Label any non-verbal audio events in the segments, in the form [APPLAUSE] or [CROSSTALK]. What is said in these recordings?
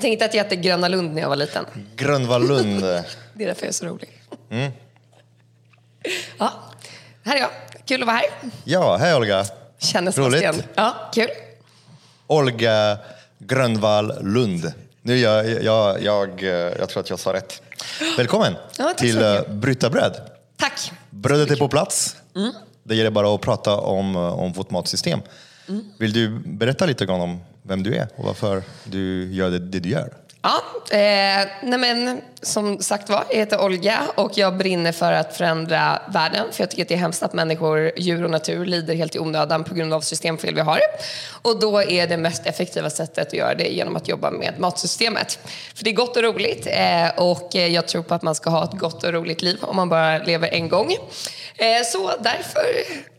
Jag tänkte att jag hette Gröna Lund när jag var liten. Grönvallund. [LAUGHS] Det är därför jag är så rolig. Ja, här är jag. Kul att vara här. Ja, hej Olga. Känner Roligt. Sebastian. Ja, kul. Olga Grönvall Lund. Nu jag, jag, jag, jag tror att jag sa rätt. Välkommen Ja, till uh, Bryta bröd. Tack. Brödet är på plats. Mm. Det gäller bara att prata om, uh, om vårt matsystem. Mm. Vill du berätta lite grann om vem du är och varför du gör det, det du gör? Ja, eh, nej men, som sagt var, jag heter Olga och jag brinner för att förändra världen. För jag tycker att det är hemskt att människor, djur och natur lider helt i onödan på grund av systemfel vi har. Och då är det mest effektiva sättet att göra det genom att jobba med matsystemet. För det är gott och roligt eh, och jag tror på att man ska ha ett gott och roligt liv om man bara lever en gång. Eh, så därför,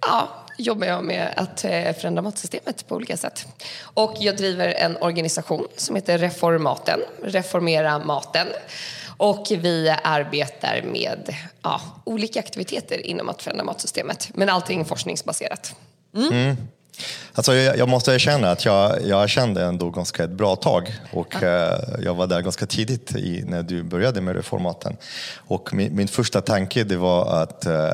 ja, jobbar jag med att eh, förändra matsystemet på olika sätt. Och jag driver en organisation som heter Reformaten, Reformera maten. Och vi arbetar med ja, olika aktiviteter inom att förändra matsystemet. Men allting forskningsbaserat. Alltså, jag, jag måste erkänna att jag, jag kände ändå ganska ett bra tag och eh, jag var där ganska tidigt i, när du började med reformaten. Och min, min första tanke det var att eh, eh,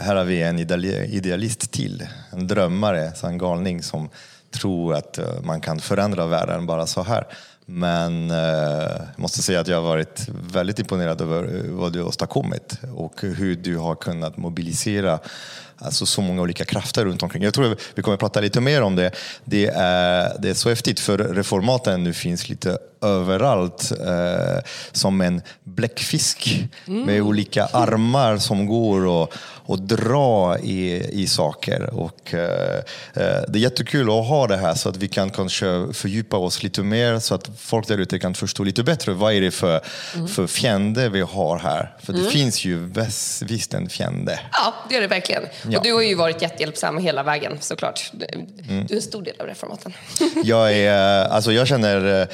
här har vi en ideali- idealist till, en drömmare, en galning som tror att eh, man kan förändra världen bara så här. Men eh, jag måste säga att jag har varit väldigt imponerad över eh, vad du har åstadkommit och hur du har kunnat mobilisera alltså så många olika krafter runt omkring. Jag tror vi kommer prata lite mer om det. Det är, det är så häftigt för reformaten nu finns lite överallt eh, som en bläckfisk med olika armar som går och, och dra i, i saker. Och, eh, eh, det är jättekul att ha det här så att vi kan kanske fördjupa oss lite mer så att folk där ute kan förstå lite bättre vad är det för, för fiende vi har här. För det finns ju väs- visst en fiende. Ja, det gör det verkligen. Ja. Och du har ju varit jättehjälpsam hela vägen såklart. Du, du är en stor del av Reformaten. Jag, är, alltså jag känner eh,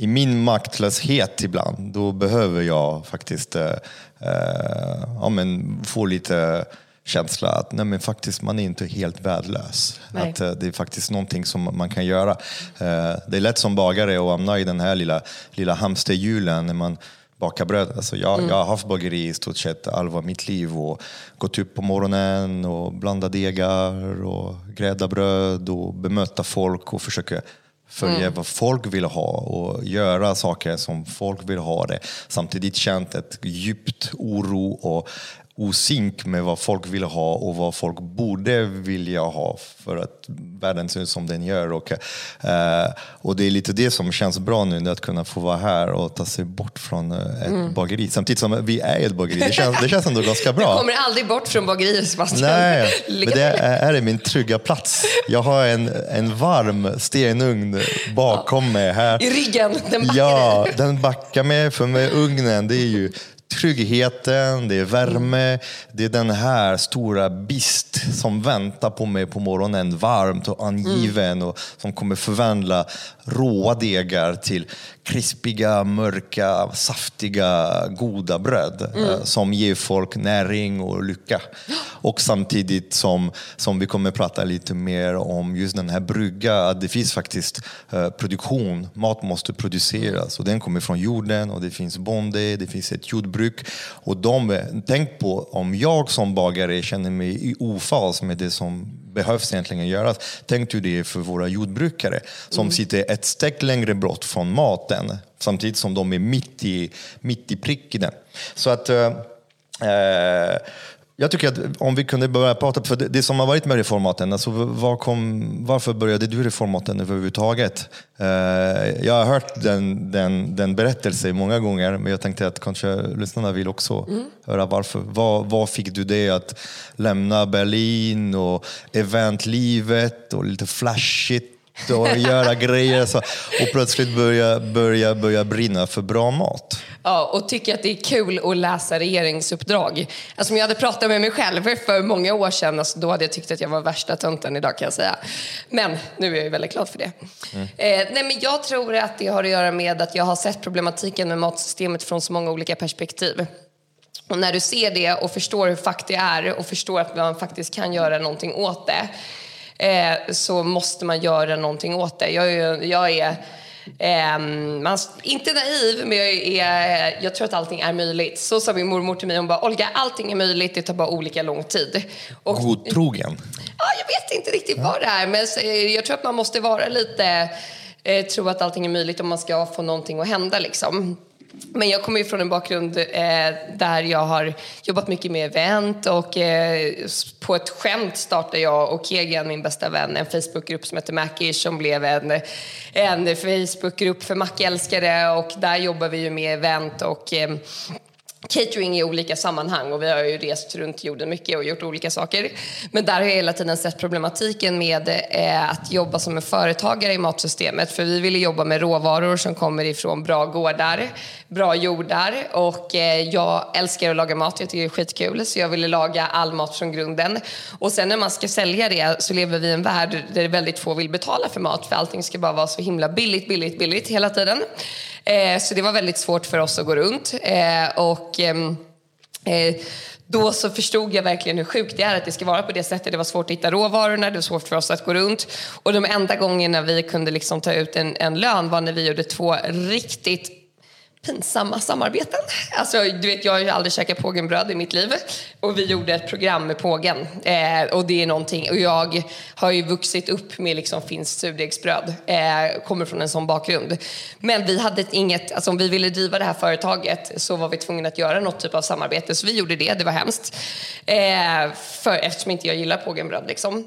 i min maktlöshet ibland, då behöver jag faktiskt eh, eh, ja, men få lite känsla att nej, men faktiskt, man är inte helt värdelös. Nej. Att, eh, det är faktiskt någonting som man kan göra. Eh, det är lätt som bagare att hamna i den här lilla, lilla hamsterhjulen när man bakar bröd. Alltså jag, jag har haft bageri i stort sett halva mitt liv och gått upp på morgonen och blandat degar och grädda bröd och bemöta folk och försöka följa vad folk vill ha och göra saker som folk vill ha det. Samtidigt känt ett djupt oro och osynk med vad folk vill ha och vad folk borde vilja ha för att världen ser ut som den gör. Och, eh, och det är lite det som känns bra nu, att kunna få vara här och ta sig bort från eh, ett bageri. Samtidigt som vi är ett bageri. Det känns, det känns ändå ganska bra. [LAUGHS] Du kommer aldrig bort från bageriet Sebastian. Nej, men det är, är min trygga plats. Jag har en, en varm stenugn bakom mig här. I ryggen, den backar Ja, den backar mig. För med ugnen, det är ju tryggheten, det är värme, det är den här stora bist som väntar på mig på morgonen, varmt och angiven och som kommer förvandla råa degar till krispiga, mörka, saftiga, goda bröd eh, som ger folk näring och lycka. Och samtidigt som, som vi kommer prata lite mer om just den här brygga, att det finns faktiskt eh, produktion, mat måste produceras och den kommer från jorden och det finns bonde, det finns ett jordbruk. Och de, tänk på om jag som bagare känner mig i ofas med det som behövs egentligen göras. Tänk hur det för våra jordbrukare som sitter ett steg längre bort från maten samtidigt som de är mitt i, mitt i prick i den. Så att eh, eh, jag tycker att om vi kunde börja prata, för det, det som har varit med reformaten, alltså var kom, varför började du reformaten överhuvudtaget? Eh, jag har hört den, den, den berättelsen många gånger, men jag tänkte att kanske lyssnarna vill också höra varför. Vad, vad fick du dig att lämna Berlin och eventlivet och lite flashigt och göra grejer så, och plötsligt börja, börja, börja brinna för bra mat? Ja, och tycker att det är kul att läsa regeringsuppdrag. Alltså, om jag hade pratat med mig själv för många år sedan, alltså, då hade jag tyckt att jag var värsta tönten idag kan jag säga. Men nu är jag ju väldigt glad för det. Eh, nej, men jag tror att det har att göra med att jag har sett problematiken med matsystemet från så många olika perspektiv. Och när du ser det och förstår hur fakt det är och förstår att man faktiskt kan göra någonting åt det eh, så måste man göra någonting åt det. Jag är, jag är Eh, man, inte naiv, men jag, är, jag tror att allting är möjligt. Så sa min mormor till mig, hon bara, Olga, allting är möjligt, det tar bara olika lång tid. Och, Godtrogen? Ja, jag vet inte riktigt ja. vad det är, men jag tror att man måste vara lite, eh, tro att allting är möjligt om man ska få någonting att hända liksom. Men jag kommer ju från en bakgrund eh, där jag har jobbat mycket med event och eh, på ett skämt startade jag och Kegan, min bästa vän, en Facebookgrupp som heter Mackish som blev en, en Facebookgrupp för Mackälskare och där jobbar vi ju med event och eh, catering i olika sammanhang och vi har ju rest runt jorden mycket och gjort olika saker. Men där har jag hela tiden sett problematiken med eh, att jobba som en företagare i matsystemet för vi ville jobba med råvaror som kommer ifrån bra gårdar, bra jordar och eh, jag älskar att laga mat, jag tycker det är skitkul så jag ville laga all mat från grunden. Och sen när man ska sälja det så lever vi i en värld där väldigt få vill betala för mat för allting ska bara vara så himla billigt, billigt, billigt hela tiden. Eh, så det var väldigt svårt för oss att gå runt. Eh, och, ehm, eh, då så förstod jag verkligen hur sjukt det är att det ska vara på det sättet. Det var svårt att hitta råvarorna, det var svårt för oss att gå runt. Och de enda gångerna vi kunde liksom ta ut en, en lön var när vi gjorde två riktigt pinsamma samarbeten. Alltså, du vet, jag har ju aldrig käkat pågenbröd i mitt liv och vi gjorde ett program med pågen. Eh, och det är någonting, och jag har ju vuxit upp med liksom finskt surdegsbröd, eh, kommer från en sån bakgrund. Men vi hade inget, alltså om vi ville driva det här företaget så var vi tvungna att göra något typ av samarbete, så vi gjorde det, det var hemskt. Eh, för, eftersom inte jag gillar pågenbröd liksom.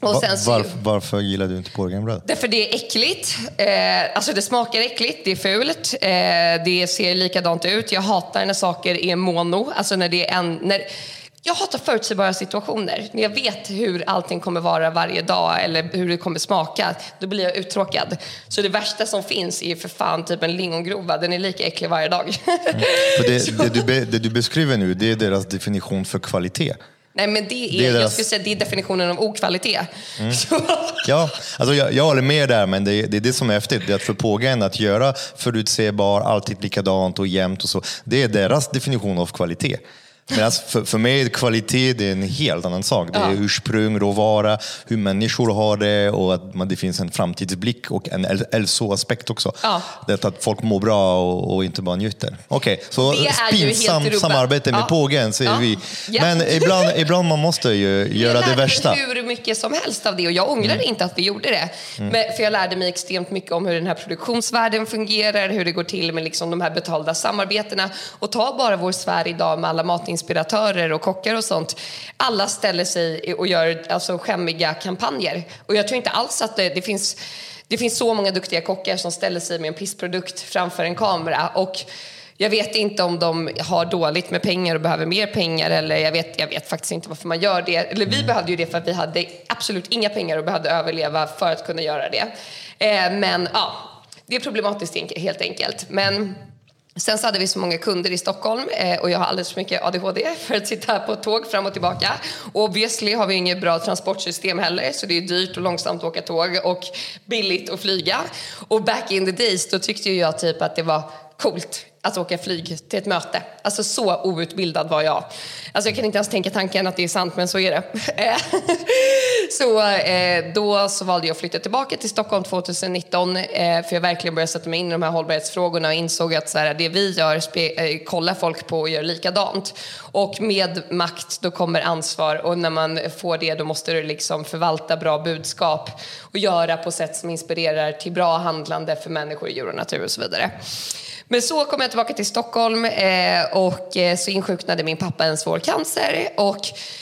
Så, varför, varför gillar du inte pågenbröd? Därför det är äckligt. Eh, alltså det smakar äckligt, det är fult, eh, det ser likadant ut. Jag hatar när saker är mono. Alltså när det är en, när, jag hatar förutsägbara situationer. När jag vet hur allting kommer vara varje dag eller hur det kommer smaka, då blir jag uttråkad. Så det värsta som finns är för fan typ en lingongrova. Den är lika äcklig varje dag. Mm. det, [LAUGHS] det, du det du beskriver nu, det är deras definition för kvalitet. Nej, men det är, det är deras... jag skulle säga, det är definitionen av okvalitet. Mm. [LAUGHS] ja, alltså jag, jag håller med där, men det är, det är det som är häftigt. Det är att för pågen att göra förutsägbar, alltid likadant och jämnt och så. Det är deras definition av kvalitet. Men alltså för, för mig är kvalitet en helt annan sak. Det är ja. ursprung, råvara, hur människor har det och att man, det finns en framtidsblick och en hälsoaspekt också. Ja. Det att folk mår bra och, och inte bara njuter. Okej, okay, så pinsamt samarbete med ja. pågen säger ja. vi. Men ibland, ibland man måste ju [LAUGHS] göra det värsta. Jag hur mycket som helst av det och jag ångrar mm. inte att vi gjorde det. Mm. Men, för jag lärde mig extremt mycket om hur den här produktionsvärlden fungerar, hur det går till med liksom de här betalda samarbetena. Och ta bara vår sfär idag med alla matning inspiratörer och kockar och sånt. Alla ställer sig och gör alltså, skämmiga kampanjer. Och jag tror inte alls att det, det finns det finns så många duktiga kockar som ställer sig med en pissprodukt framför en kamera. Och jag vet inte om de har dåligt med pengar och behöver mer pengar eller jag vet, jag vet faktiskt inte varför man gör det. Eller vi behövde ju det för att vi hade absolut inga pengar och behövde överleva för att kunna göra det. Eh, men ja, det är problematiskt helt enkelt. Men Sen så hade vi så många kunder i Stockholm eh, och jag har alldeles för mycket ADHD för att sitta på ett tåg fram och tillbaka. Och obviously har vi inget bra transportsystem heller så det är dyrt och långsamt att åka tåg och billigt att flyga. Och back in the days då tyckte jag typ att det var coolt att åka flyg till ett möte. Alltså så outbildad var jag. Alltså jag kan inte ens tänka tanken att det är sant, men så är det. [LAUGHS] så eh, då så valde jag att flytta tillbaka till Stockholm 2019 eh, för jag verkligen började sätta mig in i de här hållbarhetsfrågorna och insåg att så här, det vi gör eh, kollar folk på och gör likadant. Och med makt då kommer ansvar och när man får det då måste du liksom förvalta bra budskap och göra på sätt som inspirerar till bra handlande för människor, djur och natur och så vidare. Men så kom jag tillbaka till Stockholm eh, och eh, så insjuknade min pappa en svår cancer. Och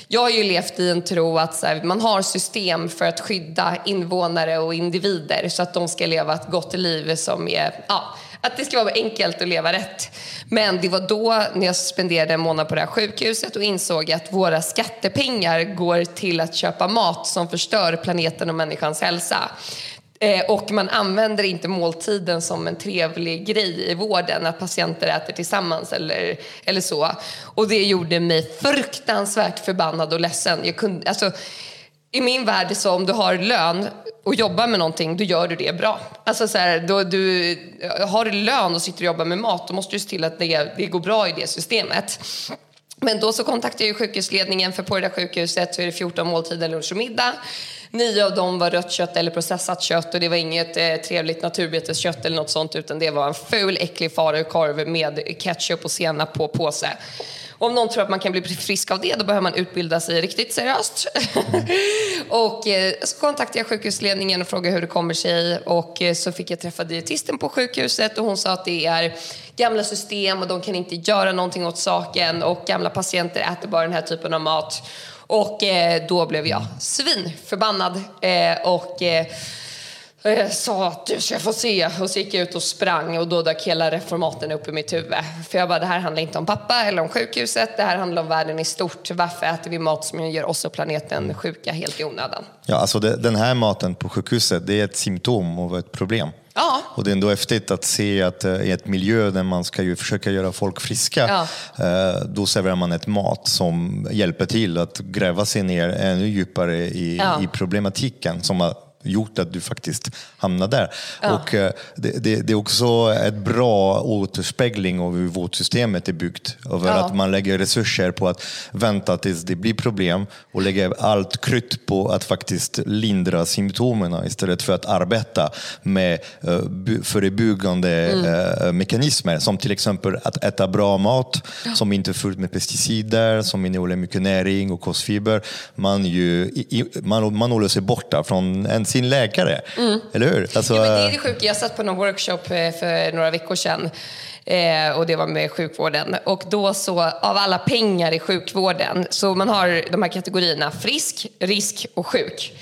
jag har ju levt i en tro att man har system för att skydda invånare och individer så att de ska leva ett gott liv som är, ja, att det ska vara enkelt att leva rätt. Men det var då när jag spenderade en månad på det här sjukhuset och insåg att våra skattepengar går till att köpa mat som förstör planeten och människans hälsa. Eh, och man använder inte måltiden som en trevlig grej i vården, att patienter äter tillsammans eller, eller så. Och det gjorde mig fruktansvärt förbannad och ledsen. Jag kunde, alltså, I min värld så om du har lön och jobbar med någonting, då gör du det bra. Alltså så här, då du har lön och sitter och jobbar med mat, då måste du se till att det, det går bra i det systemet. Men då så kontaktade jag sjukhusledningen för på det där sjukhuset så är det 14 måltider lunch och middag. Nio av dem var rött kött eller processat kött och det var inget eh, trevligt naturbeteskött eller något sånt utan det var en ful äcklig falukorv med ketchup och senap på påse. Och om någon tror att man kan bli frisk av det, då behöver man utbilda sig riktigt seriöst. [LAUGHS] och eh, så kontaktade jag sjukhusledningen och frågade hur det kommer sig. Och eh, så fick jag träffa dietisten på sjukhuset och hon sa att det är gamla system och de kan inte göra någonting åt saken och gamla patienter äter bara den här typen av mat. Och eh, då blev jag svinförbannad eh, och eh, eh, eh, sa att du ska få se. Och så gick jag ut och sprang och då dök hela reformaten upp i mitt huvud. För jag bara, det här handlar inte om pappa eller om sjukhuset. Det här handlar om världen i stort. Varför äter vi mat som gör oss och planeten sjuka helt i onödan? Ja, alltså det, den här maten på sjukhuset, det är ett symptom av ett problem. Ja. Och det är ändå häftigt att se att eh, i ett miljö där man ska ju försöka göra folk friska, Ja. eh, då serverar man ett mat som hjälper till att gräva sig ner ännu djupare i, Ja. i problematiken som gjort att du faktiskt hamnar där. Och eh, det, det, det är också ett bra återspegling av hur vårt systemet är byggt. Över Ja. att man lägger resurser på att vänta tills det blir problem och lägger allt krytt på att faktiskt lindra symptomen istället för att arbeta med eh, förebyggande eh, mekanismer som till exempel att äta bra mat som inte är fullt med pesticider, som innehåller mycket näring och kostfiber. Man, ju, man, man håller sig borta från en, sin läkare. Eller hur? Alltså, Ja, men det är det sjuka. Jag satt på någon workshop eh, för några veckor sedan eh, och det var med sjukvården. Och då så, av alla pengar i sjukvården, så man har de här kategorierna frisk, risk och sjuk.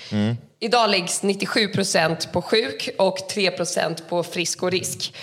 Idag läggs 97 procent på sjuk och 3 procent på frisk och risk.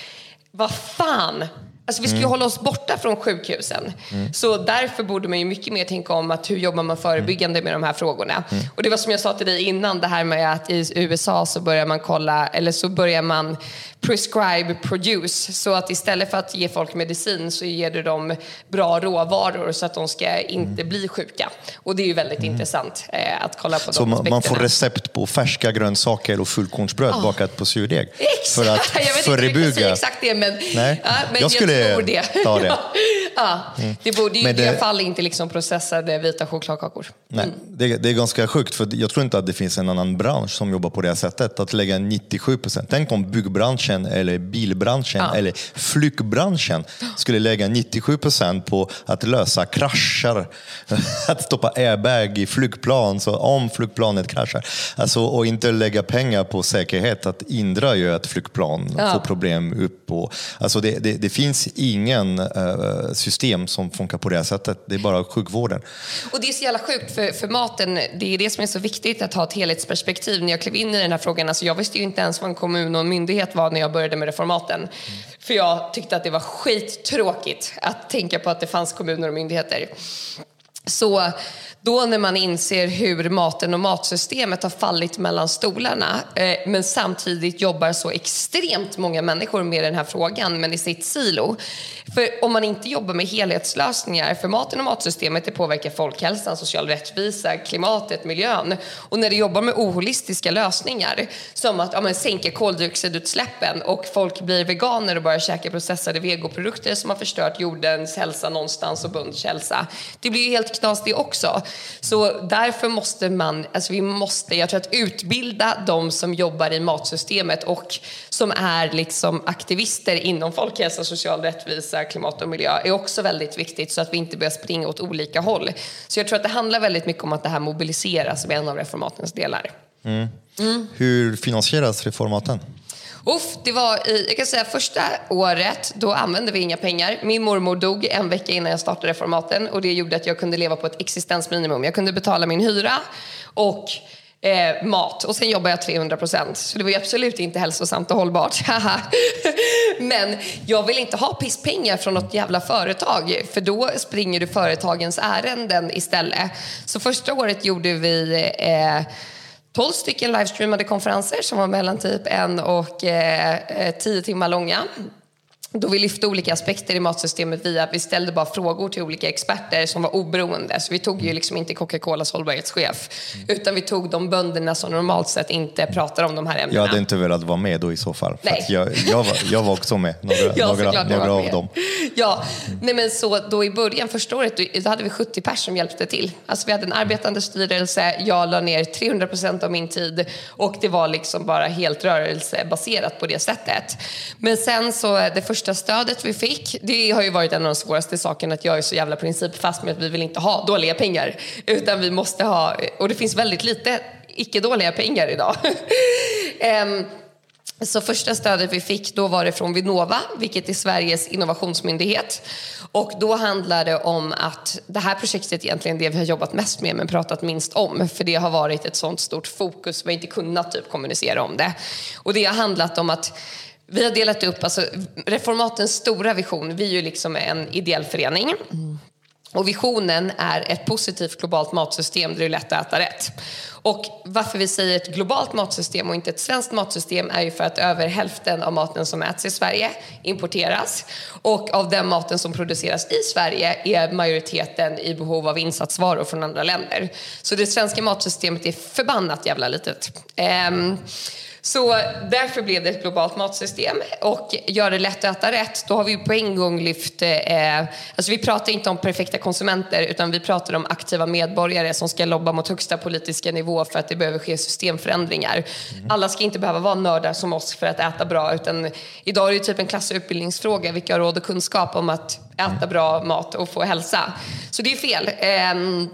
Vad fan! Alltså vi ska ju hålla oss borta från sjukhusen. Så därför borde man ju mycket mer tänka om att hur jobbar man förebyggande med de här frågorna. Och det var som jag sa till dig innan, det här med att i USA så börjar man kolla, eller så börjar man prescribe produce. Så att istället för att ge folk medicin så ger du dem bra råvaror så att de ska inte bli sjuka. Och det är ju väldigt intressant eh, att kolla på Så de man, man får aspekterna. recept på färska grönsaker och fullkornsbröd bakat på surdeg. [LAUGHS] Exakt! För att jag vet inte jag förebygga. exakt det, men, Nej, ja, men jag skulle tror det. ta det. [LAUGHS] ja, det borde ju Men i det- alla fall inte liksom processade vita chokladkakor. Nej, det, det är ganska sjukt, för jag tror inte att det finns en annan bransch som jobbar på det här sättet. Att lägga 97 procent. Tänk om byggbranschen, eller bilbranschen Ja. eller flygbranschen skulle lägga 97 procent på att lösa krascher. [LAUGHS] Att stoppa airbag i flygplan, så om flygplanet kraschar. Alltså, och inte lägga pengar på säkerhet, att hindra ju att flygplan Ja. får problem upp. Och, alltså det, det, det finns ingen eh, system som funkar på det sättet. Det är bara sjukvården. Och det är så jävla sjukt för, för maten, det är det som är så viktigt att ha ett helhetsperspektiv. När jag klev in i den här frågan, alltså jag visste ju inte ens vad en kommun och en myndighet var när jag började med reformaten. För jag tyckte att det var skittråkigt att tänka på att det fanns kommuner och myndigheter. Så då när man inser hur maten och matsystemet har fallit mellan stolarna eh, men samtidigt jobbar så extremt många människor med den här frågan men i sitt silo. För om man inte jobbar med helhetslösningar för maten och matsystemet det påverkar folkhälsan, social rättvisa, klimatet, miljön. Och när du jobbar med oholistiska lösningar som att ja, men, sänka koldioxidutsläppen och folk blir veganer och börjar käka processade vegoprodukter som har förstört jordens hälsa någonstans och bunds hälsa. Det blir ju helt knas det också. Så därför måste man, alltså vi måste, jag tror att utbilda de som jobbar i matsystemet och som är liksom aktivister inom folkhälsa, social rättvisa, klimat och miljö är också väldigt viktigt så att vi inte börjar springa åt olika håll. Så jag tror att det handlar väldigt mycket om att det här mobiliseras som en av reformatens delar. Mm. Mm. Hur finansieras reformaten? Uff, det var i, jag kan säga första året, då använde vi inga pengar. Min mormor dog en vecka innan jag startade Formaten och det gjorde att jag kunde leva på ett existensminimum. Jag kunde betala min hyra och eh, mat och sen jobbade jag 300 procent. Så det var ju absolut inte hälsosamt och hållbart. [LAUGHS] Men jag vill inte ha pisspengar från något jävla företag för då springer du företagens ärenden istället. Så första året gjorde vi eh, 12 stycken livestreamade konferenser som var mellan typ en och eh, eh, tio timmar långa då vi lyfte olika aspekter i matsystemet via vi ställde bara frågor till olika experter som var oberoende. Så vi tog ju liksom inte Coca-Colas hållbarhetschef utan vi tog de bönderna som normalt sett inte pratar om de här ämnena. Jag hade inte velat vara med då i så fall. Nej. att jag, jag, var, jag var också med, några, [LAUGHS] Ja, några, några av med. dem. Ja, nej men så då i början första året då, då hade vi 70 pers som hjälpte till. Alltså vi hade en arbetande styrelse, jag la ner 300 procent av min tid och det var liksom bara helt rörelsebaserat på det sättet. Men sen så det första Första stödet vi fick, det har ju varit en av de svåraste sakerna att jag är så jävla principfast med att vi vill inte ha dåliga pengar utan vi måste ha, och det finns väldigt lite icke-dåliga pengar idag. um, [LAUGHS] så första stödet vi fick då var det från Vinnova, vilket är Sveriges innovationsmyndighet. Och då handlar det om att det här projektet är egentligen det vi har jobbat mest med men pratat minst om. För det har varit ett sånt stort fokus, vi har inte kunnat typ kommunicera om det. Och det har handlat om att vi har delat upp, alltså Reformatens stora vision, vi är ju liksom en ideell förening. Och visionen är ett positivt globalt matsystem där det är lätt att äta rätt. Och varför vi säger ett globalt matsystem och inte ett svenskt matsystem är ju för att över hälften av maten som äts i Sverige importeras. Och av den maten som produceras i Sverige är majoriteten i behov av insatsvaror från andra länder. Så det svenska matsystemet är förbannat jävla litet. Ehm, så därför blev det ett globalt matsystem och gör det lätt att äta rätt. Då har vi på en gång lyft, eh, alltså vi pratar inte om perfekta konsumenter utan vi pratar om aktiva medborgare som ska lobba mot högsta politiska nivå för att det behöver ske systemförändringar. Alla ska inte behöva vara nördar som oss för att äta bra utan idag är det typ en klass och utbildningsfråga. Vilka har råd och kunskap om att äta bra mat och få hälsa? Så det är fel. Ehm,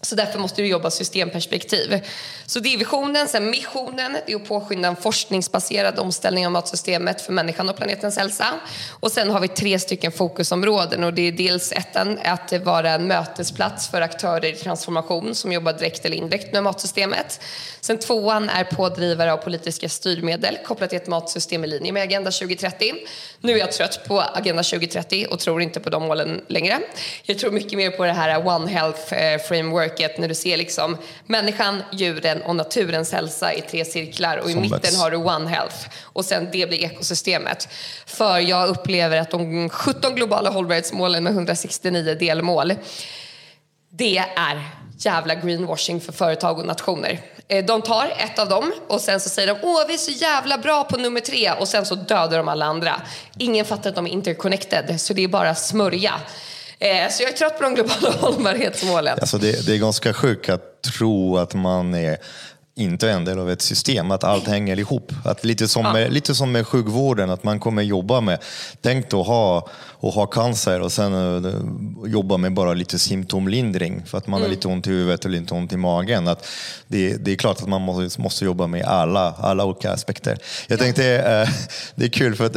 så därför måste du jobba systemperspektiv. Så det är visionen. Sen missionen det är att påskynda en forskningsbaserad omställning av matsystemet för människan och planetens hälsa. Och sen har vi tre stycken fokusområden och det är dels ettan att vara en mötesplats för aktörer i transformation som jobbar direkt eller indirekt med matsystemet. Sen tvåan är pådrivare av politiska styrmedel kopplat till ett matsystem i linje med Agenda 2030. Nu är jag trött på Agenda 2030 och tror inte på de målen längre. Jag tror mycket mer på det här One Health eh, frameworket när du ser liksom människan, djuren och naturens hälsa i tre cirklar och i Som mitten har du One Health och sen det blir ekosystemet. För jag upplever att de 17 globala hållbarhetsmålen med 169 delmål det är jävla greenwashing för företag och nationer. Eh, De tar ett av dem och sen så säger de åh vi är så jävla bra på nummer tre och sen så dödar de alla andra. Ingen fattar att de är interconnected så det är bara smörja. Eh, Så jag är trött på de globala [LAUGHS] hållbarhetsmålen. Alltså det, det är ganska sjukt att tro att man är inte en del av ett system, att allt hänger ihop. Att lite, som med, lite som med sjukvården, att man kommer jobba med, tänk då ha, och ha cancer och sen eh, jobba med bara lite symptomlindring för att man har lite ont i huvudet eller lite ont i magen. Att det, det är klart att man måste, måste jobba med alla, alla olika aspekter. Jag tänkte, eh, det är kul för att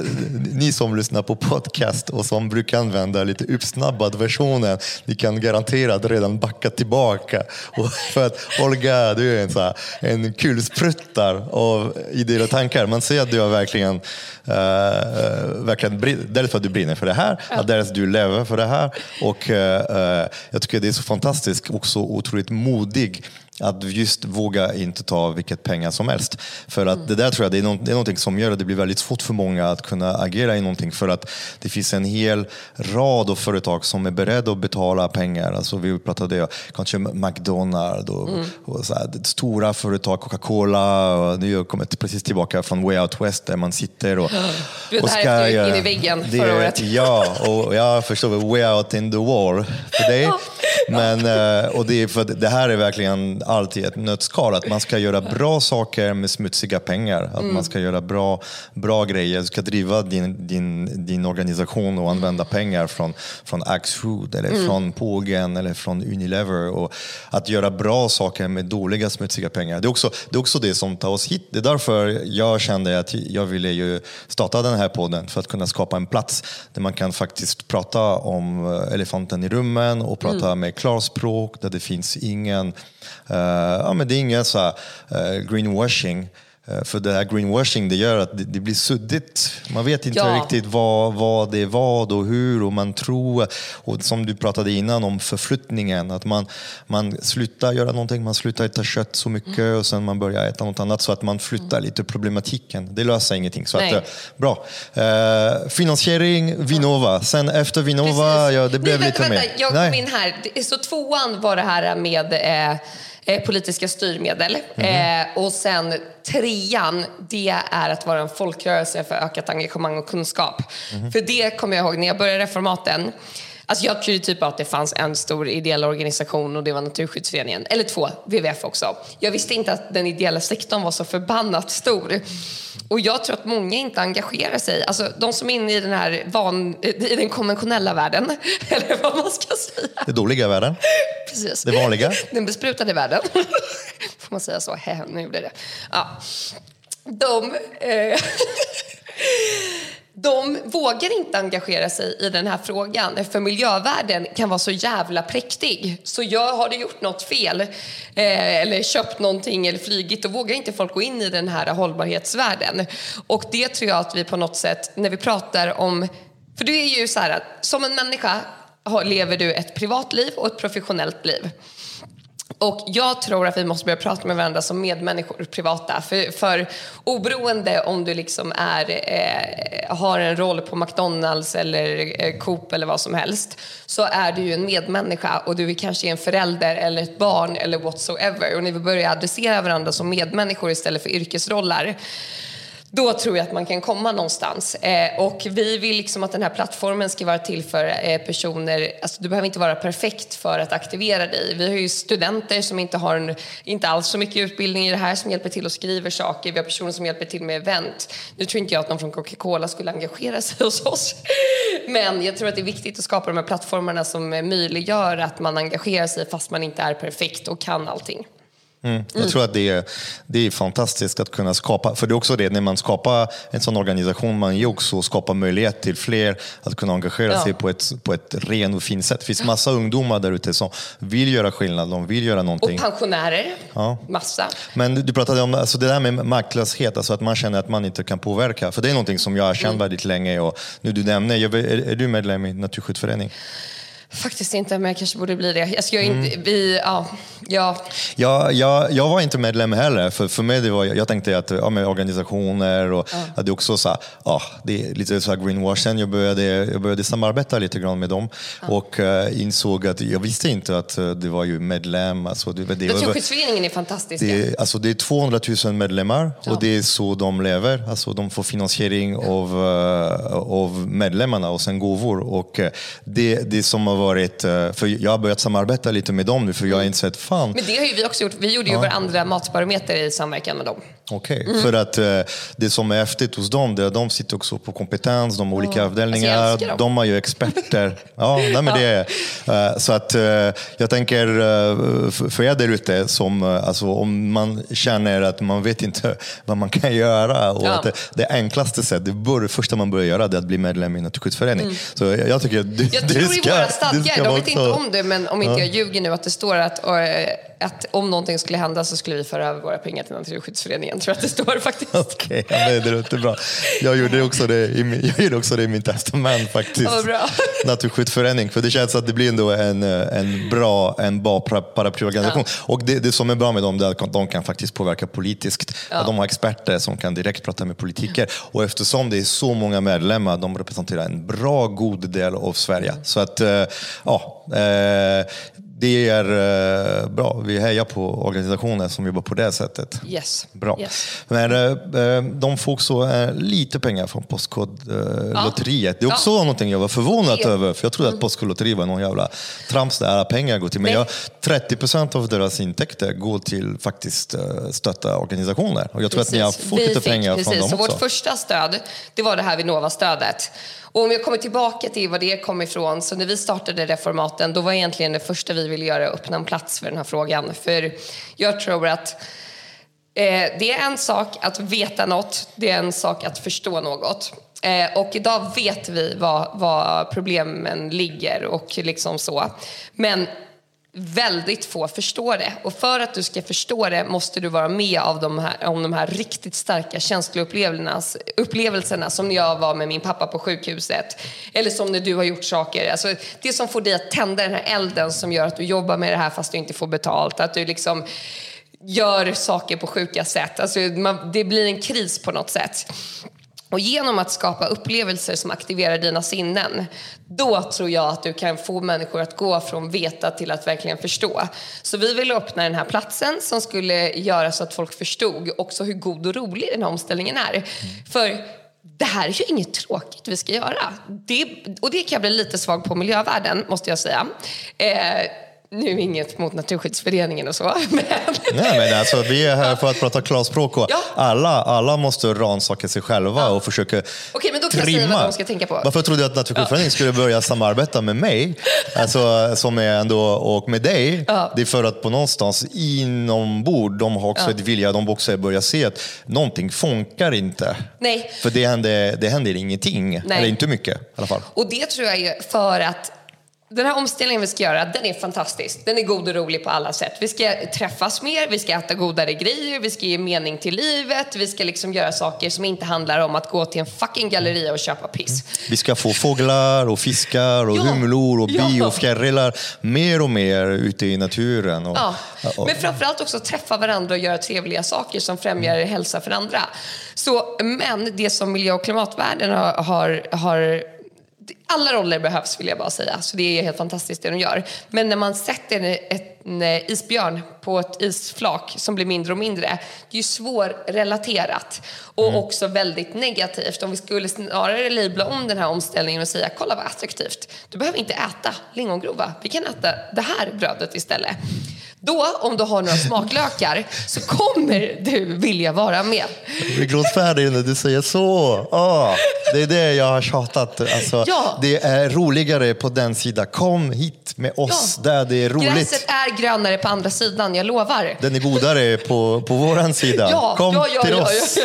ni som lyssnar på podcast och som brukar använda lite uppsnabbad versionen, ni kan garanterat redan backa tillbaka. Och [LAUGHS] för att Olga, du är en, så här, en kulspruttar av idéer och tankar. Man ser att du har verkligen, eh, verkligen brin- dels för att du brinner för det här, att dels att du lever för det här. Och eh, eh, jag tycker det är så fantastiskt och så otroligt modig att just våga inte ta vilket pengar som helst. För att det där tror jag det är, något, det är någonting som gör att det blir väldigt svårt för många att kunna agera i någonting. För att det finns en hel rad av företag som är beredda att betala pengar. Alltså vi pratade kanske McDonalds och, och så här, stora företag, Coca-Cola. Nu har jag kommit precis tillbaka från Way Out West där man sitter och, [GASPS] Du vet, och det här efter in i väggen det- förra året. [LAUGHS] Ja, och jag förstår way out in the wall för dig. [LAUGHS] Men, eh, och det, är för det här är verkligen allt i ett nötskal. Att man ska göra bra saker med smutsiga pengar. Att Mm. man ska göra bra, bra grejer. Du ska driva din, din, din organisation och använda pengar från, från Axfood eller Mm. från Pågen eller från Unilever. Och att göra bra saker med dåliga smutsiga pengar. Det är, också, det är också det som tar oss hit. Det är därför jag kände att jag ville ju starta den här podden. För att kunna skapa en plats där man kan faktiskt prata om eh, elefanten i rummen och prata med klarspråk. Där det finns ingen, ja, men det är ingen så här, eh, greenwashing. Eh, För det här greenwashing det gör att det, blir suddigt. Man vet inte Ja. riktigt vad, vad det är vad och hur och man tror. Och som du pratade innan om förflyttningen, att man, man slutar göra någonting, man slutar äta kött så mycket Mm. och sen man börjar äta något annat så att man flyttar lite problematiken. Det löser ingenting. Så att, Nej. eh, bra. Eh, finansiering, Vinnova. Sen efter Vinnova, Precis. ja, det blev Nej, lite vänta, mer. vänta. Jag kom in här. Så tvåan var det här med eh, eh, politiska styrmedel. Mhm. Eh, och sen trean, det är att vara en folkrörelse för ökat engagemang och kunskap. Mhm. För det kommer jag ihåg när jag började reformaten. Alltså jag trodde typ att det fanns en stor ideell organisation och det var Naturskyddsföreningen. Eller två, WWF också. Jag visste inte att den ideella sektorn var så förbannat stor. Och jag tror att många inte engagerar sig. Alltså de som är inne i den här van, i den konventionella världen, [LAUGHS] eller vad man ska säga. Det dåliga världen. Precis. Det vanliga. Den besprutade världen. [LAUGHS] Får man säga så? Hehe, nu blev det. Ja. De, eh, [LAUGHS] de vågar inte engagera sig i den här frågan för miljövärden kan vara så jävla präktig. Så jag har du gjort något fel eh, eller köpt någonting eller flygit då vågar inte folk gå in i den här hållbarhetsvärlden. Och det tror jag att vi på något sätt, när vi pratar om för du är ju så här att som en människa lever du ett privatliv och ett professionellt liv. Och jag tror att vi måste börja prata med varandra som medmänniskor, privata. För, för oberoende om du liksom är, eh, har en roll på McDonalds eller eh, Coop eller vad som helst så är du ju en medmänniska och du är kanske en förälder eller ett barn eller whatsoever. Och när vi börjar adressera varandra som medmänniskor istället för yrkesroller då tror jag att man kan komma någonstans. Eh, och vi vill liksom att den här plattformen ska vara till för eh, personer, alltså du behöver inte vara perfekt för att aktivera dig. Vi har ju studenter som inte har en, inte alls så mycket utbildning i det här som hjälper till och skriver saker. Vi har personer som hjälper till med event. Nu tror inte jag att någon från Coca-Cola skulle engagera sig hos oss. Men jag tror att det är viktigt att skapa de här plattformarna som möjliggör att man engagerar sig fast man inte är perfekt och kan allting. Jag tror att det är, det är fantastiskt att kunna skapa, för det är också det, när man skapar en sån organisation, man ju också skapar möjlighet till fler att kunna engagera Ja. sig på ett, på ett ren och fint sätt. Det finns massa ungdomar där ute som vill göra skillnad, de vill göra någonting. Och pensionärer, Ja. massa. Men du- pratade om alltså det där med maktlöshet, alltså att man känner att man inte kan påverka. För det är någonting som jag har känt Mm. väldigt länge. Och nu du nämner, är, är du medlem i Naturskyddsförening? Faktiskt inte, men jag kanske borde bli det. Alltså jag, är Mm. inte, vi, ja, ja, Jag, jag, jag var inte medlem heller. För, för mig det var, jag tänkte att ja, med organisationer och att det också så här, ja, det är lite så här greenwashing. Jag började, jag började samarbeta lite grann med dem och eh, insåg att jag visste inte att eh, det var ju medlem. Alltså, det, det, Naturskyddsföreningen är fantastiska. det, är- alltså det är 200 000 medlemmar och det är så de lever. Alltså de får finansiering av, eh, av medlemmarna och sen gåvor. Och det, det som har varit, eh, för jag har börjat samarbeta lite med dem nu för jag har insett, fan, Men det har ju vi också gjort. Vi gjorde ju vår andra matbarometer i samverkan med dem. Okej, Mm. för att eh, det som är häftigt hos dem, det är att de sitter också på kompetens, de har olika avdelningar, Alltså, de har ju experter. [LAUGHS] ja, nej, men det är, eh, så att eh, jag tänker eh, för- er där ute, som, eh, alltså, om man känner att man vet inte [LAUGHS] vad man kan göra och Ja. att det, det enklaste sättet, det, bör, det första man börjar göra det är att bli medlem i en naturskyddsförening. Så jag, jag tycker att Mm. Jag du tror i ska, våra du stadgar, de vet inte om det, men om inte jag ljuger nu, att det står att, eh, att om någonting skulle hända så skulle vi föra över våra pengar till Naturskyddsföreningen. Tror jag att det står faktiskt. [LAUGHS] Okej, ja, men det låter bra. Jag gjorde också det i, min- jag gjorde också det i min testament faktiskt. Ja, vad bra. [LAUGHS] Naturskyddsförening, för det känns att det blir ändå en, en bra, en bra para- paraplyorganisation. Och det, det som är bra med dem är att de kan faktiskt påverka politiskt. Och de har experter som kan direkt prata med politiker. Och eftersom det är så många medlemmar, de representerar en bra, god del av Sverige. Så att, eh, ja, eh, det är eh, bra. Vi hejar på organisationer som jobbar på det sättet. Yes. Bra. Yes. Men eh, eh, de får också eh, lite pengar från Postkodlotteriet. Det är också Ja. någonting jag var förvånad Mm. över. För jag trodde att Postkodlotteriet var någon jävla trams där alla pengar går till. Men jag, 30 procent av deras intäkter går till faktiskt stötta organisationer. Och jag tror att ni har Precis. fått Vi lite fick, pengar precis. från dem så också. Vårt första stöd, det var det här Vinnova-stödet. Och om jag kommer tillbaka till var det kom ifrån, så när vi startade Reformaten, då var egentligen det första vi ville göra att öppna en plats för den här frågan. För jag tror att Eh, det är en sak att veta något, det är en sak att förstå något. Eh, och idag vet vi var, var problemen ligger och liksom så. Men väldigt få förstår det. Och för att du ska förstå det måste du vara med av de här, om de här riktigt starka känsloupplevelserna som när jag var med min pappa på sjukhuset. Eller som när du har gjort saker. Alltså, det som får dig att tända den här elden som gör att du jobbar med det här fast du inte får betalt. Att du liksom gör saker på sjuka sätt. Alltså, man, det blir en kris på något sätt. Och genom att skapa upplevelser som aktiverar dina sinnen, då tror jag att du kan få människor att gå från veta till att verkligen förstå. Så vi ville öppna den här platsen som skulle göra så att folk förstod också hur god och rolig den här omställningen är. För det här är ju inget tråkigt vi ska göra. Det, och det kan jag bli lite svag på miljövärlden, måste jag säga. Eh, nu inget mot Naturskyddsföreningen och så. [LAUGHS] Men... Nej, men alltså, vi är här för att prata klarspråk och ja. alla, alla måste rannsaka sig själva ja. och försöka Okej, men då kan trimma. Jag säga vad de ska tänka på. Varför trodde jag att Naturskyddsföreningen ja. skulle börja samarbeta med mig? Alltså, som är ändå, och med dig. Det är för att på någonstans inombord, de har också ja. ett vilja, de också börjar se att någonting funkar inte. Nej. För det händer, det händer ingenting, Nej. eller inte mycket i alla fall. Och det tror jag är för att den här omställningen vi ska göra, den är fantastisk. Den är god och rolig på alla sätt. Vi ska träffas mer, vi ska äta godare grejer, vi ska ge mening till livet, vi ska liksom göra saker som inte handlar om att gå till en fucking galleria och köpa piss. Vi ska få fåglar och fiskar och ja. humlor och bi [LAUGHS] ja. och fjärilar mer och mer ute i naturen. Och, ja. Men framförallt också träffa varandra och göra trevliga saker som främjar hälsa för andra. Så, men det som miljö och klimatvärlden har, har, har alla roller behövs vill jag bara säga, så det är helt fantastiskt det de gör. Men när man sätter ett en isbjörn på ett isflak som blir mindre och mindre, det är ju svårrelaterat och mm. också väldigt negativt. Om vi skulle snarare labla om den här omställningen och säga kolla vad attraktivt, du behöver inte äta lingongrova, vi kan äta det här brödet istället. Då, om du har några [LAUGHS] smaklökar, så kommer du vilja vara med. Jag blir gråtfärdig när du säger så. Oh, det är det jag har tjatat. Alltså, ja. Det är roligare på den sidan. Kom hit med oss ja. där det är roligt. Gräset är grönare på andra sidan, jag lovar. Den är godare på, på våran sida. Ja, Kom ja, ja, till oss.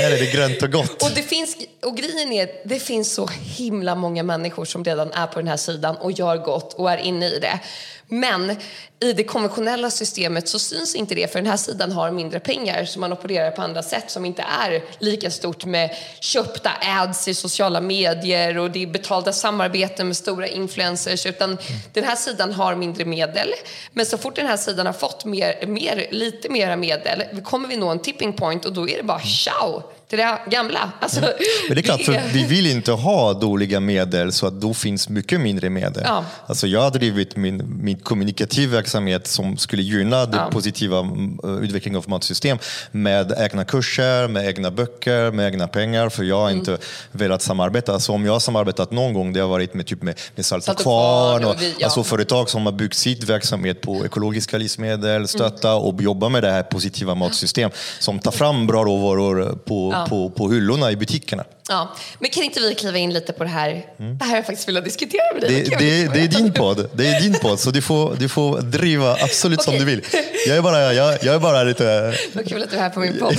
Här är det grönt och gott. Och, det finns, och grejen är, det finns så himla många människor som redan är på den här sidan och gör gott och är inne i det. Men i det konventionella systemet så syns inte det för den här sidan har mindre pengar så man opererar på andra sätt som inte är lika stort med köpta ads i sociala medier och det är betalda samarbeten med stora influencers utan den här sidan har mindre medel. Men så fort den här sidan har fått mer, mer, lite mera medel kommer vi nå en tipping point och då är det bara ciao till det gamla. Alltså, mm. Men det är klart, för vi vill inte ha dåliga medel så att då finns mycket mindre medel. Ja. Alltså jag har drivit min, min kommunikativ verksamhet som skulle gynna den ja. positiva mm, utvecklingen av matsystem med egna kurser, med egna böcker, med egna pengar för jag har mm. inte velat samarbeta. Alltså om jag har samarbetat någon gång det har varit med, typ med, med Salt och Kvarn, och, ja. alltså företag som har byggt sitt verksamhet på ekologiska livsmedel, stötta mm. och jobba med det här positiva matsystem som tar fram bra råvaror på ja. på, på hyllorna i butikerna. Ja. Men kan inte vi kliva in lite på det här? Mm. Det här har jag faktiskt velat diskutera med dig. Det, det, det, är din podd, det är din podd så du får, du får driva absolut okay. som du vill. Jag är bara, jag, jag är bara lite... Vad kul att du är här på min podd. [LAUGHS]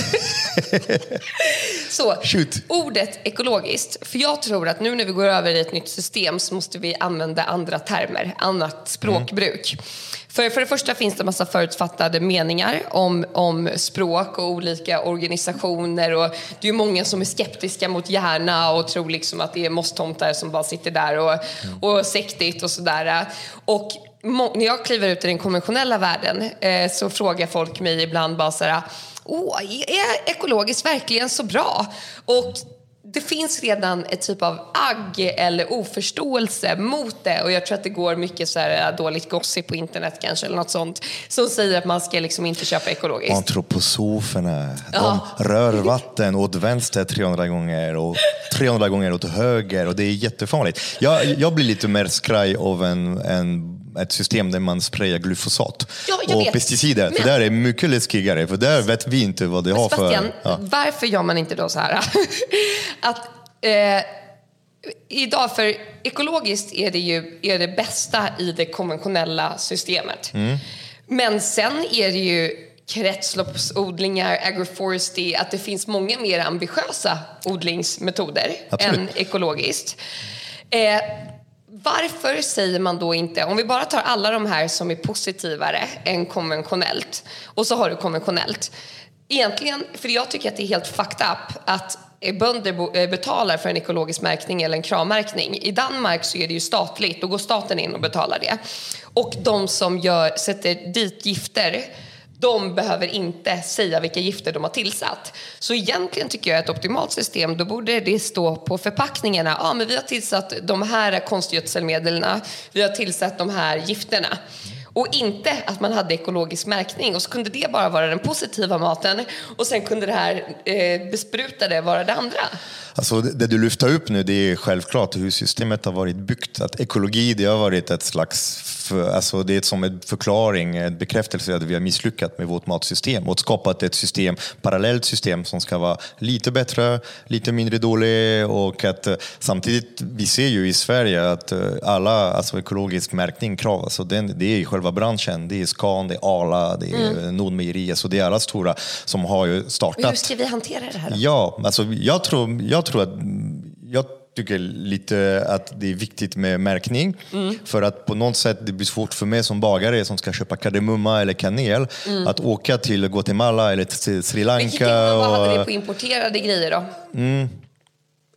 så, Shoot. ordet ekologiskt. För jag tror att nu när vi går över i ett nytt system så måste vi använda andra termer, annat språkbruk. Mm. För, för det första finns det en massa förutfattade meningar om, om språk och olika organisationer. Och det är många som är skeptiska mot hjärna och tror liksom att det är mosstomtar som bara sitter där och, och sektigt och sådär. Och när jag kliver ut i den konventionella världen eh, så frågar folk mig ibland bara så här, Åh, är ekologiskt verkligen så bra? Och det finns redan ett typ av agg eller oförståelse mot det och jag tror att det går mycket så här äh, dåligt gossip på internet kanske eller något sånt som säger att man ska liksom inte köpa ekologiskt. Antroposoferna, de rör vatten åt vänster 300 gånger och 300 gånger åt höger och det är jättefarligt. Jag, jag blir lite mer skraj av en, en ett system där man sprayar glyfosat ja, och vet. pesticider. För där är mycket läskigare, för där vet vi inte vad det har för... Ja. Varför gör man inte då så här? [LAUGHS] att, eh, idag, för ekologiskt är det ju är det bästa i det konventionella systemet. Mm. Men sen är det ju kretsloppsodlingar, agroforestry, att det finns många mer ambitiösa odlingsmetoder Absolut. än ekologiskt. Eh, varför säger man då inte, om vi bara tar alla de här som är positivare än konventionellt och så har du konventionellt. Egentligen, för jag tycker att det är helt fucked up att bönder eh, betalar för en ekologisk märkning eller en kravmärkning. I Danmark så är det ju statligt, då går staten in och betalar det. Och de som gör, sätter dit gifter de behöver inte säga vilka gifter de har tillsatt. Så egentligen tycker jag att ett optimalt system, då borde det stå på förpackningarna. Ja, men vi har tillsatt de här konstgödselmedlen, vi har tillsatt de här gifterna. Och inte att man hade ekologisk märkning. Och så kunde det bara vara den positiva maten. Och sen kunde det här eh, besprutade vara det andra. Alltså det, det du lyfter upp nu det är självklart hur systemet har varit byggt. Att ekologi det har varit ett slags för, alltså det är som en förklaring, en bekräftelse att vi har misslyckats med vårt matsystem. Och skapat ett system, parallellt system som ska vara lite bättre, lite mindre dåligt och att eh, samtidigt, vi ser ju i Sverige att eh, alla, alltså ekologisk märkning, krav, alltså den, det är själva branschen, det är Scan, det är Arla, det är mm. Nordmejeri, alltså det är alla stora som har ju startat. Hur ska vi hantera det här? Då? Ja, alltså jag tror, jag tror att jag tycker lite att det är viktigt med märkning. Mm. För att på något sätt det blir svårt för mig som bagare som ska köpa kardemumma eller kanel mm. att åka till Guatemala eller till Sri Lanka. Vilket vad hade det på importerade grejer då? Mm.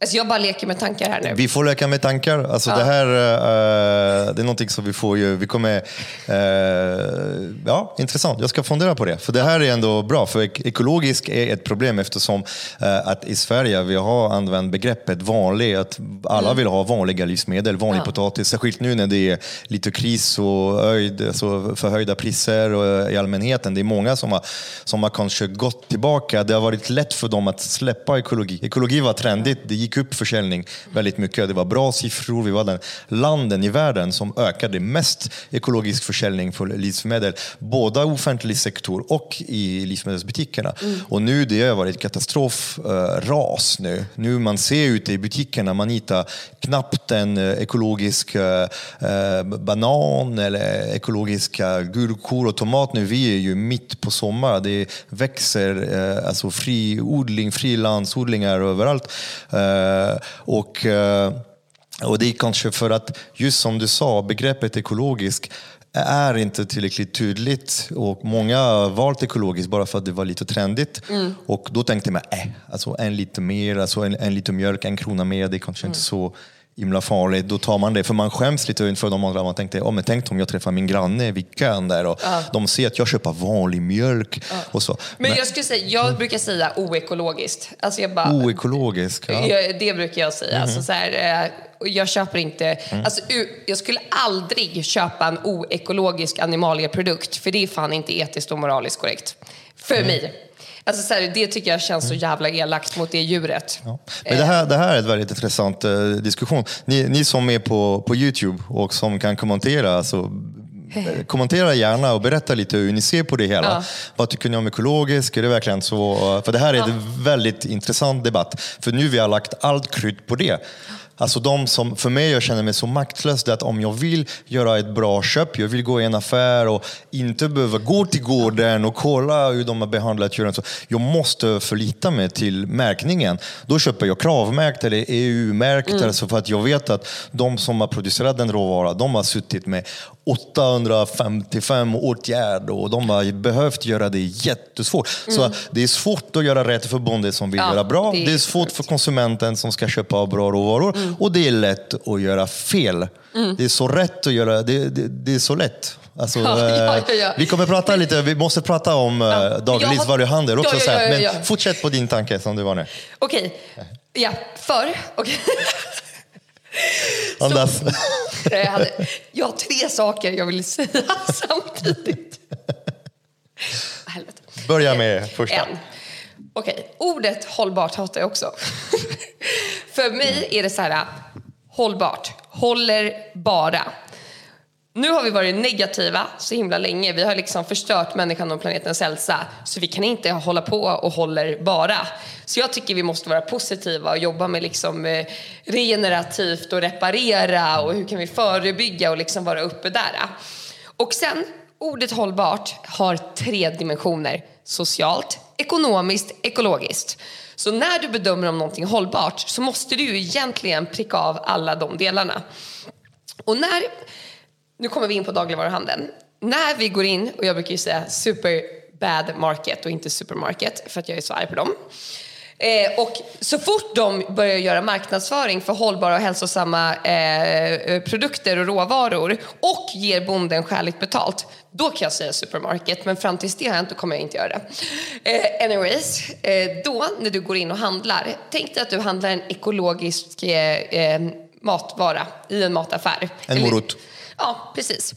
Alltså jag bara leker med tankar här nu. Vi får leka med tankar. Alltså ja. det här uh, det är någonting som vi får ju, vi kommer, uh, ja intressant, jag ska fundera på det. För det här är ändå bra, för ekologisk är ett problem eftersom uh, att i Sverige vi har använt begreppet vanlig, att alla mm. vill ha vanliga livsmedel, vanlig ja. potatis, särskilt nu när det är lite kris och höjd, alltså förhöjda priser och i allmänheten. Det är många som har, som har kanske gått tillbaka, det har varit lätt för dem att släppa ekologi. Ekologi var trendigt, det gick gick upp försäljning väldigt mycket. Det var bra siffror. Vi var den landen i världen som ökade mest ekologisk försäljning för livsmedel. Både offentlig sektor och i livsmedelsbutikerna. Mm. Och nu det har varit katastrofras uh, nu. Nu man ser ute i butikerna, man hittar knappt en uh, ekologisk uh, banan eller ekologiska gurkor och tomat nu. Vi är ju mitt på sommaren. Det växer alltså fri odling, frilandsodlingar överallt. Eh, och, eh, och det är kanske för att, just som du sa, begreppet ekologisk är inte tillräckligt tydligt och många har valt ekologiskt bara för att det var lite trendigt. Mm. Och då tänkte man, äh, alltså en liter mer, alltså en, en liter mjölk, en krona mer, det är kanske mm. inte så himla farligt, då tar man det. För man skäms lite inför de andra. Man tänkte, oh, men tänk om jag träffar min granne vid kön där och ja. de ser att jag köper vanlig mjölk. Ja. Och så. Men, men, jag, skulle säga, jag brukar säga oekologiskt. Alltså jag bara, oekologiskt? Ja. Jag, det brukar jag säga. Mm. Alltså så här, eh, jag köper inte... Mm. Alltså, jag skulle aldrig köpa en oekologisk animalieprodukt för det är fan inte etiskt och moraliskt korrekt. För mm. mig. Alltså, så här, det tycker jag känns så jävla elakt mot det djuret. Ja. Men det, här, det här är en väldigt intressant uh, diskussion. Ni, ni som är på, på Youtube och som kan kommentera, alltså, eh, [LAUGHS] kommentera gärna och berätta lite hur ni ser på det hela. Ja. Vad tycker ni om ekologiskt? Är det verkligen så? För det här är ja. en väldigt intressant debatt. För nu vi har lagt allt krut på det. Alltså de som, för mig, jag känner mig så maktlös. Det att om jag vill göra ett bra köp, jag vill gå i en affär och inte behöva gå till gården och kolla hur de har behandlat djuren. Jag måste förlita mig till märkningen. Då köper jag kravmärkt eller EU-märkt. Mm. Alltså för att jag vet att de som har producerat den råvaran, de har suttit med 855 åtgärder och de har behövt göra det jättesvårt. Mm. Så det är svårt att göra rätt för bonden som vill ja, göra bra. Det är, det är svårt för konsumenten som ska köpa bra råvaror. Mm. Och det är lätt att göra fel. Mm. Det är så rätt att göra, det, det, det är så lätt. Alltså, [LAUGHS] ja, ja, eh, ja, vi kommer prata lite, vi måste prata om eh, ja, dagligvaruhandel också. Ja, Men fortsätt på din tanke som du var nu. Okej, okay. ja, för... Okay. [LAUGHS] Andas. Så, jag, hade, jag har tre saker jag vill säga [LAUGHS] samtidigt. Helvete. Börja med första. En. Okej, okay. ordet hållbart hatar jag också. [LAUGHS] För mig är det så här, hållbart, håller bara. Nu har vi varit negativa så himla länge. Vi har liksom förstört människan och planetens hälsa. Så vi kan inte hålla på och håller bara. Så jag tycker vi måste vara positiva och jobba med liksom eh, regenerativt och reparera och hur kan vi förebygga och liksom vara uppe där. Och sen, ordet hållbart har tre dimensioner. Socialt, ekonomiskt, ekologiskt. Så när du bedömer om någonting är hållbart så måste du ju egentligen pricka av alla de delarna. Och när, nu kommer vi in på dagligvaruhandeln. När vi går in, och jag brukar ju säga super bad market och inte supermarket för att jag är så arg på dem. Eh, och så fort de börjar göra marknadsföring för hållbara och hälsosamma eh, produkter och råvaror och ger bonden skäligt betalt, då kan jag säga supermarket. Men fram tills det har jag inte, kommer jag inte göra det. Eh, anyways, eh, då när du går in och handlar, tänk dig att du handlar en ekologisk eh, eh, matvara i en mataffär. En morot. Ja, precis.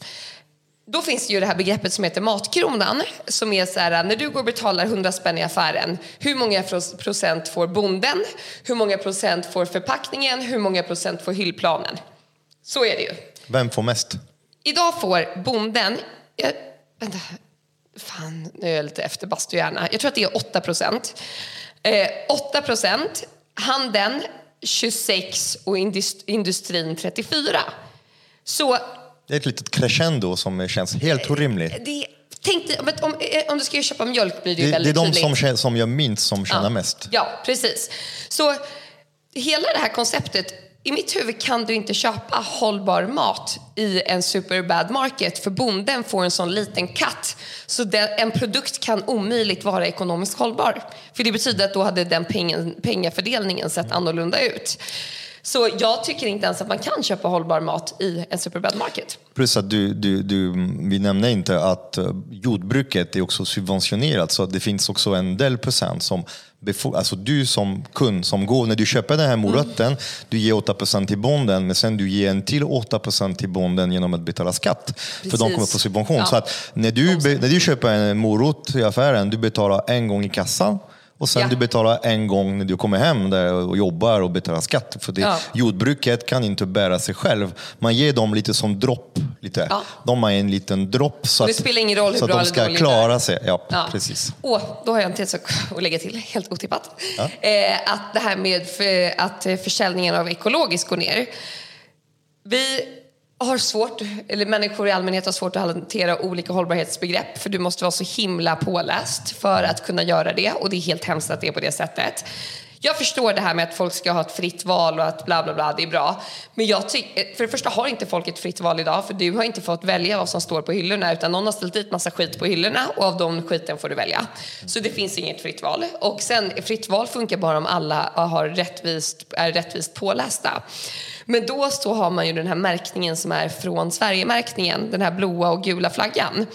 Då finns det ju det här begreppet som heter matkronan som är så här, när du går och betalar 100 spänn i affären, hur många procent får bonden? Hur många procent får förpackningen? Hur många procent får hyllplanen? Så är det ju. Vem får mest? Idag får bonden, jag, vänta, fan nu är jag lite efter bastujärna, jag tror att det är 8 procent. Eh, 8 procent, handeln 26 och industrin 34. Så det är ett litet crescendo som känns helt orimligt. Det, tänk dig, om, om du ska köpa mjölk blir det det, väldigt Det är de tydligt. som, som gör minst som tjänar ja. mest. Ja, precis. Så hela det här konceptet, i mitt huvud kan du inte köpa hållbar mat i en superbad market för bonden får en sån liten katt så den, en produkt kan omöjligt vara ekonomiskt hållbar. För det betyder att då hade den pengen, pengafördelningen sett annorlunda ut. Så jag tycker inte ens att man kan köpa hållbar mat i en superbad market. Plus att du, du, du, vi nämnde inte att eh, jordbruket är också subventionerat så det finns också en del procent som Alltså du som kund som går, när du köper den här moroten, mm. du ger 8% till bonden men sen du ger en till 8% till bonden genom att betala skatt. Precis. För de kommer få subvention. Ja. Så att när du, när du köper en morot i affären, du betalar en gång i kassan och sen ja. du betalar en gång när du kommer hem där och jobbar och betalar skatt. För det, ja. jordbruket kan inte bära sig själv. Man ger dem lite som dropp. Lite. Ja. De har en liten dropp så, att, spelar ingen roll hur så att de ska klara sig. Ja, ja. Precis. Åh, då har jag en till sak att lägga till, helt otippat. Eh, att det här med för, att försäljningen av ekologiskt går ner. Vi har svårt, eller människor i allmänhet har svårt att hantera olika hållbarhetsbegrepp för du måste vara så himla påläst för att kunna göra det och det är helt hemskt att det är på det sättet. Jag förstår det här med att folk ska ha ett fritt val och att bla bla bla, det är bra. Men jag tycker, för det första har inte folk ett fritt val idag för du har inte fått välja vad som står på hyllorna utan någon har ställt dit massa skit på hyllorna och av de skiten får du välja. Så det finns inget fritt val. Och sen, fritt val funkar bara om alla har rättvist, är rättvist pålästa. Men då så har man ju den här märkningen som är från Sverige-märkningen, den här blåa och gula flaggan.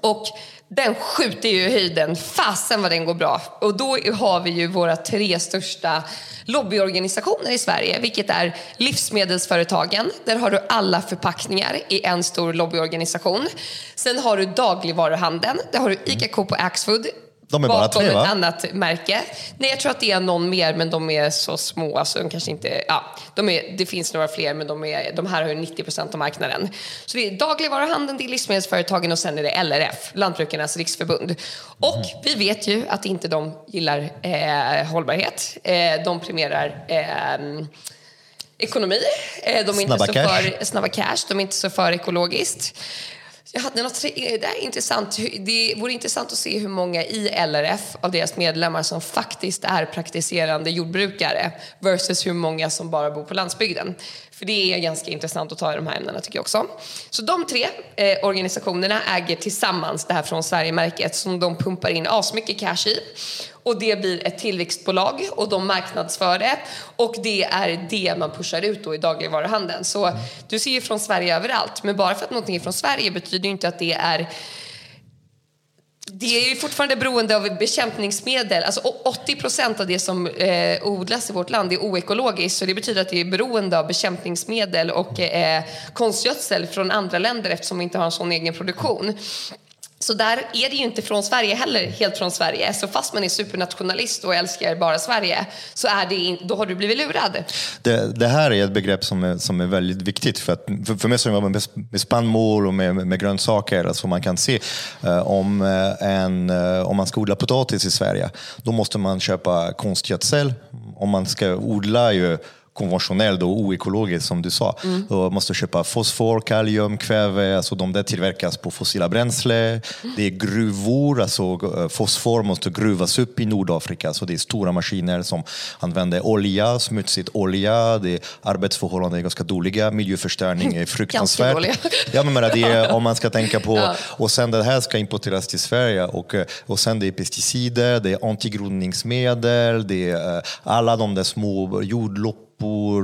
Och den skjuter ju i höjden. Fasen vad den går bra. Och då har vi ju våra tre största lobbyorganisationer i Sverige, vilket är Livsmedelsföretagen. Där har du alla förpackningar i en stor lobbyorganisation. Sen har du dagligvaruhandeln. Där har du ICA Coop och Axfood. De är bara tre va? ett annat märke. Nej, jag tror att det är någon mer, men de är så små. Alltså, de kanske inte, ja, de är, det finns några fler, men de, är, de här har 90 procent av marknaden. Så det är dagligvaruhandeln, det är livsmedelsföretagen och sen är det LRF, Lantbrukarnas riksförbund. Och mm. vi vet ju att inte de gillar eh, hållbarhet. Eh, de premierar eh, ekonomi. De är snabba inte så cash. för snabba cash. De är inte så för ekologiskt. Jag hade något, det är intressant. Det vore intressant att se hur många i LRF av deras medlemmar som faktiskt är praktiserande jordbrukare versus hur många som bara bor på landsbygden. För det är ganska intressant att ta i de här ämnena tycker jag också. Så de tre eh, organisationerna äger tillsammans det här från Sverige-märket som de pumpar in asmycket cash i. Och det blir ett tillväxtbolag och de marknadsför det. Och det är det man pushar ut då i dagligvaruhandeln. Så du ser ju från Sverige överallt. Men bara för att någonting är från Sverige betyder inte att det är det är ju fortfarande beroende av bekämpningsmedel. Alltså 80 procent av det som eh, odlas i vårt land är oekologiskt. Så det betyder att det är beroende av bekämpningsmedel och eh, konstgödsel från andra länder eftersom vi inte har en sån egen produktion. Så där är det ju inte från Sverige heller, helt från Sverige. Så fast man är supernationalist och älskar bara Sverige, så är det in, då har du blivit lurad. Det, det, här är ett begrepp som är, som är väldigt viktigt. För, att, för, för mig som jobbar med, med spannmål och med, med grönsaker, alltså man kan se eh, om, eh, en, eh, om man ska odla potatis i Sverige, då måste man köpa konstgödsel. Om man ska odla ju konventionellt och oekologiskt som du sa. Mm. Och måste köpa fosfor, kalium, kväve, alltså de där tillverkas på fossila bränsle. Mm. Det är gruvor, alltså eh, fosfor måste gruvas upp i Nordafrika, så det är stora maskiner som använder olja, smutsigt olja, det är arbetsförhållanden är ganska dåliga, miljöförstöring är [LAUGHS] fruktansvärt. [LAUGHS] ja, men det är, om man ska tänka på, [LAUGHS] ja. och sen det här ska importeras till Sverige och, eh, och sen det är pesticider, det är antigrodningsmedel, det är eh, alla de där små jordlopp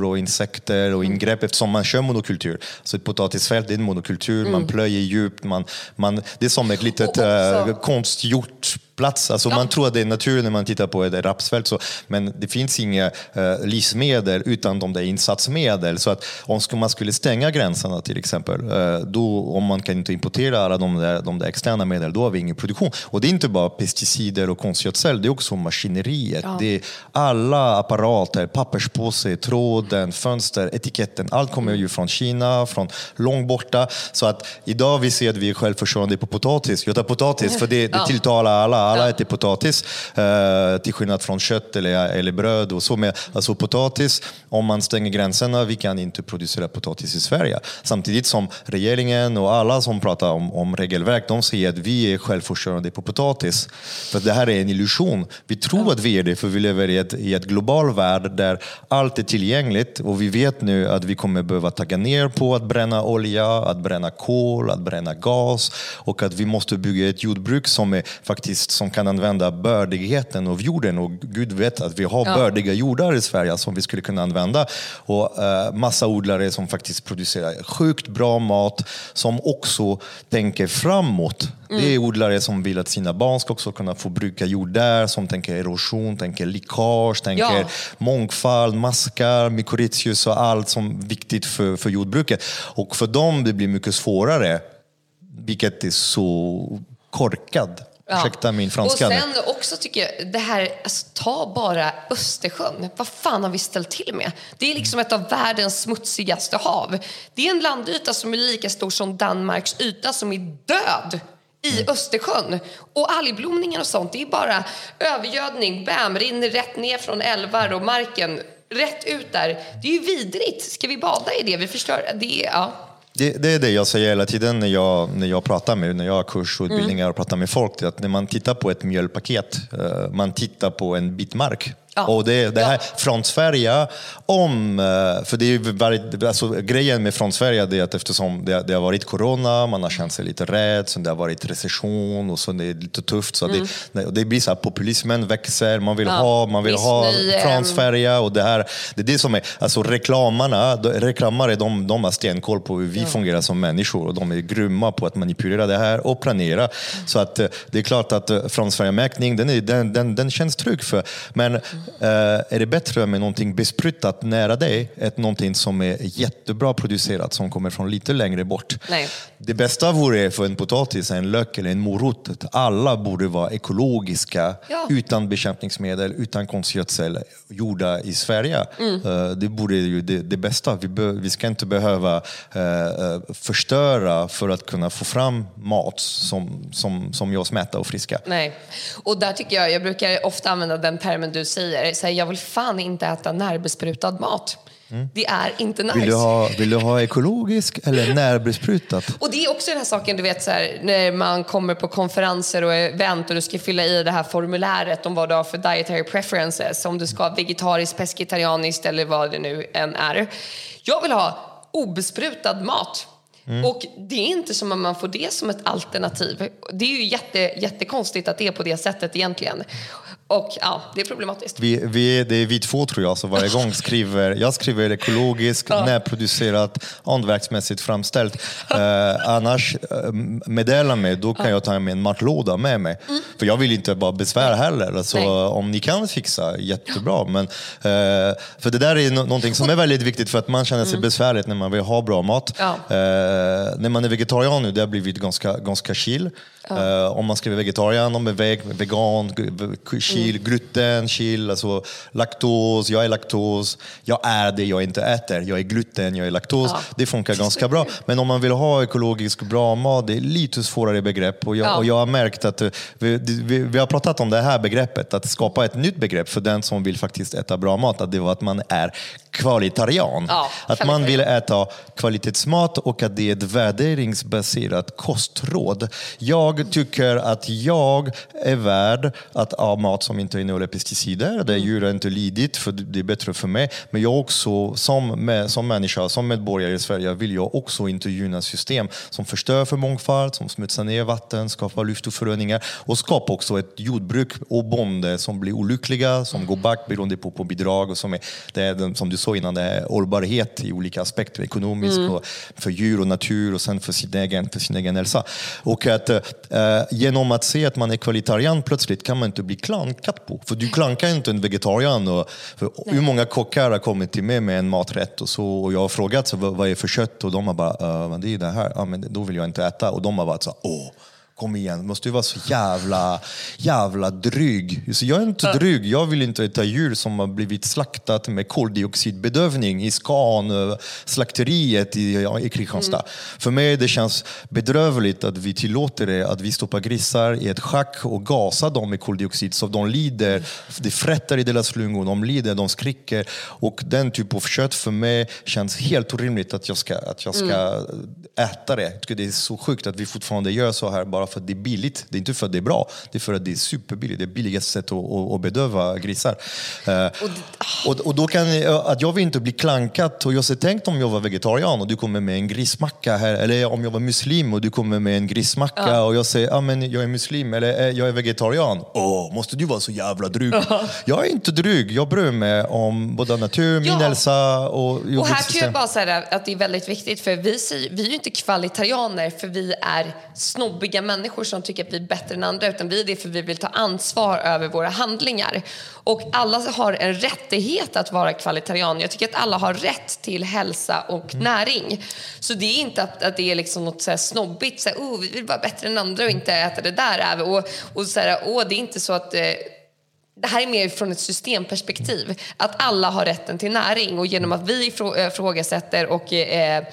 och insekter och ingrepp eftersom man kör monokultur. Så ett potatisfält är en monokultur, mm. man plöjer djupt, man, man, det är som ett litet äh, konstgjort plats. Alltså ja. Man tror att det är natur när man tittar på ett rapsfält, så, men det finns inga eh, livsmedel utan de där insatsmedel. Så att om man skulle stänga gränserna till exempel, eh, då, om man kan inte importera alla de där, de där externa medel, då har vi ingen produktion. Och det är inte bara pesticider och konstgödsel, det är också maskineriet. Ja. Det är alla apparater, papperspåse, tråden, fönster, etiketten. Allt kommer ju från Kina, från långt borta. Så att idag vi ser att vi är självförsörjande på potatis. Jag tar potatis för det, det tilltalar alla alla äter potatis, eh, till skillnad från kött eller, eller bröd. Och så med, alltså potatis, om man stänger gränserna, vi kan inte producera potatis i Sverige. Samtidigt som regeringen och alla som pratar om, om regelverk, de säger att vi är självförsörjande på potatis. För det här är en illusion. Vi tror att vi är det, för vi lever i ett, i ett global värld där allt är tillgängligt och vi vet nu att vi kommer behöva tagga ner på att bränna olja, att bränna kol, att bränna gas och att vi måste bygga ett jordbruk som är faktiskt som kan använda bördigheten av jorden. Och Gud vet att vi har ja. bördiga jordar i Sverige som vi skulle kunna använda. Och uh, massa odlare som faktiskt producerar sjukt bra mat som också tänker framåt. Mm. Det är odlare som vill att sina barn ska också kunna få bruka jord där, som tänker erosion, tänker läckage, tänker ja. mångfald, maskar, mykorrhizius och allt som är viktigt för, för jordbruket. Och för dem det blir mycket svårare, vilket är så korkat Ja. Ursäkta min franska. Och sen också tycker jag, det här, alltså, ta bara Östersjön. Vad fan har vi ställt till med? Det är liksom ett av världens smutsigaste hav. Det är en landyta som är lika stor som Danmarks yta som är död i mm. Östersjön. Och algblomningen och sånt, det är bara övergödning. Bam, rinner rätt ner från älvar och marken. Rätt ut där. Det är ju vidrigt. Ska vi bada i det? Vi förstör det. Ja. Det, det, är det jag säger hela tiden när jag, när jag pratar med, när jag har kursutbildningar och pratar med folk. Att när man tittar på ett mjölpaket, uh, man tittar på en bit mark. Ja. Och det, det här ja. från Sverige, om, eh, för det är varit, alltså, grejen med från Sverige är att eftersom det, det, har varit corona, man har känt sig lite rädd, sen det har varit recession och så det är lite tufft. Så mm. det, det blir så här, populismen växer, man vill ja. ha, man vill ha från Sverige och det här, det är det som är, alltså reklamarna, reklamare de, de har stenkoll på hur vi ja. fungerar som människor och de är grymma på att manipulera det här och planera. Mm. Så att eh, det är klart att eh, från Sverige-märkning, den, den, den, den känns trygg för, men mm Eh, är det bättre med någonting besprutat nära dig än någonting som är jättebra producerat som kommer från lite längre bort? Nej. Det bästa vore för en potatis, en lök eller en morot att alla borde vara ekologiska ja. utan bekämpningsmedel, utan konstgödsel, gjorda i Sverige. Mm. Eh, det borde ju det, det bästa. Vi, be, vi, ska inte behöva uh, förstöra för att kunna få fram mat som, som, som gör oss mätta och friska. Nej, och där tycker jag, jag brukar ofta använda den termen du säger, så här, jag vill fan inte äta närbesprutad mat. Mm. Det är inte nice. Vill du, ha, vill du ha ekologisk eller [LAUGHS] närbesprutat? Och det är också den här saken, du vet så här, när man kommer på konferenser och event och du ska fylla i det här formuläret om vad du har för dietary preferences, om du ska ha vegetariskt, pescetarianiskt eller vad det nu än är. Jag vill ha obesprutad mat. Mm. Och det är inte som att man får det som ett alternativ. Det är ju jätte, jättekonstigt att det är på det sättet egentligen. Och ja, det är problematiskt. Vi, vi, det är vi två tror jag som varje gång skriver, jag skriver ekologiskt, ja. närproducerat, hantverksmässigt framställt. Eh, annars, eh, meddela mig, då kan ja. jag ta med en matlåda med mig. Mm. För jag vill inte bara besvära heller. Alltså, om ni kan fixa, jättebra. Men, eh, för det där är någonting som är väldigt viktigt för att man känner sig mm. besvärligt när man vill ha bra mat. Ja. Eh, när man är vegetarian nu, det har blivit ganska, ganska chill. Ja. Uh, om man skriver vegetarian, om är veg, vegan, chill, gluten, chill, alltså laktos, jag är laktos, jag är det jag inte äter, jag är gluten, jag är laktos. Ja. Det funkar ganska bra. Men om man vill ha ekologisk bra mat, det är lite svårare begrepp. Och jag, Ja. och jag har märkt att eh, vi, vi, vi har pratat om det här begreppet, att skapa ett nytt begrepp för den som vill faktiskt äta bra mat, att det var att man är kvalitarian. Att man vill äta kvalitetsmat och att det är ett värderingsbaserat kostråd. Jag tycker att jag är värd att ha mat som inte innehåller pesticider, där djuren inte lidit, för det är bättre för mig. Men jag också, som, som människa, som medborgare i Sverige, vill jag också inte gynna system som förstör för mångfald, som smutsar ner vatten, skapar luftföroreningar och skapar också ett jordbruk och bonde som blir olyckliga, som går back beroende på, på bidrag och som är, det är som du sa innan, det är hållbarhet i olika aspekter, ekonomisk och för djur och natur och sen för sin egen, för sin egen hälsa. Och att eh, genom att se att man är kvalitarian plötsligt kan man inte bli klankad på. För du klankar inte en vegetarian. Och, hur många kockar har kommit till mig med en maträtt och, så, och jag har frågat så, vad, vad är för kött och de har bara, vad det är det här, ja, men då vill jag inte äta. Och de har varit så åh, Kom igen, måste du vara så jävla, jävla dryg? Så jag är inte dryg. Jag vill inte äta djur som har blivit slaktat med koldioxidbedövning i Scan, eh, slakteriet i, i Kristianstad. För mig det känns bedrövligt att vi tillåter det, att vi stoppar grisar i ett schack och gasar dem med koldioxid så de lider. Det frätter i deras lungor, de lider, de skriker. Och den typen av kött för mig känns helt orimligt att jag ska, att jag ska äta det. Det är så sjukt att vi fortfarande gör så här bara för att det är billigt. Det är inte för att det är bra, det är för att det är superbilligt. Det är billigaste sättet att, att, bedöva grisar. Eh, och, och då kan jag, att jag vill inte bli klankad. Och jag har tänkt om jag var vegetarian och du kommer med en grismacka här, eller om jag var muslim och du kommer med en grismacka och jag säger ah, men jag är muslim eller eh, jag är vegetarian. Åh, måste du vara så jävla dryg? Jag är inte dryg, jag bryr mig om både natur, min Ja. hälsa och Och här tror jag bara så här att det är väldigt viktigt för vi, säger, vi är ju inte kvalitarianer för vi är snobbiga människor som tycker att vi är bättre än andra utan vi är det för vi vill ta ansvar över våra handlingar. Och alla har en rättighet att vara kvalitarian. Jag tycker att alla har rätt till hälsa och näring. Så det är inte att, att det är liksom något så här snobbigt, så här, oh, vi vill vara bättre än andra och inte äta det där. Och, och så här, oh, det är inte så att eh, det här är mer från ett systemperspektiv. Att alla har rätten till näring och genom att vi ifrå- eh, ifrågasätter och eh,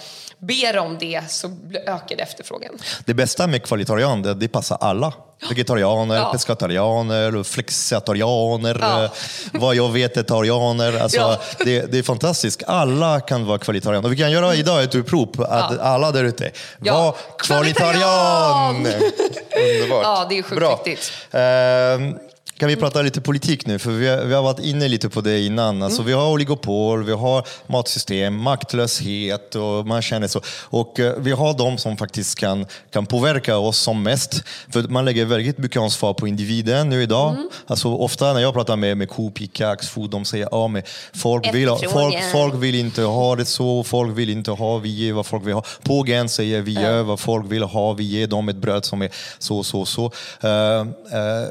ber om det så ökar det efterfrågan. Det bästa med kvalitarian att det passar alla. Vegetarianer, Ja. pescatarianer, flexitarianer, Ja. eh, vad jag vet etarianer. Alltså, Ja. det, det är fantastiskt. Alla kan vara kvalitarianer. Vi kan göra idag ett upprop att alla där ute, Ja. var kvalitarian! [LAUGHS] Underbart. Ja, det är sjukt Bra. viktigt. Ehm, kan vi prata lite politik nu? För vi har, vi har varit inne lite på det innan. Alltså, Vi har oligopol, vi har matsystem, maktlöshet och man känner så. Och eh, vi har de som faktiskt kan, kan påverka oss som mest. För man lägger väldigt mycket ansvar på individen nu idag. Alltså, ofta när jag pratar med, med Coop, Ica, Axfood, de säger att ja, men folk, vill, folk, folk vill inte ha det så, folk vill inte ha, vi ger vad folk vill ha. Pågen säger vi gör vad folk vill ha, vi ger dem ett bröd som är så, så, så. Eh, eh,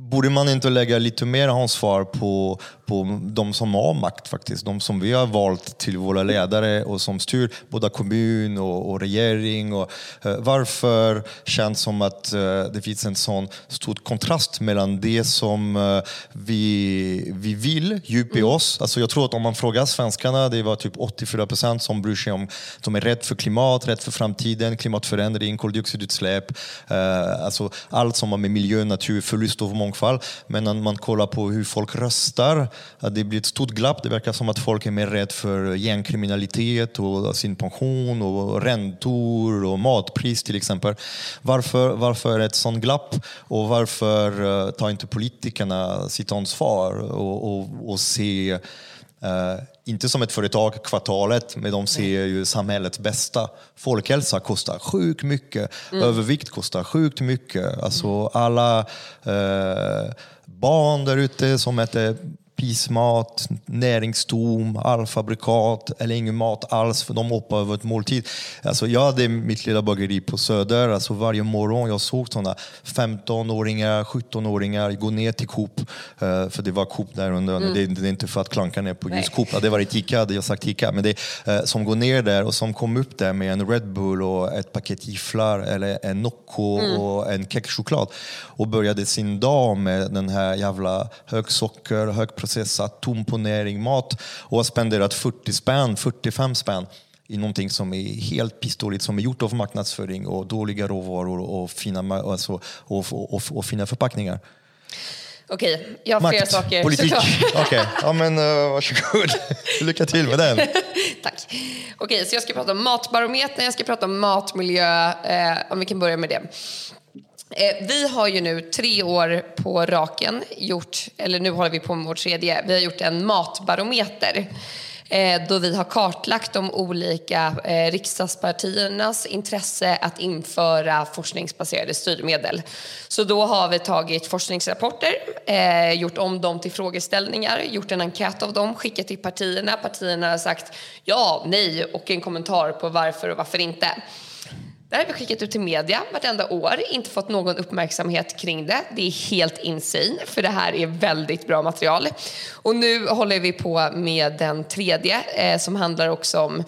Borde man inte lägga lite mer ansvar på, på de som har makt faktiskt? De som vi har valt till våra ledare och som styr både kommun och, och regering. Och, eh, varför känns som att eh, det finns en sån stor kontrast mellan det som eh, vi, vi vill djupt i oss. Alltså jag tror att om man frågar svenskarna, det var typ 84 procent som bryr sig om, de är rädda för klimat, rädda för framtiden, klimatförändring, koldioxidutsläpp, eh, alltså allt som har med miljö, natur, förlust av mångfald. Men när man kollar på hur folk röstar, att det blir ett stort glapp. Det verkar som att folk är mer rädda för gängkriminalitet och sin pension och räntor och matpris till exempel. Varför, varför är det ett sånt glapp? Och varför eh, tar inte politikerna sitt ansvar och, och, och se Uh, inte som ett företag kvartalet, men de ser ju samhällets bästa. Folkhälsa kostar sjukt mycket. Övervikt kostar sjukt mycket. Alltså alla eh, barn där ute som äter pismat, näringstom, halvfabrikat eller ingen mat alls för de hoppar över ett måltid. Alltså jag hade mitt lilla bageri på Söder. Alltså varje morgon jag såg sådana 15-åringar, 17-åringar gå ner till Coop, eh, för det var Coop där under. Mm. Det, det, är inte för att klanka ner på just Coop, det var ett Ica, hade jag sagt Ica. Men det, eh, som går ner där och som kom upp där med en Red Bull och ett paket gifflar eller en Nocco mm. och en kexchoklad och började sin dag med den här jävla högsocker, högprocessat, tom på näring mat och har spenderat 40 spänn, 45 spänn i någonting som är helt pissdåligt, som är gjort av marknadsföring och dåliga råvaror och fina, alltså, och, och, och, och fina förpackningar. Okej, jag har Makt, flera saker politik. [LAUGHS] Okej, okay. ja men uh, varsågod. [LAUGHS] Lycka till med den. [LAUGHS] Tack. Okej, så jag ska prata om matbarometern, jag ska prata om matmiljö, eh, om vi kan börja med det. Eh, vi har ju nu tre år på raken gjort, eller nu håller vi på med vår tredje, vi har gjort en matbarometer eh, då vi har kartlagt de olika eh, riksdagspartiernas intresse att införa forskningsbaserade styrmedel. Så då har vi tagit forskningsrapporter, gjort om dem till frågeställningar, gjort en enkät av dem, skickat till partierna. Partierna har sagt ja, nej och en kommentar på varför och varför inte. Det här har vi skickat ut till media vartenda år, inte fått någon uppmärksamhet kring det. Det är helt insane, för det här är väldigt bra material. Och nu håller vi på med den tredje eh, som handlar också om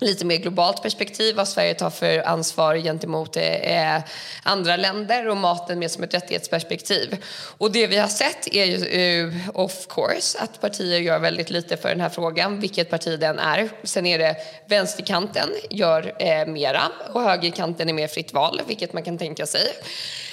lite mer globalt perspektiv, vad Sverige tar för ansvar gentemot eh, eh, andra länder och maten mer som ett rättighetsperspektiv. Och det vi har sett är ju, eh, of course, att partier gör väldigt lite för den här frågan, vilket parti den är. Sen är det vänsterkanten gör eh, mera och högerkanten är mer fritt val, vilket man kan tänka sig.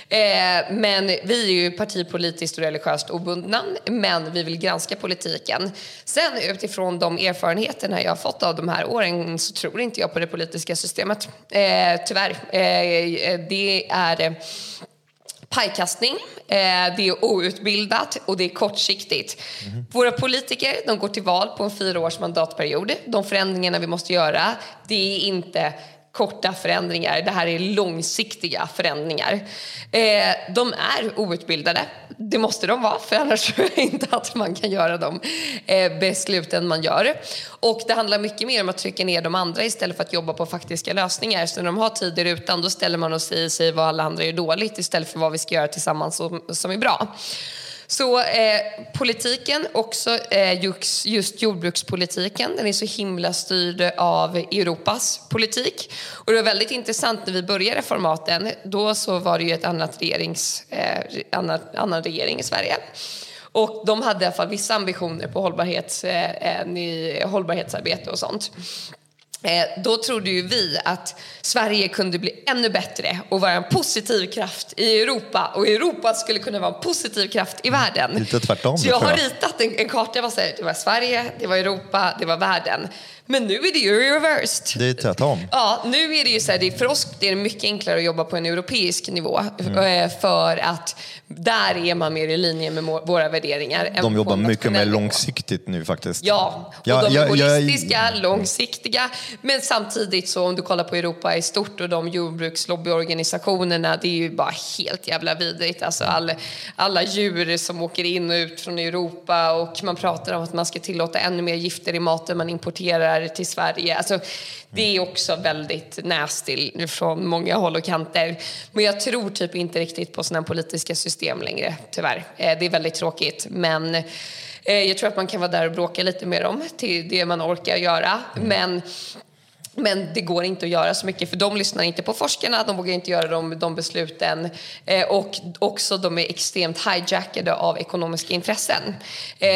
Eh, men vi är ju partipolitiskt och religiöst obundna, men vi vill granska politiken. Sen utifrån de erfarenheterna jag har fått av de här åren så tror inte jag på det politiska systemet. Eh, tyvärr. Eh, det är eh, pajkastning, eh, det är outbildat och det är kortsiktigt. Mm. Våra politiker de går till val på en fyraårs mandatperiod. De förändringarna vi måste göra, det är inte korta förändringar. Det här är långsiktiga förändringar. Eh, de är outbildade. Det måste de vara, för annars [LAUGHS] tror jag inte att man kan göra de eh, besluten man gör. Och det handlar mycket mer om att trycka ner de andra istället för att jobba på faktiska lösningar. Så när de har tid i rutan, då ställer man och säger sig vad alla andra gör dåligt istället för vad vi ska göra tillsammans som, som är bra. Så eh, politiken, också eh, just, just jordbrukspolitiken, den är så himla styrd av Europas politik. Och det var väldigt intressant när vi började formaten. Då så var det ju ett annat regerings, eh, annan, annan regering i Sverige. Och de hade i alla fall vissa ambitioner på hållbarhets, eh, eh hållbarhetsarbete och sånt. Eh, då trodde ju vi att Sverige kunde bli ännu bättre och vara en positiv kraft i Europa och Europa skulle kunna vara en positiv kraft i världen. Lite tvärtom. Så jag har ritat en, en karta. Var så här, det var Sverige, det var Europa, det var världen. Men nu är det ju reversed. Det är tvärtom. Ja, nu är det ju så här, det är, för oss det är mycket enklare att jobba på en europeisk nivå. Mm. För att där är man mer i linje med våra värderingar. De jobbar mycket mer långsiktigt nu faktiskt. Ja, och ja, de är ja, holistiska, ja, långsiktiga. Men samtidigt så om du kollar på Europa i stort och de jordbrukslobbyorganisationerna, det är ju bara helt jävla vidrigt. Alltså all, alla djur som åker in och ut från Europa och man pratar om att man ska tillåta ännu mer gifter i maten man importerar till Sverige. Alltså, det är också väldigt nasty från många håll och kanter. Men jag tror typ inte riktigt på sådana politiska system längre, tyvärr. Eh, det är väldigt tråkigt. Men eh, jag tror att man kan vara där och bråka lite med dem till det man orkar göra. Men men det går inte att göra så mycket för de lyssnar inte på forskarna, de vågar inte göra de, de besluten eh, och också de är extremt hijackade av ekonomiska intressen. Eh,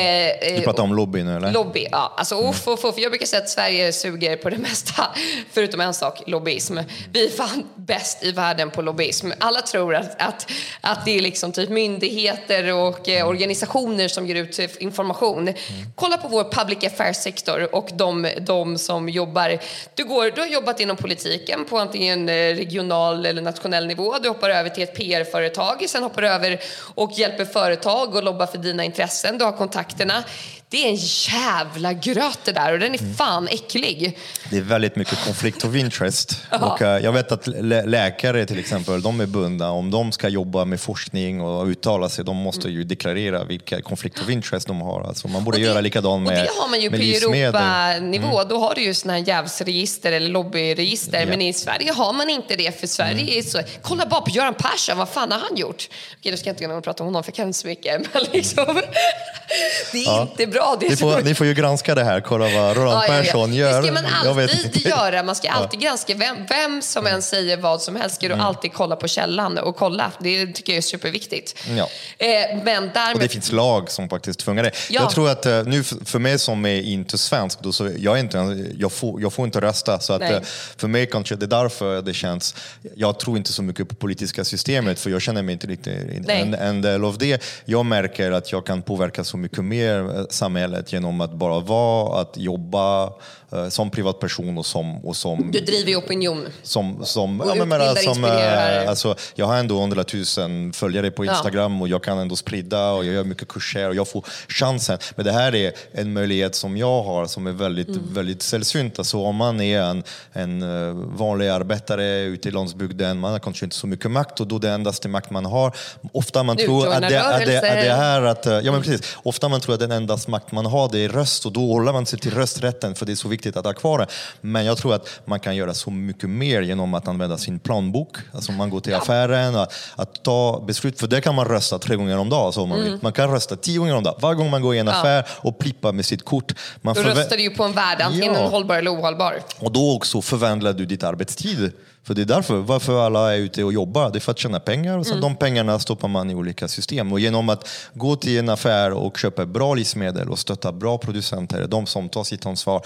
du pratar om lobby nu eller? Lobby, ja. Alltså, mm. uff, uff, uff. Jag brukar säga att Sverige suger på det [LAUGHS] mesta, förutom en sak, lobbyism. Vi är fan bäst i världen på lobbyism. Alla tror att, att, att det är liksom typ myndigheter och eh, organisationer som ger ut information. Mm. Kolla på vår public affairs-sektor och de, de som jobbar. Du går, du har jobbat inom politiken på antingen eh, regional eller nationell nivå. Du hoppar över till ett PR-företag, sen hoppar du över och hjälper företag och lobbar för dina intressen. Du har kontakterna det är en jävla gröt det där och den är Mm. fan äcklig. Det är väldigt mycket konflikt of interest. [LAUGHS] Och, eh, jag vet att lä- läkare till exempel, de är bundna. Om de ska jobba med forskning och uttala sig, de måste ju deklarera vilka konflikt of interest de har. Alltså man borde Och det- göra likadant Och med det har man ju på livsmedel. Mm. Europanivå. Då har du ju såna här jävsregister eller lobbyregister. Men i Sverige har man inte det. För Sverige Mm. är så... Kolla bara på Göran Persson, vad fan har han gjort? Okej, nu ska jag inte och prata om honom för jag kan inte så mycket. [LAUGHS] Men liksom, det är Ja. inte bra. Det är Ni får, ni får ju granska det här, kolla vad Roland Ja, ja, ja. Persson gör. Det ska man alltid göra. Man ska alltid granska vem, vem som än säger vad som helst. Ska du alltid kolla på källan och kolla. Det tycker jag är superviktigt. Ja. Eh, men Och därmed... det finns lag som faktiskt fungerar. det. Ja. Jag tror att eh, nu för mig som är inte svensk, då så jag, inte, jag, får, jag får inte rösta. Så att, Nej. eh, för mig kanske det är därför det känns... Jag tror inte så mycket på politiska systemet för jag känner mig inte riktigt en del av det. Jag märker att jag kan påverka så mycket mer eh, samhället genom att bara vara, att jobba som privatperson och som, och som Du driver ju opinion. som, som, Och ja, men, utbildar, som eh, alltså, jag har ändå hundratusen följare på Ja. Instagram och jag kan ändå sprida och jag gör mycket kurser och jag får chansen. Men det här är en möjlighet som jag har som är väldigt, Mm. väldigt sällsynt. Alltså, om man är en, en eh, vanlig arbetare ute i landsbygden, man har kanske inte så mycket makt och då det endaste makt man har. Ofta man tror att det, att, det, att det här att, eh, ja, men precis. Ofta man tror att den enda makt man har det är röst och då håller man sig till rösträtten för det är så viktigt att ha kvar det. Men jag tror att man kan göra så mycket mer genom att använda sin planbok. Alltså man går till affären, att, att ta beslut. För det kan man rösta tre gånger om dagen. Så man, Mm. man kan rösta tio gånger om dagen. Varje gång man går i en affär och plippar med sitt kort. Man Då röstar du ju på en värld, antingen Ja. hållbar eller ohållbar. och då också förvandlar du ditt arbetstid. För det är därför varför alla är ute och jobbar. Det är för att tjäna pengar och sen de pengarna stoppar man i olika system. Och genom att gå till en affär och köpa bra livsmedel och stötta bra producenter, de som tar sitt ansvar,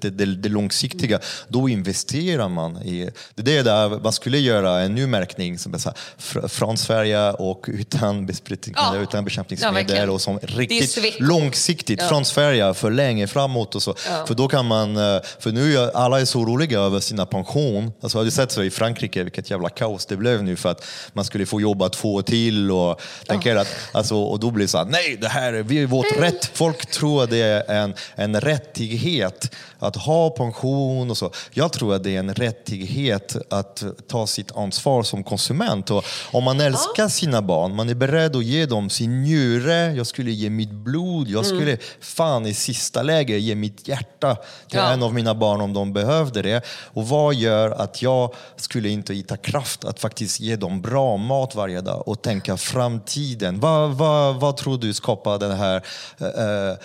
det, det, det långsiktiga, då investerar man i... Det är det där man skulle göra en ny märkning som är så här, fr- från Sverige och utan, besprit- Ja. utan Ja, bekämpningsmedel verkligen. och som riktigt långsiktigt från Sverige för länge framåt och så. Ja. För då kan man, eh, för nu är alla är så oroliga över sina pension. Alltså har du sett så i Frankrike vilket jävla kaos det blev nu för att man skulle få jobba två till och tänker att, alltså, och då blir det så här, nej det här är, vårt rätt. Folk tror det är en, en rättighet att ha pension och så. Jag tror att det är en rättighet att ta sitt ansvar som konsument. Och om man älskar sina barn, man är beredd att ge dem sin njure, jag skulle ge mitt blod, jag skulle fan i sista läge ge mitt hjärta till Ja. en av mina barn om de behövde det. Och vad gör att jag skulle inte hitta kraft att faktiskt ge dem bra mat varje dag och tänka framtiden? Vad, vad, vad tror du skapar den här eh,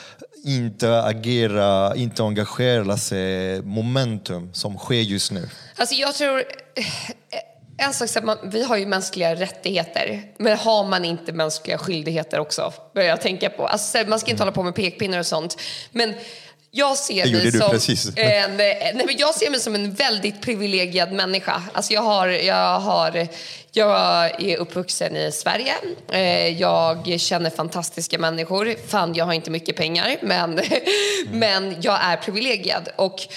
inte agera, inte engagera sig momentum som sker just nu? Alltså jag tror... En sak är att vi har ju mänskliga rättigheter, men har man inte mänskliga skyldigheter också? Börjar jag tänka på. Alltså, man ska inte hålla på med pekpinnar och sånt. Men jag ser Det mig som. En, nej, men jag ser mig som en väldigt privilegierad människa. Alltså jag, har, jag, har, jag är uppvuxen i Sverige. Eh, jag känner fantastiska människor. Fan, jag har inte mycket pengar, men, [LAUGHS] men jag är privilegierad. Och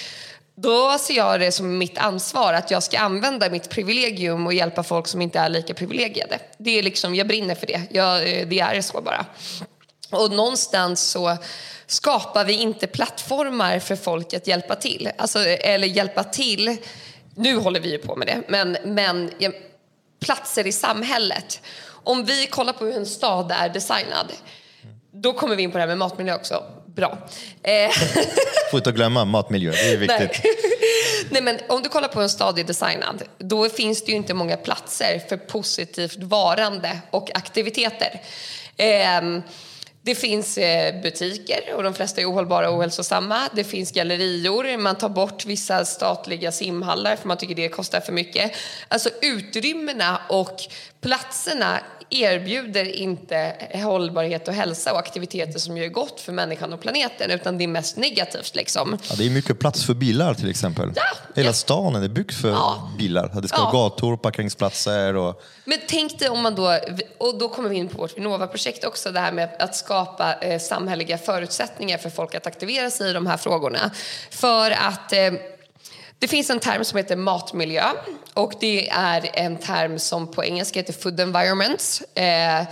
då ser jag det som mitt ansvar att jag ska använda mitt privilegium och hjälpa folk som inte är lika privilegierade. Det är liksom, jag brinner för det. Jag, eh, det är så bara. Och någonstans så skapar vi inte plattformar för folk att hjälpa till. Alltså, eller hjälpa till, nu håller vi ju på med det, men, men platser i samhället. Om vi kollar på hur en stad är designad, då kommer vi in på det här med matmiljö också. Bra. Eh, [LAUGHS] Får inte glömma matmiljö, det är viktigt. Nej. [LAUGHS] Nej, men om du kollar på hur en stad är designad, då finns det ju inte många platser för positivt varande och aktiviteter. Ehm, det finns eh, butiker och de flesta är ohållbara och ohälsosamma. Det finns gallerior, man tar bort vissa statliga simhallar för man tycker det kostar för mycket. Alltså utrymmena och platserna erbjuder inte hållbarhet och hälsa och aktiviteter som gör gott för människan och planeten utan det är mest negativt liksom. Ja, det är mycket plats för bilar till exempel. Ja, Hela ja. stan är byggd för Ja. bilar. Det ska Ja. vara gator, parkeringsplatser och... Men tänk dig om man då, och då kommer vi in på vårt Vinnova-projekt också, det här med att skapa eh, samhälleliga förutsättningar för folk att aktivera sig i de här frågorna. För att eh, Det finns en term som heter matmiljö och det är en term som på engelska heter food environments. Eh,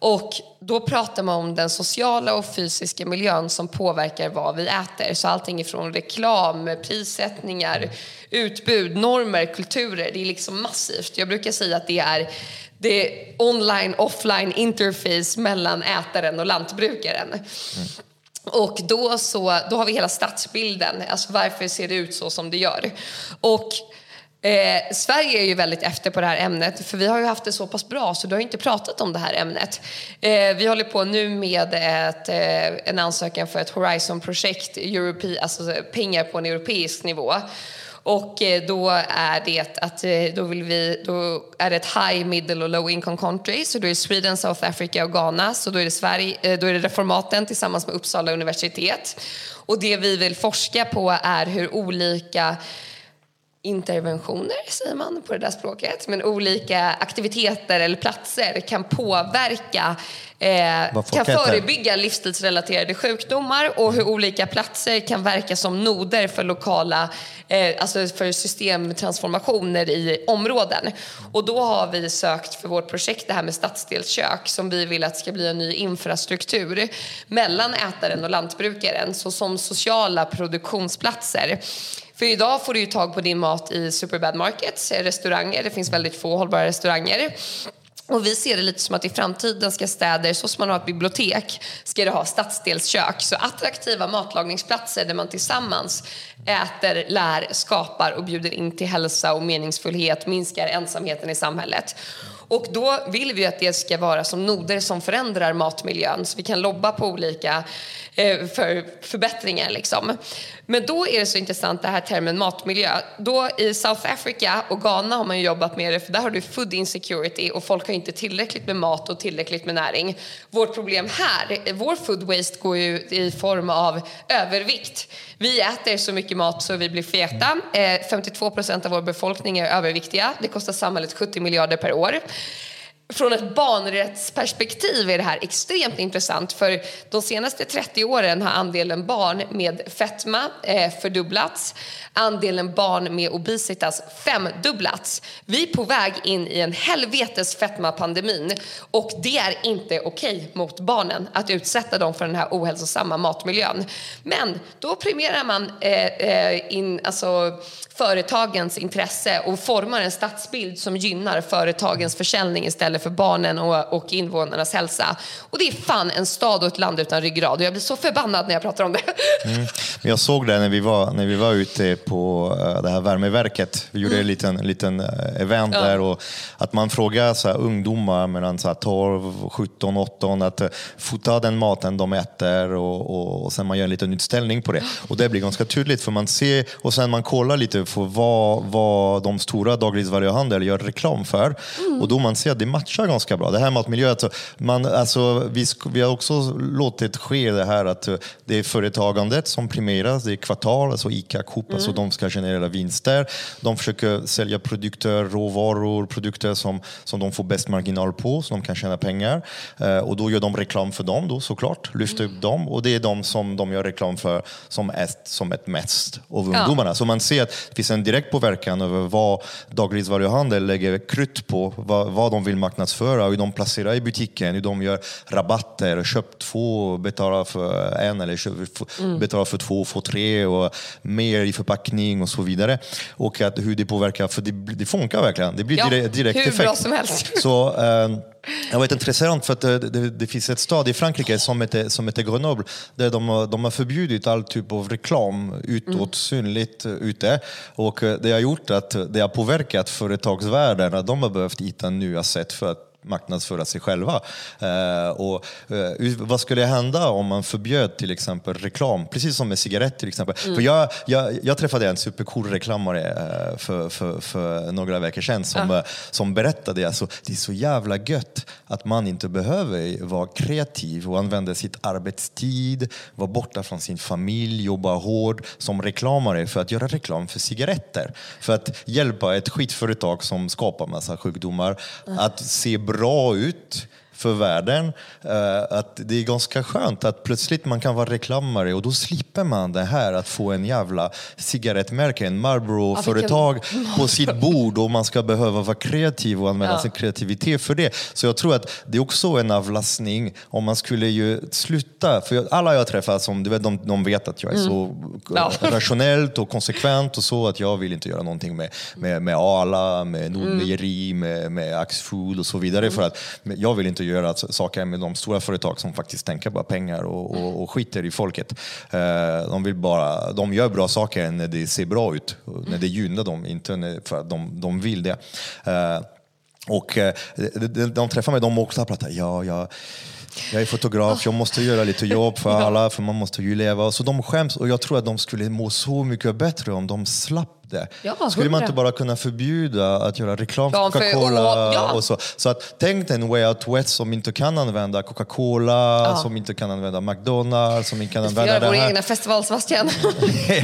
och då pratar man om den sociala och fysiska miljön som påverkar vad vi äter. Så allting ifrån reklam, prissättningar, utbud, normer, kulturer. Det är liksom massivt. Jag brukar säga att det är det online, offline interface mellan ätaren och lantbrukaren. Mm. Och då, så, då har vi hela stadsbilden, alltså varför ser det ut så som det gör. Och eh, Sverige är ju väldigt efter på det här ämnet, för vi har ju haft det så pass bra så du har inte pratat om det här ämnet. Eh, vi håller på nu med ett, eh, en ansökan för ett Horizon-projekt, alltså pengar på en europeisk nivå. Och eh, då är det att eh, då vill vi, då är det ett high, middle och low income country. Så då är det Sweden, South Africa och Ghana. Så då är det, Sverige, eh, då är det reformaten tillsammans med Uppsala universitet. Och det vi vill forska på är hur olika interventioner, säger man på det där språket, men olika aktiviteter eller platser kan påverka eh, kan förebygga livsstilsrelaterade sjukdomar och hur olika platser kan verka som noder för lokala eh, alltså för systemtransformationer i områden. Och då har vi sökt för vårt projekt det här med stadsdelskök som vi vill att ska bli en ny infrastruktur mellan ätaren och lantbrukaren, så som sociala produktionsplatser. För idag får du ju tag på din mat i Superbad Markets, eh, restauranger. Det finns väldigt få hållbara restauranger. Och vi ser det lite som att i framtiden ska städer, så som man har ett bibliotek, ska det ha stadsdelskök. Så attraktiva matlagningsplatser där man tillsammans äter, lär, skapar och bjuder in till hälsa och meningsfullhet, minskar ensamheten i samhället. Och då vill vi att det ska vara som noder som förändrar matmiljön så vi kan lobba på olika Eh, för förbättringar. Liksom. Men då är det så intressant det här termen matmiljö. Då i South Africa och Ghana har man jobbat med det för där har du food insecurity och folk har inte tillräckligt med mat och tillräckligt med näring. Vårt problem här, vår food waste går ju i form av övervikt. Vi äter så mycket mat så vi blir feta. Eh, 52 procent av vår befolkning är överviktiga. Det kostar samhället 70 miljarder per år från ett barnrättsperspektiv är det här extremt intressant för de senaste 30 åren har andelen barn med fetma eh, fördubblats. Andelen barn med obesitas femdubblats. Vi är på väg in i en helvetes fetmapandemin och det är inte okej okay mot barnen att utsätta dem för den här ohälsosamma matmiljön. Men då premierar man eh, eh in, alltså, företagens intresse och formar en stadsbild som gynnar företagens försäljning istället för barnen och, och invånarnas hälsa. Och det är fan en stad och ett land utan ryggrad och jag blir så förbannad när jag pratar om det. Mm. Jag såg det när vi var, när vi var ute på uh, det här värmeverket. Vi gjorde mm. en liten, liten uh, event ja. där och att man frågar så här, ungdomar mellan så här, 12, 17, 18 att uh, fota den maten de äter och, och, och sen man gör en liten utställning på det. Och det blir ganska tydligt för man ser och sen man kollar lite för vad, vad de stora dagligvaruhandel gör reklam för. Mm. Och då man ser att det matchar ganska bra. Det här med miljö, alltså, man, alltså, vi, vi har också låtit ske det här att det är företagandet som primeras, det är kvartal, alltså ICA, Coop, alltså mm. alltså de ska generera vinster. De försöker sälja produkter, råvaror, produkter som, som de får bäst marginal på, så de kan tjäna pengar. Eh, och då gör de reklam för dem då såklart, lyfter mm. upp dem och det är de som de gör reklam för som, är, som ett mest av ungdomarna. Ja. Så man ser att det finns en direkt påverkan över vad dagligvaruhandel lägger krut på, vad, vad de vill marknadsföra, hur de placerar i butiken, hur de gör rabatter, köp två, betala för en eller köp, mm. betala för två, få tre och mer i förpackning och så vidare. Och att hur det påverkar, för det, det funkar verkligen. Det blir ja, direkt, direkt hur effekt. bra som helst. Så, [LAUGHS] eh, jag vet intressant för att det, det, det, finns ett stad i Frankrike som heter, som heter Grenoble där de, de har förbjudit all typ av reklam utåt, mm. synligt ute. Och eh, det har gjort att det har påverkat företagsvärlden. De har behövt hitta nya sätt för att marknadsföra sig själva. Eh, och, eh, vad skulle hända om man förbjöd till exempel reklam, precis som med cigaretter till exempel. Mm. För jag, jag, jag, träffade en supercool reklamare eh, för, för, för, några veckor sedan som, ja. som berättade alltså, det är så jävla gött att man inte behöver vara kreativ och använda sitt arbetstid, vara borta från sin familj, jobba hårt som reklamare för att göra reklam för cigaretter. För att hjälpa ett skitföretag som skapar massa sjukdomar mm. att se bra ut för världen. eh, Att det är ganska skönt att plötsligt man kan vara reklamare och då slipper man det här att få en jävla cigarettmärke, en Marlboro-företag på sitt bord och man ska behöva vara kreativ och använda Ja. sin kreativitet för det. Så jag tror att det är också en avlastning om man skulle ju sluta, för alla jag träffar, som, du vet, de, de vet att jag är så Mm. Ja. [LAUGHS] rationellt och konsekvent och så att jag vill inte göra någonting med, med, med Arla, med Mm. Nordmejeri, med, med Axfood och så vidare. För att jag vill inte göra saker med de stora företag som faktiskt tänker bara pengar och, och, och skiter i folket. Eh, De, vill bara, de gör bra saker när det ser bra ut, och när det gynnar dem, inte för att de, de vill det. Eh, Och eh, de, de, de träffar mig, de också pratar, ja, ja, jag är fotograf, jag måste göra lite jobb för [LAUGHS] alla, för man måste ju leva. Så de skäms och jag tror att de skulle må så mycket bättre om de slapp det. Ja, skulle man inte bara kunna förbjuda att göra reklam för Ja, Coca-Cola och- ja. och så. Så att tänk en way out west som inte kan använda Coca-Cola, som inte kan använda McDonalds, som inte kan Vi får använda göra vår egna festival, Sebastian. [LAUGHS]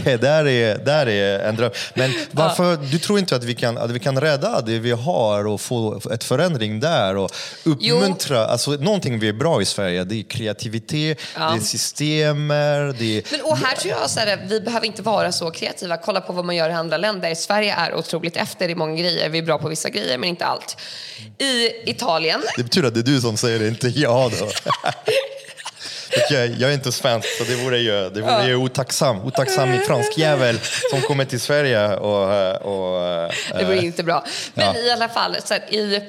där, är, där är en dröm. Men varför, du tror inte att vi, kan, att vi kan rädda det vi har och få ett förändring där och uppmuntra? Alltså, någonting vi är bra i Sverige, det är kreativitet, det är systemer, det är... Men, och här tror jag här, vi behöver inte vara så kreativa. Kolla på vad man gör i andra länder. Sverige är otroligt efter i många grejer. Vi är bra på vissa grejer, men inte allt. I Italien, Det betyder att det är du som säger det, inte jag då. [LAUGHS] Okej, jag är inte svensk, så det vore ju, det vore ju otacksam. Otacksam fransk jävel som kommer till Sverige och... eh, och det var inte bra. Men i alla fall, så här, i,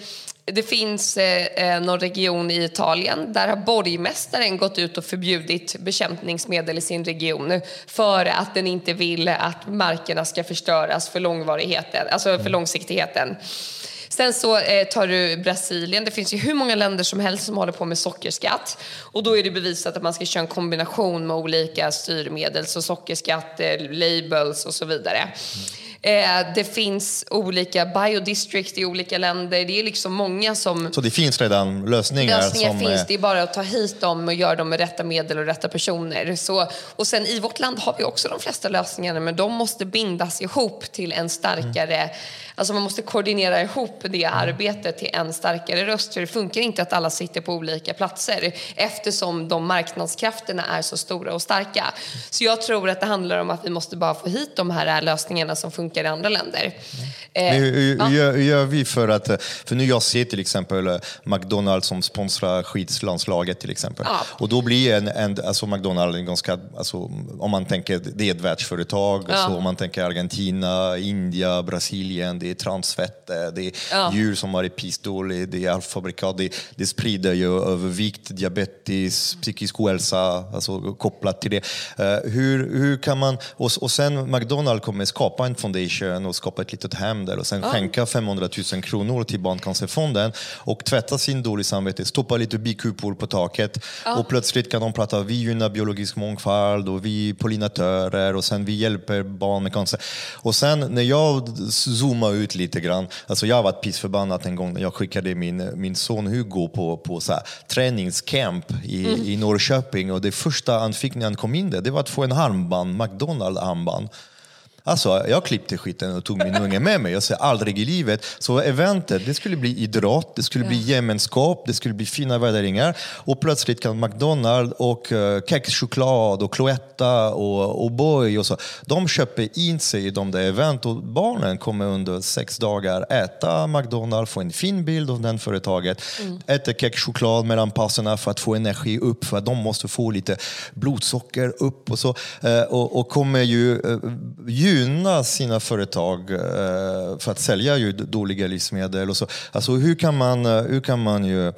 det finns eh, eh, någon region i Italien där har borgmästaren gått ut och förbjudit bekämpningsmedel i sin region för att den inte vill att markerna ska förstöras för långvarigheten, alltså för långsiktigheten. Sen så eh, tar du Brasilien. Det finns ju hur många länder som helst som håller på med sockerskatt. Och då är det bevisat att man ska köra en kombination med olika styrmedel, så sockerskatt, eh, labels och så vidare. Eh, det finns olika biodistrict i olika länder. Det är liksom många som... Så det finns redan lösningar? Lösningar som, finns, eh, det är bara att ta hit dem och göra dem med rätta medel och rätta personer. Så, och sen i vårt land har vi också de flesta lösningarna men de måste bindas ihop till en starkare, alltså man måste koordinera ihop det arbetet till en starkare röst. För det funkar inte att alla sitter på olika platser eftersom de marknadskrafterna är så stora och starka. Så jag tror att det handlar om att vi måste bara få hit de här lösningarna som funkar i andra länder. Eh, Men hur, ja. gör, gör vi för att... För nu jag ser till exempel eh, McDonalds som sponsrar skidlandslaget till exempel. Ja. Och då blir en, en alltså McDonalds en ganska... Alltså, om man tänker, det är ett världsföretag. Ja. Så om man tänker Argentina, India, Brasilien, det är transfett, eh, det är Ja. djur som har i pissdålig, det är halvfabrikat, det, det sprider ju övervikt, diabetes, psykisk ohälsa, alltså kopplat till det. Eh, hur, hur kan man... Och, och sen McDonalds kommer skapa en foundation och skapa ett litet hem där och sen skänka 500 000 kronor till Barncancerfonden och tvätta sin dålig samvete, stoppa lite bikupor på taket och plötsligt kan de prata vi gynnar biologisk mångfald och vi pollinatörer och sen vi hjälper barn med cancer. Och sen när jag zoomar ut lite grann, alltså jag varit pissförbannad en gång när jag skickade min, min son Hugo på, på så här, träningscamp i, i Norrköping. Och det första han fick när han kom in där, det var att få en armband, McDonalds armband. Alltså, jag klippte skiten och tog min unge med mig. Jag säger aldrig i livet. Så eventet, det skulle bli idrott, det skulle bli gemenskap, det skulle bli fina värderingar. Och plötsligt kan McDonalds och uh, kexchoklad och Cloetta och O'boy och så, de köper in sig i de där event och barnen kommer under sex dagar äta McDonalds, få en fin bild av den företaget, äta kexchoklad mellan passerna för att få energi upp, för att de måste få lite blodsocker upp och så. Eh, och, och kommer ju eh, gynna sina företag eh, för att sälja ju dåliga livsmedel. Och så. Alltså, hur, kan man, eh, hur kan man ju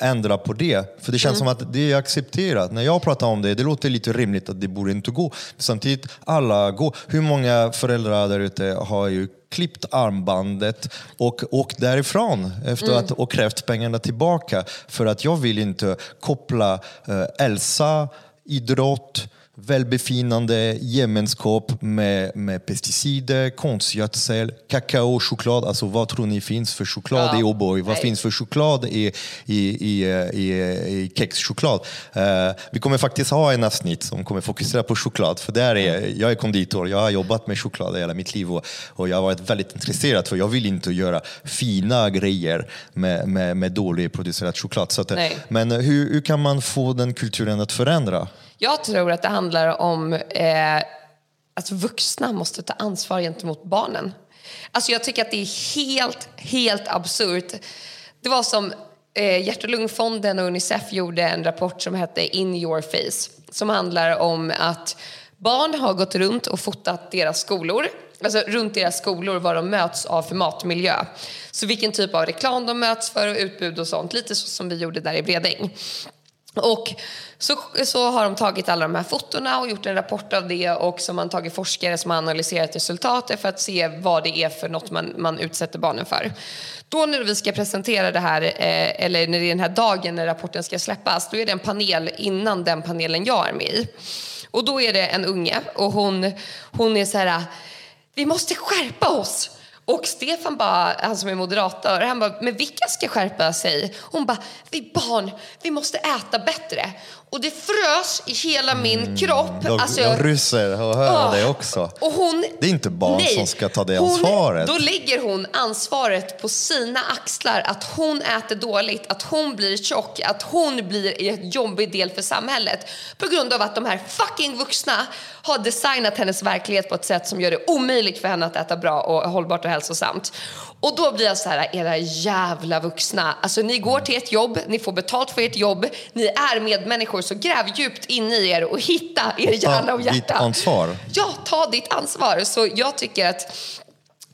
ändra på det? För det känns som att det är accepterat. När jag pratar om det, det låter lite rimligt att det borde inte gå. Samtidigt, alla går. Hur många föräldrar där ute har ju klippt armbandet och åkt därifrån efter att, och krävt pengarna tillbaka. För att jag vill inte koppla eh, Elsa, idrott, välbefinnande, gemenskap med, med pesticider, konstgödsel, kakao, choklad. Alltså vad tror ni finns för choklad Ja. i O'boy? Vad Nej. finns för choklad i, i, i, i, i kexchoklad? Eh, vi kommer faktiskt ha en avsnitt som kommer fokusera på choklad. För där är, jag är konditor, jag har jobbat med choklad hela mitt liv och, och jag har varit väldigt intresserad för jag vill inte göra fina grejer med, med, med dålig producerad choklad. Så att, men hur, hur kan man få den kulturen att förändra? Jag tror att det handlar om eh, att vuxna måste ta ansvar gentemot barnen. Alltså jag tycker att det är helt, helt absurt. Det var som eh, Hjärt och lungfonden och Unicef gjorde en rapport som hette In your face. Som handlar om att barn har gått runt och fotat deras skolor. Alltså runt deras skolor vad de möts av för matmiljö. Så vilken typ av reklam de möts för och utbud och sånt. Lite så som vi gjorde där i Bredäng. Och så, så har de tagit alla de här fotona och gjort en rapport av det och så har man tagit forskare som har analyserat resultatet för att se vad det är för något man, man utsätter barnen för. Då när vi ska presentera det här, eh, eller när det är den här dagen när rapporten ska släppas, då är det en panel innan den panelen jag är med i. Och då är det en unge och hon, hon är så här, vi måste skärpa oss. Och Stefan bara, han som är moderator, han bara, men vilka ska skärpa sig? Hon bara, vi barn, vi måste äta bättre. Och det frös i hela min kropp. Jag, Alltså, jag ryser och hör Åh. det också. Och hon, Det är inte barn nej, som ska ta det hon, ansvaret. Då lägger hon ansvaret på sina axlar att hon äter dåligt, att hon blir tjock, att hon blir en jobbig del för samhället. På grund av att de här fucking vuxna har designat hennes verklighet på ett sätt som gör det omöjligt för henne att äta bra och hållbart och hälsosamt. Och då blir jag så här, era jävla vuxna. Alltså ni går till ett jobb, ni får betalt för ert jobb, ni är medmänniskor, så gräv djupt in i er och hitta er hjärna och Ta ditt hjärta. ansvar. Ja, ta ditt ansvar. Så jag tycker att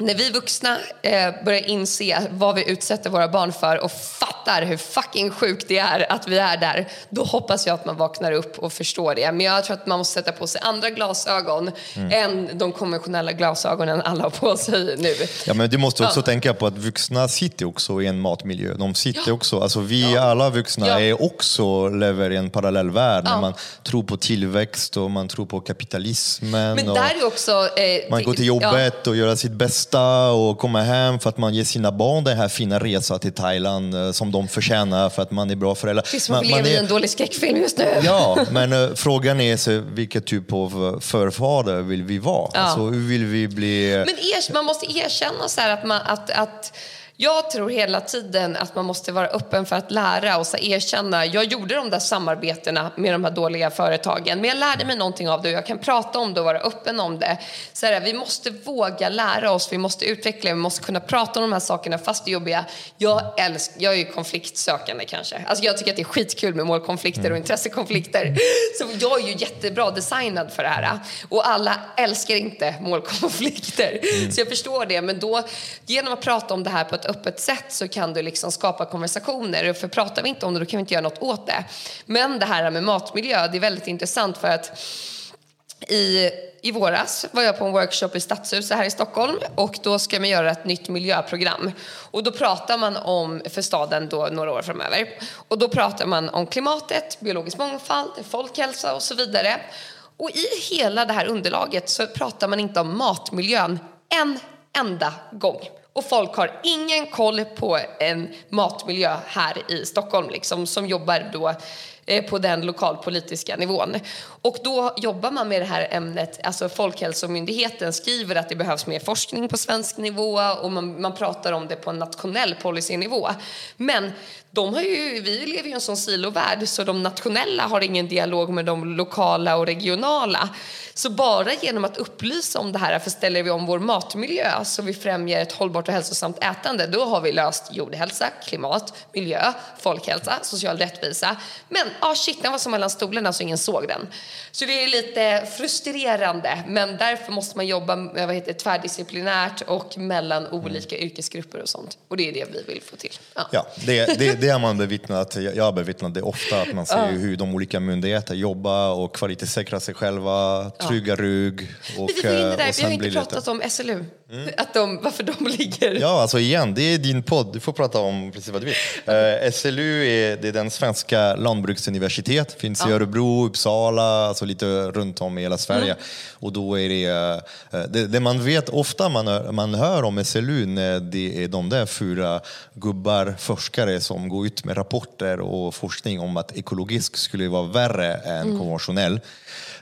när vi vuxna eh, börjar inse vad vi utsätter våra barn för och fattar hur fucking sjukt det är att vi är där, då hoppas jag att man vaknar upp och förstår det. Men jag tror att man måste sätta på sig andra glasögon än de konventionella glasögonen alla har på sig nu. Ja, men du måste också Ja. tänka på att vuxna sitter också i en matmiljö. De sitter också, alltså vi alla vuxna Ja. är också lever i en parallell värld. När Ja. man tror på tillväxt och man tror på kapitalismen. Men där är också... Eh, man går till ja. jobbet och gör sitt bästa och kommer hem för att man ger sina barn den här fina resan till Thailand eh, som de förtjänar för att man är bra som att Man- vi lever i är- en dålig skräckfilm just nu. Ja, [LAUGHS] men eh, frågan är så, vilken typ av eh, förfader vill vi vara? Alltså, hur vill vi bli? Men er, man måste erkänna så att, man, att, att jag tror hela tiden att man måste vara öppen för att lära och så erkänna. Jag gjorde de där samarbetena med de här dåliga företagen, men jag lärde mig någonting av det och jag kan prata om det och vara öppen om det. Så här, vi måste våga lära oss, vi måste utveckla, vi måste kunna prata om de här sakerna fast det är jobbiga. Jag, älsk, jag är ju konfliktsökande kanske. Alltså jag tycker att det är skitkul med målkonflikter och intressekonflikter. [LAUGHS] Så jag är ju jättebra designad för det här. Och alla älskar inte målkonflikter. Så jag förstår det. Men då, genom att prata om det här på ett öppet sätt så kan du liksom skapa konversationer. För pratar vi inte om det då kan vi inte göra något åt det. Men det här med matmiljö, det är väldigt intressant för att i, I våras var jag på en workshop i Stadshuset här i Stockholm och då ska man göra ett nytt miljöprogram. Och då pratar man om, för staden då några år framöver, och då pratar man om klimatet, biologisk mångfald, folkhälsa och så vidare. Och i hela det här underlaget så pratar man inte om matmiljön en enda gång. Och folk har ingen koll på en matmiljö här i Stockholm liksom, som jobbar då eh, på den lokalpolitiska nivån. Och då jobbar man med det här ämnet, alltså Folkhälsomyndigheten skriver att det behövs mer forskning på svensk nivå och man, man pratar om det på en nationell policynivå. Men de har ju, vi lever ju i en sån silovärld så de nationella har ingen dialog med de lokala och regionala. Så bara genom att upplysa om det här, för ställer vi om vår matmiljö så vi främjar ett hållbart och hälsosamt ätande, då har vi löst jordhälsa, klimat, miljö, folkhälsa, social rättvisa. Men ah, shit, den var som mellan stolarna så ingen såg den. Så det är lite frustrerande, men därför måste man jobba eh, vad heter, tvärdisciplinärt och mellan olika yrkesgrupper och sånt. Och det är det vi vill få till. Ja. Ja, det, det, det har man bevittnat. Jag har bevittnat det ofta, att man ser hur de olika myndigheterna jobbar och kvalitetssäkrar sig själva, trygga rygg. Och, var inne eh, där, och vi har inte pratat om SLU. [LAUGHS] Att de, varför de ligger... Ja, alltså igen, det är din podd. Du får prata om precis vad du vill. Eh, SLU är, det är den svenska lantbruksuniversitet. Finns i Örebro, Uppsala, alltså lite runt om i hela Sverige. Och då är det, eh, det, det man vet ofta man, man hör om SLU, när det är de där fyra gubbar, forskare som går ut med rapporter och forskning om att ekologisk skulle vara värre än konventionell.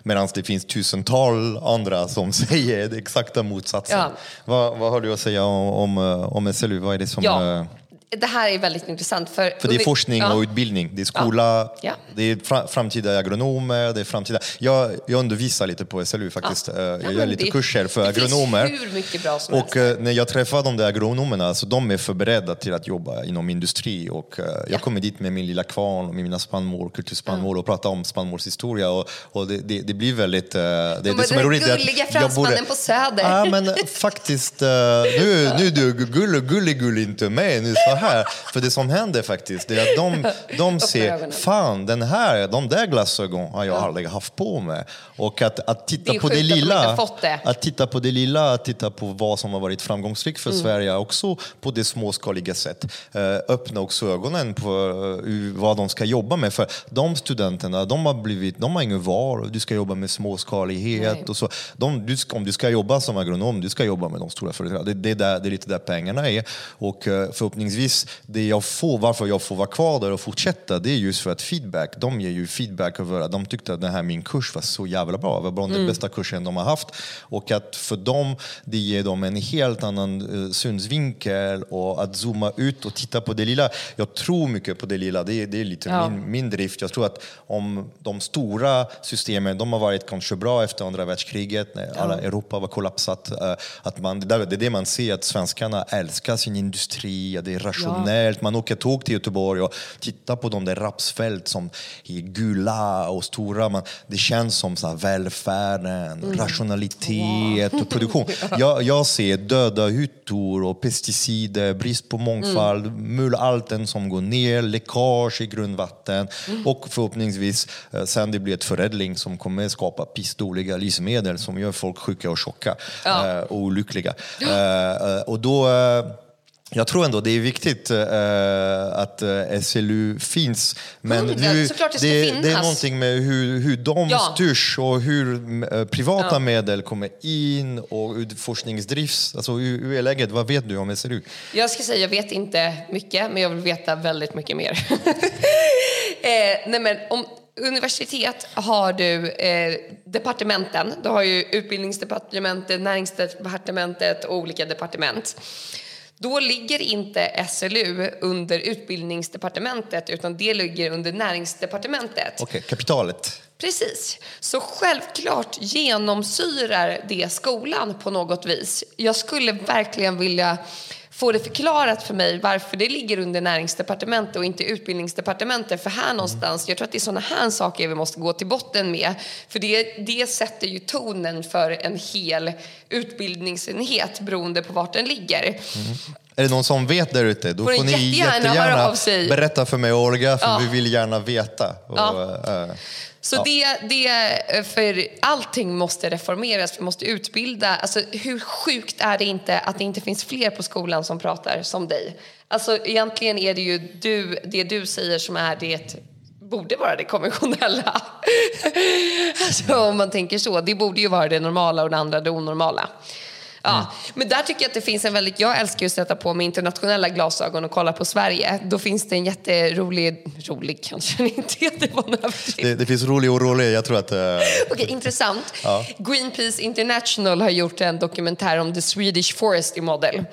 Medan det finns tusental andra som [LAUGHS] säger det exakta motsatsen. Ja. Vad, vad har du att säga om, om, eh, om SLU? Vad är det som... Ja, eh, det här är väldigt intressant. För, För det är forskning Ja. och utbildning, det är skola, Ja. det är fra, framtida agronomer, det är framtida... Jag, jag undervisar lite på SLU faktiskt. Eh, Jag men gör lite det- kurser för det finns agronomer. hur mycket bra som och eh, när jag träffar de där agronomerna, så de är förberedda till att jobba inom industri. Och, eh, Ja. Jag kommer dit med min lilla kvarn och med mina spannmål, kulturspannmål och pratar om spannmålshistoria. Och, och det, det, det blir väldigt... Det, det De är som är roligt är att gulliga jag fransmannen på Söder. Ja, men faktiskt, nu, nu är du gull, gullig, gull inte med nu så här. För det som händer faktiskt, det är att de, de ser, fan den här, de där glasögon har jag aldrig haft på mig. Och att, att Det titta är på det att lilla, fått det. att titta på det lilla, att titta på vad som har varit framgångsrikt Mm. för Sverige, också på det småskaliga sätt. Eh, öppna också ögonen på eh, vad de ska jobba med. För de studenterna, de har, blivit, de har ingen val. Du ska jobba med småskalighet Nej. och så. De, du om du ska jobba som agronom, du ska jobba med de stora företagen. Det, det, där, det är lite där pengarna är. Och eh, förhoppningsvis, det jag får, varför jag får vara kvar där och fortsätta, det är just för att feedback, de ger ju feedback över att de tyckte att den här min kurs var så jävla bra. Var bland den bästa kursen de har haft. Och att för dem, det ger dem en helt annan uh, synsvinkel och att zooma ut och titta på det lilla. Jag tror mycket på det lilla, det är, det är lite Ja. min, min drift. Jag tror att om de stora systemen, de har varit kanske bra efter andra världskriget när alla Europa var kollapsat. eh, Att man, det är det man ser, att svenskarna älskar sin industri, det är rationellt. Man åker tåg till Göteborg och tittar på de där rapsfält som är gula och stora. Man, det känns som så här välfärden, rationalitet och produktion. [LAUGHS] Jag, jag ser döda hyttor och pesticider, brist på mångfald, mulalten som går ner, läckage i grundvatten och förhoppningsvis eh, sen det blir ett förädling som kommer skapa pissdåliga livsmedel som gör folk sjuka och tjocka Ja. eh, och olyckliga. Eh, och då, jag tror ändå det är viktigt eh, att eh, SLU finns. Men nu, det det, det är någonting med hur, hur de Ja. styrs och hur eh, privata Ja. medel kommer in och hur forskningsdrifts... Alltså, hur, hur är läget? Vad vet du om SLU? Jag ska säga, jag vet inte mycket, men jag vill veta väldigt mycket mer. [LAUGHS] eh, nej men, om universitet har du eh, departementen. Du har ju utbildningsdepartementet, näringsdepartementet och olika departement. Då ligger inte SLU under utbildningsdepartementet utan det ligger under näringsdepartementet. Okej, kapitalet. Precis. Så självklart genomsyrar det skolan på något vis. Jag skulle verkligen vilja få det förklarat för mig varför det ligger under näringsdepartementet och inte utbildningsdepartementet. För här någonstans, jag tror att det är sådana här saker vi måste gå till botten med. För det, det sätter ju tonen för en hel utbildningsenhet beroende på vart den ligger. Är det någon som vet där ute? Då Får får ni jättegärna jättegärna berätta för mig och Olga, för Ja. vi vill gärna veta. Och, Ja. eh, Så det, det, för allting måste reformeras, vi måste utbilda. Alltså, hur sjukt är det inte att det inte finns fler på skolan som pratar som dig? Alltså, egentligen är det ju du, det du säger som är det borde vara det konventionella. [LAUGHS] alltså, om man tänker så. Det borde ju vara det normala och det andra det onormala. Ja, men där tycker jag att det finns en väldigt, jag älskar ju att sätta på mig internationella glasögon och kolla på Sverige. Då finns det en jätterolig, rolig kanske inte, det var en det, det finns rolig och rolig. Jag tror att... eh, [LAUGHS] Okej, intressant. Greenpeace International har gjort en dokumentär om the Swedish Forestry Model.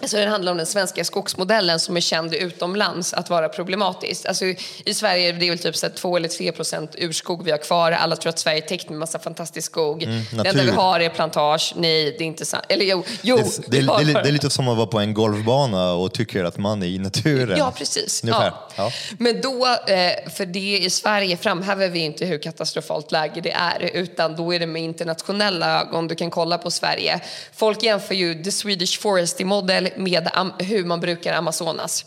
Alltså den handlar om den svenska skogsmodellen som är känd utomlands att vara problematisk. Alltså I Sverige är det väl typ så här 2 eller 3 procent urskog vi har kvar. Alla tror att Sverige är täckt med massa fantastisk skog. det enda vi har är plantage. Nej, det är inte sant. Eller jo, jo det, det, det, det, är lite som att vara på en golfbana och tycker att man är i naturen. Ja, precis. Ja. Ja. Men då, eh, för det i Sverige framhäver vi inte hur katastrofalt läge det är, utan då är det med internationella ögon du kan kolla på Sverige. Folk jämför ju the Swedish Forestry Model med hur man brukar Amazonas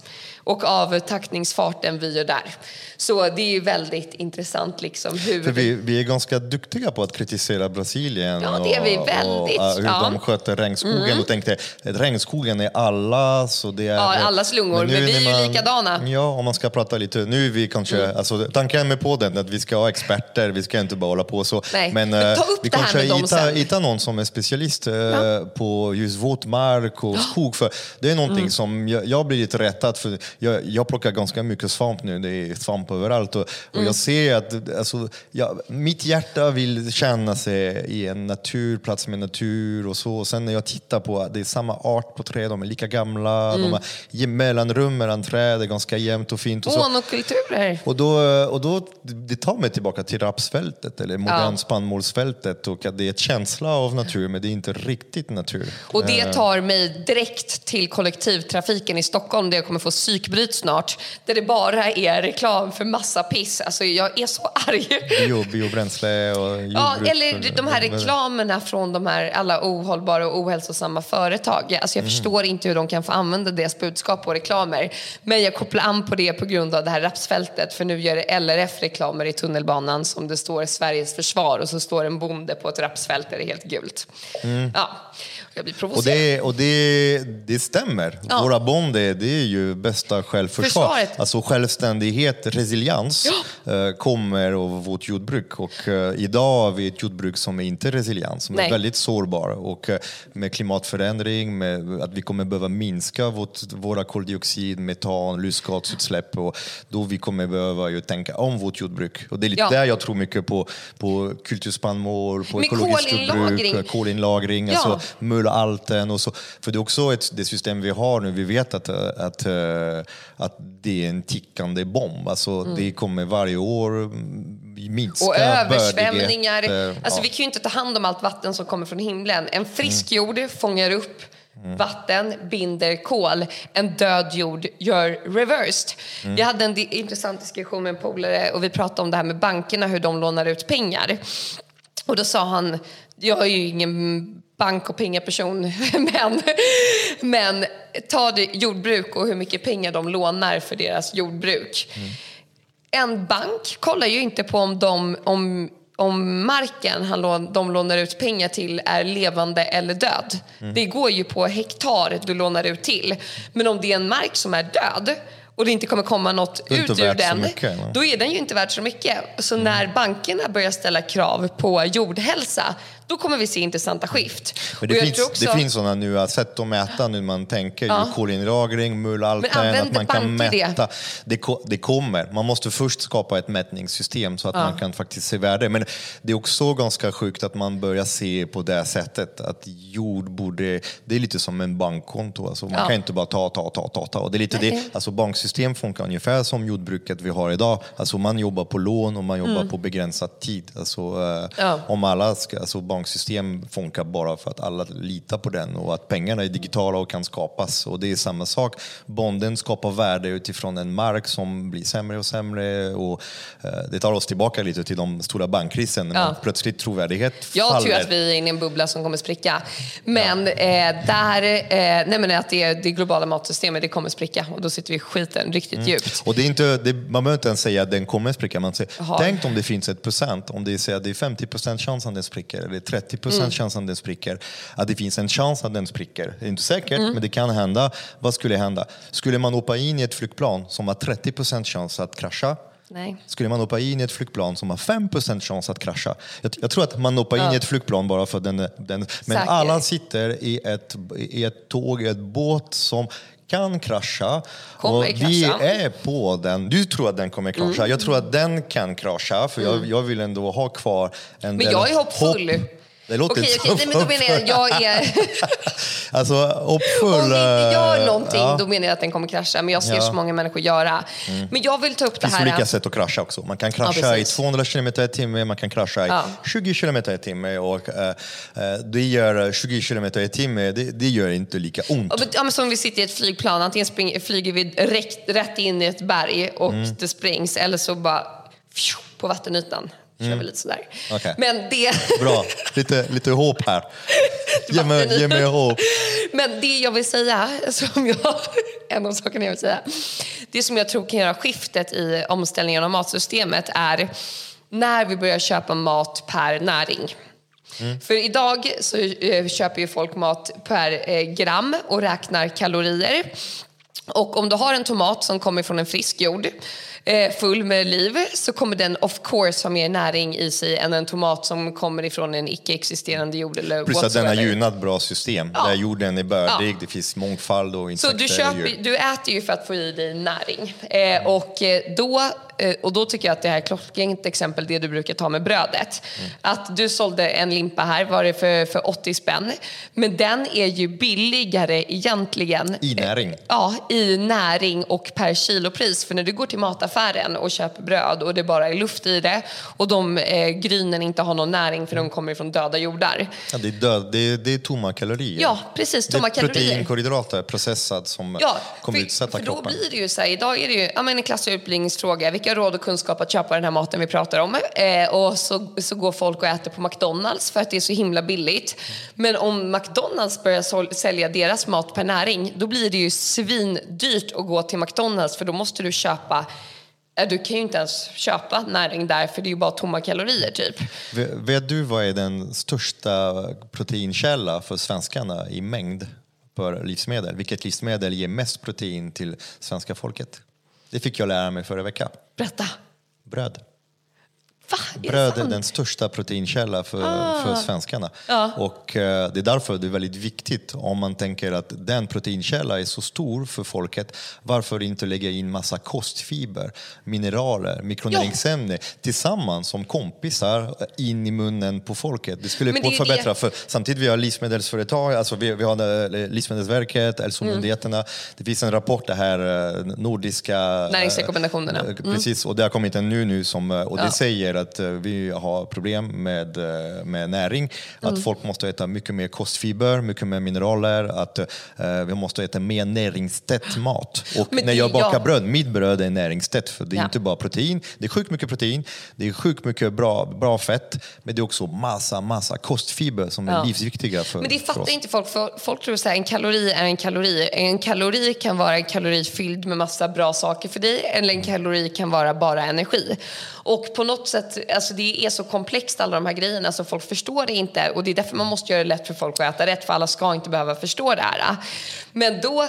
och av taktningsfarten vi gör där. Så det är väldigt intressant liksom hur... För vi, vi är ganska duktiga på att kritisera Brasilien Ja, det är vi och, väldigt, och, uh, hur ja. de sköter regnskogen. Mm. Och tänkte, regnskogen är alla, så det är... Ja, allas lungor, men nu vi är ju likadana. Ja, om man ska prata lite, nu är vi kanske, Mm. alltså, tanken med podden är att vi ska ha experter, vi ska inte bara hålla på så. Nej, men men ta eh, upp vi det här kanske med hittar, hittar någon som är specialist eh, på just våtmark och skog. För det är någonting Mm. som jag, jag blir lite rättad för. Jag, jag plockar ganska mycket svamp nu, det är svamp överallt. Och, och Mm. jag ser att alltså, ja, mitt hjärta vill känna sig i en naturplats med natur och så. Och sen när jag tittar på att det är samma art på träd, de är lika gamla, Mm. de har mellanrum mellan träd, är ganska jämnt och fint. Och så. Monokulturer. Och då, och då, det tar mig tillbaka till rapsfältet eller modern Ja. spannmålsfältet och att det är ett känsla av natur men det är inte riktigt natur. Och det Eh, tar mig direkt till kollektivtrafiken i Stockholm där jag kommer få psykbryt snart. Där det bara är reklam för massa piss. Alltså jag är så arg. bio, biobränsle och Ja, jordbruk. eller de här reklamerna från de här alla ohållbara och ohälsosamma företag. Alltså jag Mm. förstår inte hur de kan få använda deras budskap och reklamer. Men jag kopplar an på det på grund av det här rapsfältet. För nu gör LRF reklamer i tunnelbanan som det står Sveriges försvar och så står en bonde på ett rapsfält där det är helt gult. Ja, jag blir Mm. Och, provocerad. det, och det, det stämmer. Ja. Våra bonder det är ju bästa självförsvar. Försvaret. Alltså självständighet, resiliens eh, kommer av vårt jordbruk. Och eh, idag har vi ett jordbruk som är inte resilient, som är Nej. väldigt sårbar. Och eh, med klimatförändring, med att vi kommer behöva minska vårt, våra koldioxid, metan, lustgasutsläpp. Och då vi kommer behöva ju tänka om vårt jordbruk. Och det är lite Ja. där jag tror mycket på, på kulturspannmål, på ekologiskt jordbruk, kolinlagring. Ja. Alltså, mullalten och så. För det är också ett, det system vi har nu, vi vet att, eh, att, eh, att det är en tickande bomb. Alltså, Det kommer varje år mm, minska Och översvämningar. bördighet, eh, Alltså, ja. Vi kan ju inte ta hand om allt vatten som kommer från himlen. En frisk jord fångar upp vatten, binder kol. En död jord gör reversed. Jag hade en intressant diskussion med en polare och vi pratade om det här med bankerna, hur de lånar ut pengar. Och då sa han, jag är ju ingen bank och pengaperson, [LAUGHS] men, men ta det jordbruk och hur mycket pengar de lånar för deras jordbruk. En bank kollar ju inte på om, de, om, om marken han lån, de lånar ut pengar till är levande eller död. Det går ju på hektar du lånar ut till. Men om det är en mark som är död och det inte kommer komma något ut ur den, mycket, då är den ju inte värd så mycket. Så när bankerna börjar ställa krav på jordhälsa, då kommer vi se intressanta skift. Men det, finns, också- det finns sådana nu, sätt att mäta nu man tänker, Ja. ju kolinlagring, använder att man kan mäta. Det? det kommer. Man måste först skapa ett mätningssystem så att man kan faktiskt se värde. Men det är också ganska sjukt att man börjar se på det sättet att jord borde, det är lite som en bankkonto. Alltså man Ja. kan inte bara ta, ta, ta, ta, ta. Och det är lite Nej. det. Alltså banksystem funkar ungefär som jordbruket vi har idag. Alltså man jobbar på lån och man jobbar på begränsad tid. Alltså, eh, Mm. Ja. om alla ska, alltså banksystem funkar bara för att alla litar på den och att pengarna är digitala och kan skapas. Och det är samma sak. Bonden skapar värde utifrån en mark som blir sämre och sämre. Och, eh, det tar oss tillbaka lite till de stora bankkrisen när Ja. plötsligt trovärdighet Jag faller. tror att vi är inne i en bubbla som kommer spricka. Men eh, där, eh, nej men att det, det globala matsystemet det kommer spricka och då sitter vi i skiten riktigt Mm. djupt. Och det är inte, det, man behöver inte ens säga att den kommer spricka. Man säger, tänk om det finns ett procent, om det är, det är 50 procent chans att den spricker eller 30 procent Mm. chans att den spricker. Att det finns en chans att den spricker. Det är inte säkert, Mm. men det kan hända. Vad skulle hända? Skulle man hoppa in i ett flygplan som har 30 procent chans att krascha Nej. skulle man hoppa in i ett flygplan som har 5% chans att krascha. Jag, jag tror att man hoppar in Ja. i ett flygplan bara för den... den men Säker. alla sitter i ett, i ett tåg, i ett båt som kan krascha. Kommer och vi krascha. Mm. är på den. Du tror att den kommer krascha. Jag tror att den kan krascha, för jag, jag vill ändå ha kvar en Men jag är hoppfull. hopp. Det låter Okej, inte okej, nej, men då menar jag, jag är... [LAUGHS] Alltså hoppfull... Om vi inte gör eh, någonting, ja. då menar jag att den kommer krascha. Men jag ser Ja. så många människor göra. Men jag vill ta upp Det det finns här... olika sätt att krascha också. Man kan krascha i precis. 200 km i timmen, man kan krascha i Ja. 20 km i timmen. Och, eh, det gör 20 km i timmen, det, det gör inte lika ont. Ja, men- Ja, som vi sitter i ett flygplan, antingen spring, flyger vi rätt, rätt in i ett berg och Mm. det sprängs eller så bara på vattenytan. Kör vi lite sådär. Mm. Okej. Men det... [LAUGHS] Bra, lite, lite hopp här. Ge mig, ge mig hopp. Men det jag vill säga, [LAUGHS] som jag, en av sakerna jag vill säga, det som jag tror kan göra skiftet i omställningen av matsystemet är när vi börjar köpa mat per näring. Mm. För idag så eh, köper ju folk mat per eh, gram och räknar kalorier. Och om du har en tomat som kommer från en frisk jord full med liv så kommer den of course ha mer näring i sig än en tomat som kommer ifrån en icke-existerande jord. Eller Plus att den har gynnat bra system ja. där jorden är bördig, ja. det finns mångfald och insekter. Så du, köper, du äter ju för att få i dig näring. Eh, och då Eh, och då tycker jag att det här är klockrent exempel, det du brukar ta med brödet. Mm. Att du sålde en limpa här, var det för, för 80 spänn. Men den är ju billigare egentligen. I näring? Ja, i näring och per kilopris. För när du går till mataffären och köper bröd och det bara är luft i det och de eh, grynen inte har någon näring för de kommer från döda jordar. Ja, det, är död, det, är, det är tomma kalorier. Ja, precis. Tomma. Det är proteinkolhydrater processat som ja, kommer för, utsätta för kroppen. Då blir det ju så här, idag är det ju ja, men en klassisk utbildningsfråga. Vilka råd och kunskap att köpa den här maten vi pratar om. Eh, och så, så går folk och äter på McDonalds för att det är så himla billigt. Men om McDonalds börjar sälja deras mat per näring, då blir det ju svindyrt att gå till McDonalds för då måste du köpa du kan ju inte ens köpa näring där för det är ju bara tomma kalorier typ. Vet du vad är den största proteinkälla för svenskarna i mängd för livsmedel? Vilket livsmedel ger mest protein till svenska folket? Det fick jag lära mig förra veckan. Berätta. Bröd. Va? Bröd är den största proteinkälla för, ah. för svenskarna. Ja. Och eh, det är därför det är väldigt viktigt om man tänker att den proteinkälla är så stor för folket. Varför inte lägga in massa kostfiber, mineraler, mikronäringsämnen ja. tillsammans som kompisar in i munnen på folket. Det skulle det förbättra. Det. För samtidigt vi har livsmedelsföretag, alltså vi, vi har eh, Livsmedelsverket, hälsomyndigheterna. Mm. Det finns en rapport, det här eh, nordiska... Näringsrekommendationerna. Mm. Precis, och det har kommit en nu, nu som, och det ja. säger att eh, vi har problem med, eh, med näring. Mm. Att folk måste äta mycket mer kostfiber, mycket mer mineraler, att uh, vi måste äta mer näringstätt mat. Och Men när jag bakar ja. bröd, mitt bröd är näringstätt för det är ja. inte bara protein, det är sjukt mycket protein, det är sjukt mycket bra, bra fett, men det är också massa, massa kostfiber som är ja. livsviktiga för Men det fattar inte folk, för folk tror att en kalori är en kalori. En kalori kan vara en kalori fylld med massa bra saker för dig, eller en kalori kan vara bara energi. Och på något sätt, alltså det är så komplext alla de här grejerna så folk förstår det inte och det är därför man måste göra det lätt för folk att äta rätt för alla ska inte behöva förstå det här. Men då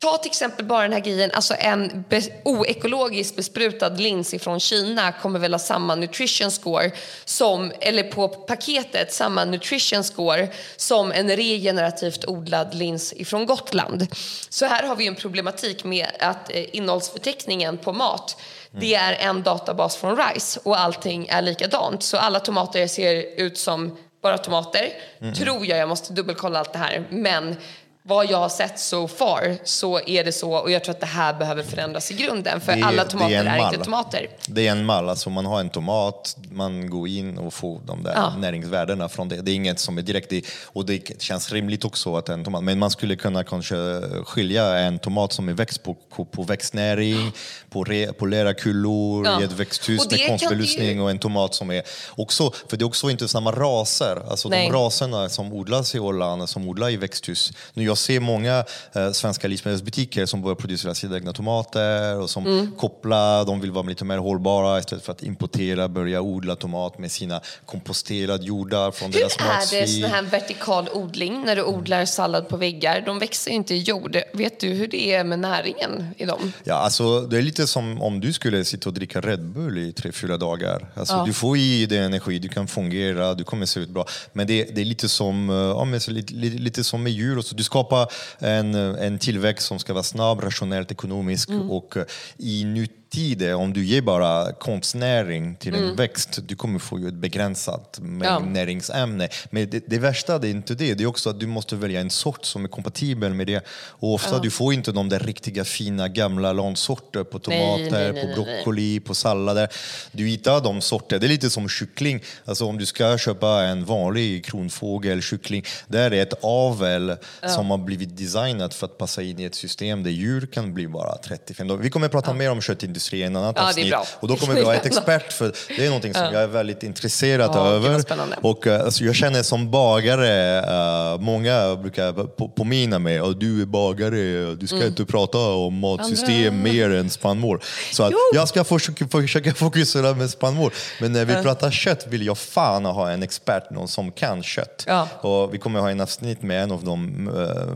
Ta till exempel bara den här grejen, alltså en be oekologiskt besprutad lins från Kina kommer väl ha samma nutrition score som, eller på paketet, samma nutrition score som en regenerativt odlad lins ifrån Gotland. Så här har vi en problematik med att eh, innehållsförteckningen på mat det är en databas från RISE och allting är likadant. Så alla tomater ser ut som bara tomater. Mm. Tror jag, jag måste dubbelkolla allt det här. Men vad jag har sett so far så är det så och jag tror att det här behöver förändras i grunden för är, alla tomater är, är, inte tomater. Det är en mall, alltså man har en tomat, man går in och får de där ja. näringsvärdena från det. Det är inget som är direkt, och det känns rimligt också att en tomat, men man skulle kunna kanske skilja en tomat som är växt på, på växtnäring, på, re, på lerakullor, ja. i ett växthus med konstbelysning ju... och en tomat som är också, för det är också inte samma raser, alltså Nej. de raserna som odlas i Åland, som odlar i växthus. Nu jag ser många eh, svenska livsmedelsbutiker som börjar producera sina egna tomater och som mm. kopplar, de vill vara lite mer hållbara istället för att importera, börja odla tomat med sina komposterade jordar från Hur deras matsvin. Hur är det sån här vertikal odling när du odlar sallad på väggar? De växer inte i jord. Vet du hur det är med näringen i dem? Ja, alltså, det är lite som om du skulle sitta och dricka Red Bull i tre, fyra dagar. Alltså, ja. Du får i dig energi, du kan fungera, du kommer se ut bra. Men det, det är lite som, eh, ja, lite, lite, lite som med djur. Så du ska skapa en, en tillväxt som ska vara snabb, rationellt, ekonomisk mm. och i nytt tider, om du ger bara konstnäring till en mm. växt, du kommer få ju ett begränsat ja. näringsämne. Men det, det, värsta det är inte det, det är också att du måste välja en sort som är kompatibel med det. Och ofta ja. du får inte de där riktiga fina gamla landsorter på tomater, nej, nej, nej, på broccoli, på sallader. Du hittar de sorter, det är lite som kyckling. Alltså om du ska köpa en vanlig kronfågel, kyckling, där är ett avel ja. som har blivit designat för att passa in i ett system där djur kan bli bara 35 Vi kommer att prata mer om köttindustrin köttindustri i en annan Ja, avsnitt. Och då kommer vi ha ett expert för det är någonting som jag är väldigt intresserad Ja, över. Och eh, alltså, jag känner som bagare, eh, många brukar på- påminna mig att du är bagare, du ska Mm. inte prata om matsystem mer än spannmål. Så att Jo. jag ska försöka, försöka [LAUGHS] fokusera med spannmål. Men när vi pratar kött vill jag fan ha en expert, någon som kan kött. Ja. Och vi kommer ha en avsnitt med en av dem, eh,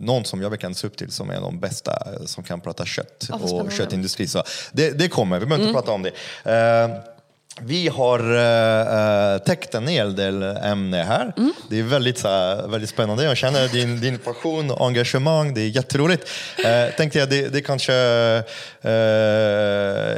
någon som jag verkligen ser upp till som är de bästa som kan prata kött vad och köttindustri. Så det, det kommer, vi behöver inte prata om det. Eh, vi har uh, täckt en hel del ämne här. Mm. Det är väldigt, så här, väldigt spännande. Jag känner din, [LAUGHS] din passion och engagemang. Det är jätteroligt. Uh, tänkte jag, det, det kanske... eh,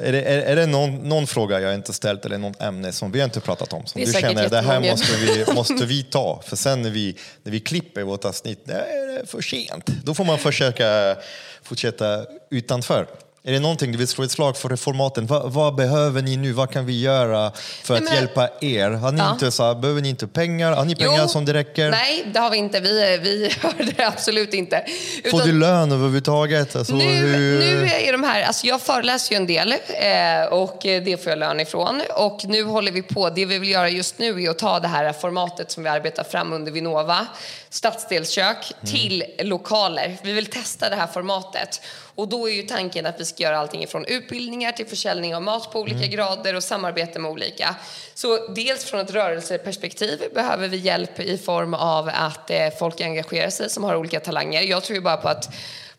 är det, är, är det någon, någon fråga jag inte ställt eller något ämne som vi inte pratat om? Som du känner, det här måste vi, [LAUGHS] måste vi ta. För sen när vi, när vi klipper vårt avsnitt, det är för sent. Då får man försöka fortsätta utanför. Är det någonting du vill slå ett slag för reformaten? Vad, vad behöver ni nu? Vad kan vi göra för Nej, att men- hjälpa er? Har ni Ja. inte, så här, behöver ni inte pengar? Har ni pengar Jo. som det räcker? Nej, det har vi inte. Vi, vi [LAUGHS] har det absolut inte. Får Utan- du lön överhuvudtaget? Alltså, nu, hur... nu är de här, alltså jag föreläser ju en del eh, och det får jag lön ifrån. Och nu håller vi på, det vi vill göra just nu är att ta det här formatet som vi arbetar fram under Vinnova, stadsdelskök, till lokaler. Vi vill testa det här formatet. Och då är ju tanken att vi ska göra allting från utbildningar till försäljning av mat på olika grader och samarbete med olika. Så dels från ett rörelseperspektiv behöver vi hjälp i form av att eh, folk engagerar sig som har olika talanger. Jag tror ju bara på att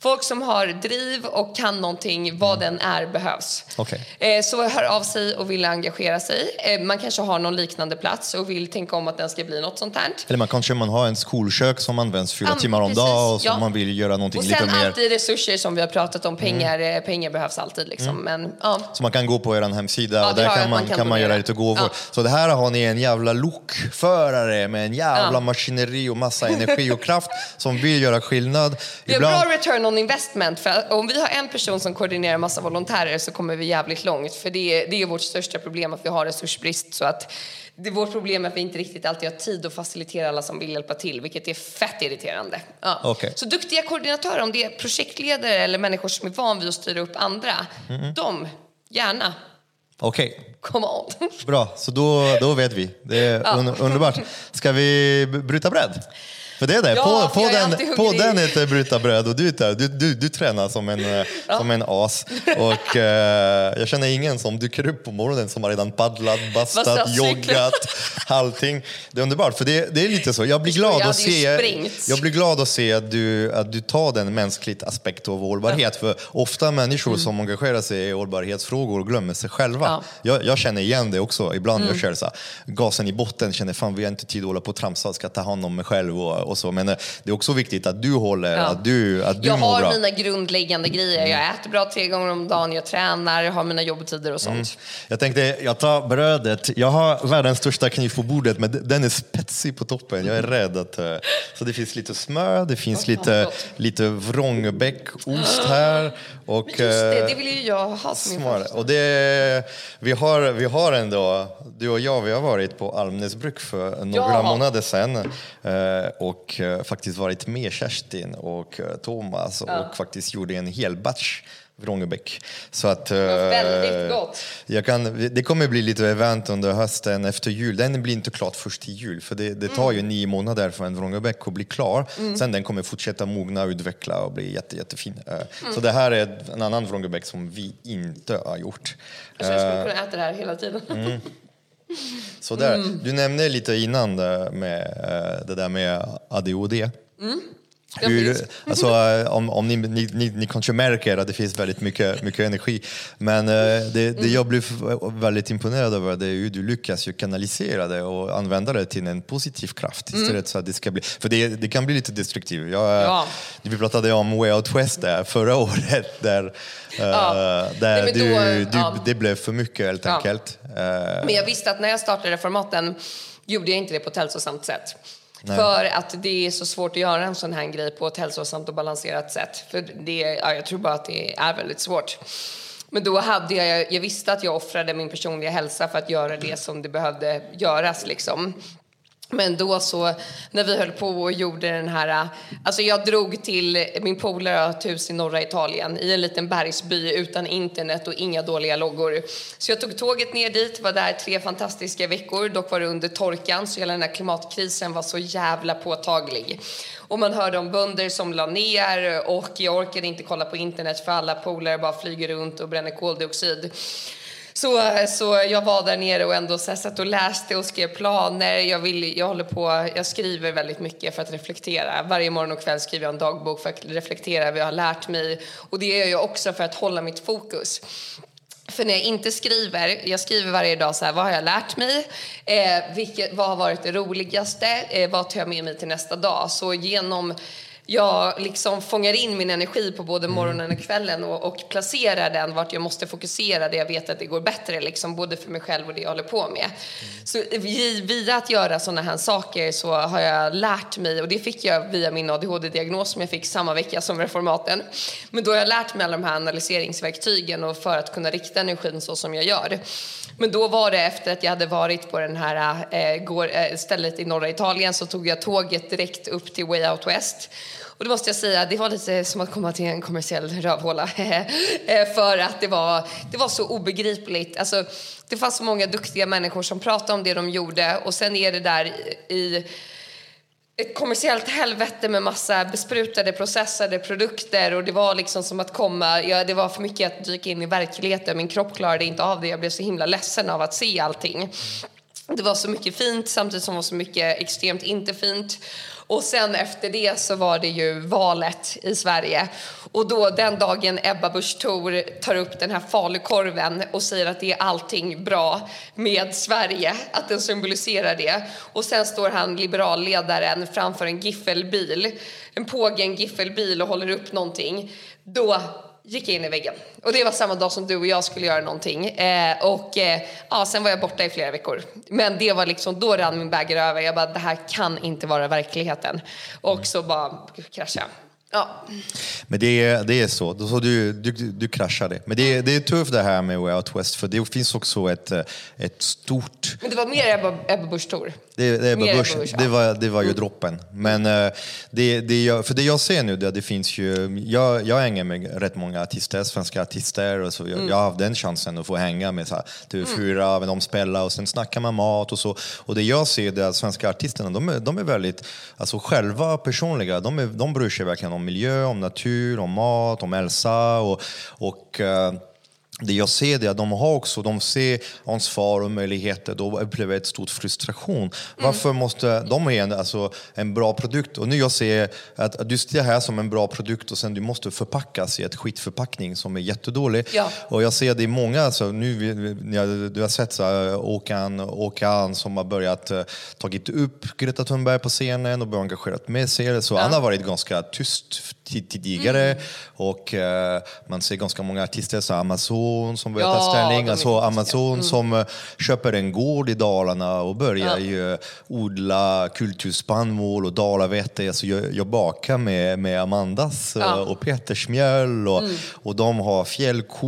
Folk som har driv och kan någonting, vad den är, behövs. Okej. Eh, Så hör av sig och vill engagera sig. Eh, Man kanske har någon liknande plats och vill tänka om att den ska bli något sånt här. Eller man kanske man har en skolkök som används fyra Ja, timmar om dagen och så ja. man vill göra någonting Och lite sen mer. Mm. alltid resurser som vi har pratat om. Pengar, eh, pengar behövs alltid. Liksom. Men, ja. Så man kan gå på er hemsida Ja, och det där kan man, man kan kan man göra lite gåvor. Så det här har ni en jävla lokförare med en jävla maskineri och massa energi och kraft som vill göra skillnad. Vi har bra return on investment. För om vi har en person som koordinerar massa volontärer så kommer vi jävligt långt. För det är, det är vårt största problem att vi har resursbrist. Så att det är vårt problem är att vi inte riktigt alltid har tid att facilitera alla som vill hjälpa till, vilket är fett irriterande. Ja. Okej. Så duktiga koordinatörer, om det är projektledare eller människor som är van vid att styra upp andra, de, gärna, Okej. come on. Bra, så då, då vet vi. Det är un, underbart. Ska vi bryta bröd? För det är det, Ja, på, på, den, på den heter bryta bröd och du, du, du, du tränar som en, eh, som en as. [LAUGHS] Och eh, jag känner ingen som dyker upp på morgonen som har redan paddlat, bastat, joggat, allting. Det är underbart, för det, det är lite så. Jag blir glad jag att se, jag blir glad att se att du, att du tar den mänskliga aspekt av hållbarhet. För ofta människor som engagerar sig i hållbarhetsfrågor glömmer sig själva. Ja. Jag, jag känner igen det också. Ibland jag kör så gasen i botten, känner fan vi har inte tid att hålla på och tramsa, ska ta hand om mig själv och, och så. Men eh, det är också viktigt att du håller, Ja. att du, att du Jag mår har bra. mina grundläggande grejer. Jag äter bra tre gånger om dagen, jag tränar, jag har mina jobbtider och sånt. Jag tänkte, jag tar brödet. Jag har världens största kniv på bordet, men den är spetsig på toppen. Jag är [LAUGHS] rädd att... eh, Så det finns lite smör, det finns lite, lite vrångebäckost här. Och, Men just det, eh, det vill ju jag ha som Smart. Och det, vi, har, vi har ändå, du och jag, vi har varit på Almnäsbruk för några Ja. månader sedan eh, och eh, faktiskt varit med Kerstin och Thomas och faktiskt gjorde en hel batch Vrångebäck. Så att, eh, var väldigt gott. Jag kan, det kommer bli lite event under hösten efter jul. Den blir inte klart först till jul för det, det tar ju Mm. nio månader för en Vrångebäck att bli klar. Sen den kommer fortsätta mogna, utveckla och bli jätte, jättefin. Eh, Mm. Så det här är en annan Vrångebäck som vi inte har gjort. Jag jag Eh, skulle kunna äta det här hela tiden. Mm. Så där. Mm. Du nämnde lite innan det med eh, det där med ADHD. Mm. Hur, [LAUGHS] alltså, eh, om, om ni, ni, ni, ni kanske märker att det finns väldigt mycket, mycket energi. Men eh, det, Mm. det jag blev väldigt imponerad över det är hur du lyckas ju kanalisera det och använda det till en positiv kraft istället så att det ska bli... För det, det kan bli lite destruktivt. Eh, Mm. Ja. Vi pratade om Way Out West där förra [LAUGHS] året där, Ja. där Nej, du, då, du, ja. det blev för mycket helt enkelt. Men jag visste att när jag startade formaten gjorde jag inte det på ett hälsosamt sätt. Nej. För att det är så svårt att göra en sån här grej på ett hälsosamt och balanserat sätt. För det, ja, jag tror bara att det är väldigt svårt. Men då hade jag, jag visste att jag offrade min personliga hälsa för att göra det som det behövde göras liksom. Men då så, när vi höll på och gjorde den här... Alltså jag drog till min polare ett hus i norra Italien i en liten bergsby utan internet och inga dåliga loggor. Så jag tog tåget ner dit, var där tre fantastiska veckor. Dock var det under torkan så hela den här klimatkrisen var så jävla påtaglig. Och man hörde om bönder som la ner och jag orkade inte kolla på internet för alla polare bara flyger runt och bränner koldioxid. Så, så jag var där nere och ändå så här, satt och läste och skrev planer. Jag, vill, jag, håller på, jag skriver väldigt mycket för att reflektera. Varje morgon och kväll skriver jag en dagbok för att reflektera vad jag har lärt mig. Och det gör jag också för att hålla mitt fokus. För när jag inte skriver, jag skriver varje dag så här, vad har jag lärt mig? Eh, vilket, vad har varit det roligaste? Eh, vad tar jag med mig till nästa dag? Så genom jag liksom fångar in min energi på både Mm. morgonen och kvällen och, och placerar den vart jag måste fokusera där jag vet att det går bättre, liksom, både för mig själv och det jag håller på med. Så vi- via att göra sådana här saker så har jag lärt mig, och det fick jag via min ADHD-diagnos som jag fick samma vecka som reformaten. Men då har jag lärt mig alla de här analyseringsverktygen och för att kunna rikta energin så som jag gör. Men då var det efter att jag hade varit på den här eh, går, eh, stället i norra Italien så tog jag tåget direkt upp till Way Out West. Och det måste jag säga, det var lite som att komma till en kommersiell rövhåla. [LAUGHS] Eh, för att det var, det var så obegripligt. Alltså, det fanns så många duktiga människor som pratade om det de gjorde och sen är det där i ett kommersiellt helvete med massa besprutade, processade produkter och det var liksom som att komma, ja, det var för mycket att dyka in i verkligheten. Min kropp klarade inte av det, jag blev så himla ledsen av att se allting. Det var så mycket fint samtidigt som det var så mycket extremt inte fint. Och sen efter det så var det ju valet i Sverige. Och då den dagen Ebba Busch Thor tar upp den här falukorven och säger att det är allting bra med Sverige, att den symboliserar det. Och sen står han liberalledaren framför en giffelbil, en pågen giffelbil och håller upp någonting. Då gick jag in i väggen. Och det var samma dag som du och jag skulle göra någonting. Eh, och eh, ja, sen var jag borta i flera veckor. Men det var liksom, då rann min bägare över. Jag bara, det här kan inte vara verkligheten. Och så bara kraschade. Ja. Men det är, det är så, så du, du, du kraschade. Men det är, det är tufft det här med Way Out West, för det finns också ett, ett stort... Men det var mer Ebba, Ebba Busch Thor. Det, det, Ebba Busch, det, var, det var ju droppen. Men eh, det, det för det jag ser nu, det, det finns ju... Jag, jag hänger med rätt många artister, svenska artister. Och så jag, jag har haft den chansen att få hänga med så här, TV4, med dem spela och sen snacka med mat och så. Och det jag ser det är att svenska artisterna, de är, de är väldigt alltså, själva personliga. De, är, de bryr sig verkligen om miljö, om natur, om mat, om hälsa. Och, och det jag ser det är att de har också, de ser ansvar och möjligheter, då upplever ett stort frustration. Varför måste de ha en, alltså, en bra produkt? Och nu jag ser att, att du ser det här som en bra produkt och sen du måste förpackas i ett skitförpackning som är jättedålig. Ja. Och jag ser det i många, alltså, nu, har- du har sett så här, Håkan, Håkan som har börjat uh, tagit upp Greta Thunberg på scenen och börjat engagerat med sig. Så han har varit ganska tyst ti- tidigare Mm. och eh, man ser ganska många artister, så Amazon som börjar Ja, ta ställning, alltså. Amazon som eh, köper en gård i Dalarna och börjar Ja. ju odla kulturspannmål och dalavete. Alltså jag, jag bakar med, med Amandas eh, Ja. Mm. och Peters mjöl och, och de har fjällko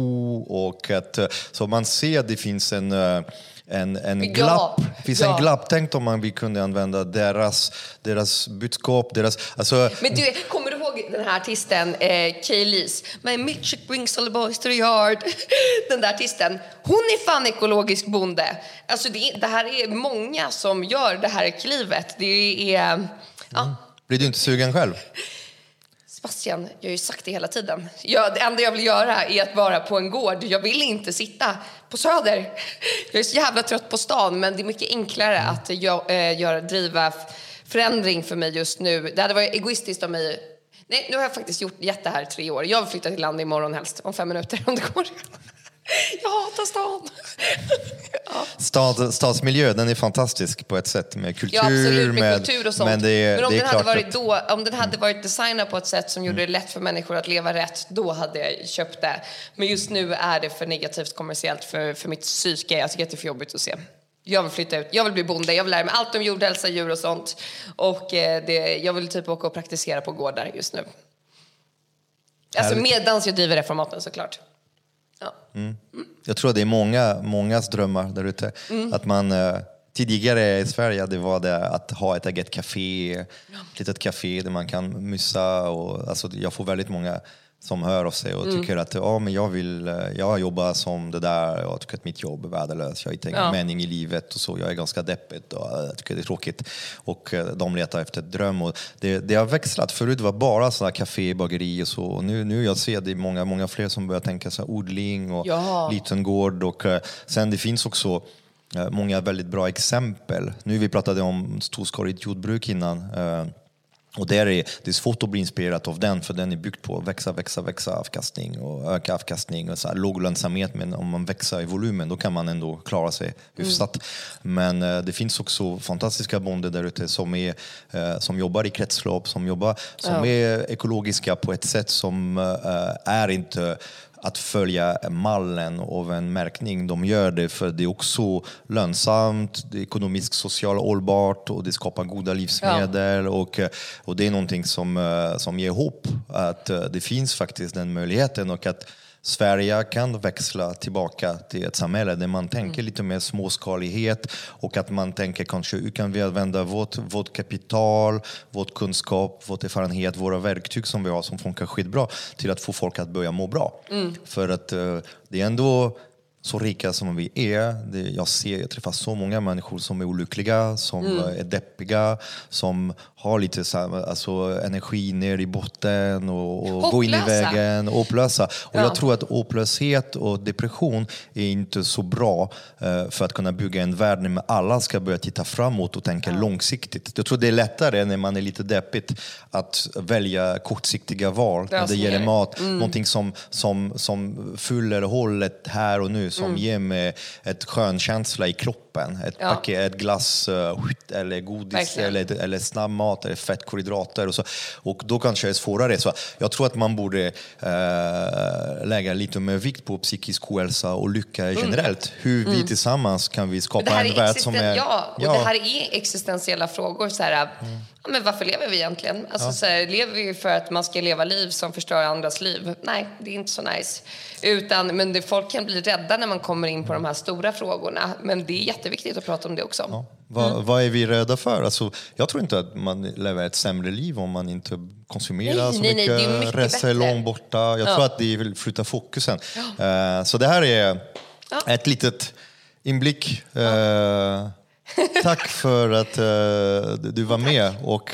och att, eh, så man ser att det finns en eh, en, en glapp. finns Ja. en glapp. Tänk om man vi kunde använda deras, deras budskap, deras... Alltså, Men du, kommer du ihåg den här artisten, eh, Kay-Lees? My milkshake brings all the boys to the yard. [LAUGHS] Den där artisten, hon är fan ekologisk bonde. Alltså det, det här är många som gör det här klivet. Det är... Ja. blir du inte sugen själv? [LAUGHS] Sebastian, jag har ju sagt det hela tiden. Jag, det enda jag vill göra är att vara på en gård. Jag vill inte sitta på Söder. Jag är så jävla trött på stan, men det är mycket enklare att jag, eh, göra, driva förändring för mig just nu. Det hade varit egoistiskt av mig. Nej, nu har jag faktiskt gjort gett det här i tre år. Jag vill flytta till land imorgon helst, om fem minuter [LAUGHS] om det går. Jag hatar stan. [LAUGHS] ja. Stad, stadsmiljö, den är fantastisk på ett sätt med kultur. Ja, absolut, med, kultur och sånt. Men, det Men om, det den hade varit att, då, om den hade varit designad på ett sätt som gjorde det lätt för människor att leva rätt, då hade jag köpt det. Men just nu är det för negativt kommersiellt för, för mitt psyke. Jag tycker att det är för jobbigt att se. Jag vill flytta ut, jag vill bli bonde, jag vill lära mig allt om jordhälsa, djur och sånt. Och eh, det, jag vill typ åka och praktisera på gårdar just nu. Alltså medans jag driver reformaten såklart. Ja. Jag tror det är många, mångas drömmar där ute. Mm. Att man eh, tidigare i Sverige det var det att ha ett eget café, ett litet café där man kan myssa. Och, alltså, jag får väldigt många som hör av sig och Mm. tycker att ja, men jag vill eh, jag jobbar som det där och jag tycker att mitt jobb är värdelöst. Jag hittar ingen Ja. mening i livet och så. Jag är ganska deppig och eh, jag tycker det är tråkigt. Och eh, de letar efter ett dröm. Och det, det har växlat. Förut var det bara sådana café, bageri och så. Och nu, nu jag ser det är många, många fler som börjar tänka så här, odling och Ja. liten gård. Och, sen det finns också många väldigt bra exempel. Nu vi pratade om storskaligt jordbruk innan. Och där är, det är svårt att bli inspirerad av den för den är byggd på växa, växa, växa avkastning och öka avkastning och så låg lönsamhet. Men om man växer i volymen då kan man ändå klara sig hyfsat. Men eh, det finns också fantastiska bönder där ute som, är, eh, som jobbar i kretslopp, som, jobbar, som Ja. är ekologiska på ett sätt som eh, är inte att följa mallen av en märkning. De gör det för det är också lönsamt, det är ekonomiskt socialt hållbart och det skapar goda livsmedel. Och, eh, och det är någonting som, eh, som ger hopp att eh, det finns faktiskt den möjligheten och att Sverige kan växla tillbaka till ett samhälle där man tänker lite mer småskalighet och att man tänker kanske hur kan vi använda vårt, vårt kapital, vårt kunskap, vår erfarenhet, våra verktyg som vi har som funkar skitbra till att få folk att börja må bra. För att eh, det är ändå så rika som vi är. Det, jag ser, jag träffar så många människor som är olyckliga, som eh, är deppiga, som har lite så här, alltså, energi ner i botten och, och går in i Hopplösa. vägen. Hopplösa. Och Ja. jag tror att hopplöshet och depression är inte så bra eh, för att kunna bygga en värld där alla ska börja titta framåt och tänka långsiktigt. Jag tror det är lättare när man är lite deppigt att välja kortsiktiga val när det gäller mat. Någonting som, som, som fyller hållet här och nu, som ger mig ett skön känsla i kroppen. Ett Ja. paket, ett glass eh, eller godis Verkligen. eller, eller snabbmat eller fettkolhydrater. Och, så. och då kanske det är svårare. Så jag tror att man borde eh, lägga lite mer vikt på psykisk ohälsa och lycka generellt. Hur vi tillsammans kan vi skapa en är värld som är... ja, och det här är existentiella frågor. Så här, ja, men varför lever vi egentligen? Alltså, så här, lever vi för att man ska leva liv som förstör andras liv? Nej, det är inte så nice. Utan, men det, folk kan bli rädda när man kommer in på de här stora frågorna. Men det är jätteviktigt att prata om det också. Ja. Vad, vad är vi rädda för? Alltså, jag tror inte att man lever ett sämre liv om man inte konsumerar Nej, så nej, nej, mycket, det är mycket reser bättre. långt borta. Jag Ja. tror att det vill flytta fokusen. Eh, så det här är ett litet inblick. Eh, tack för att eh, du var med. Och,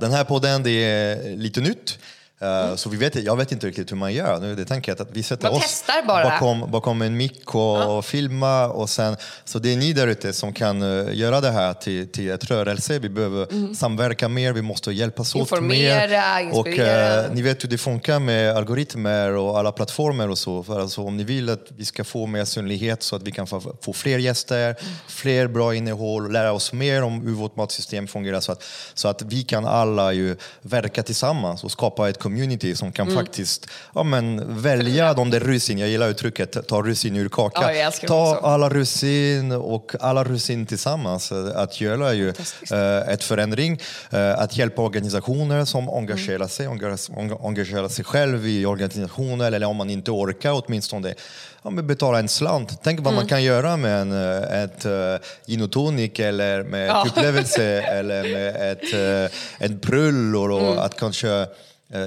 den här podden det är lite nytt. Eh, Så vi vet, jag vet inte riktigt hur man gör. Nu, det tänker jag att vi sätter Man oss bakom, bakom en mick och filma. Och sen, så det är ni där ute som kan eh, göra det här till, till ett rörelse. Vi behöver samverka mer, vi måste hjälpas åt Mm. Informera, mer. Och, inspirera. eh, ni vet hur det funkar med algoritmer och alla plattformar och så. För alltså, om ni vill att vi ska få mer synlighet så att vi kan få, få fler gäster, fler bra innehåll, lära oss mer om hur vårt matsystem fungerar så att, så att vi kan alla ju verka tillsammans och skapa ett community som kan Mm. faktiskt ja, men, välja de där russin, jag gillar uttrycket, ta russin ur kakan. Ja, ta alla russin och alla russin tillsammans. eh, Att göra ju eh, ett förändring. eh, Att hjälpa organisationer som engagerar sig, engagerar- enga- engagerar sig själv i organisationer eller om man inte orkar åtminstone ja, men betala en slant. Tänk vad man kan göra med en, eh, ett uh, gin och tonic eller med Ja. upplevelse eller med ett, uh, en prull och, och att kanske eh,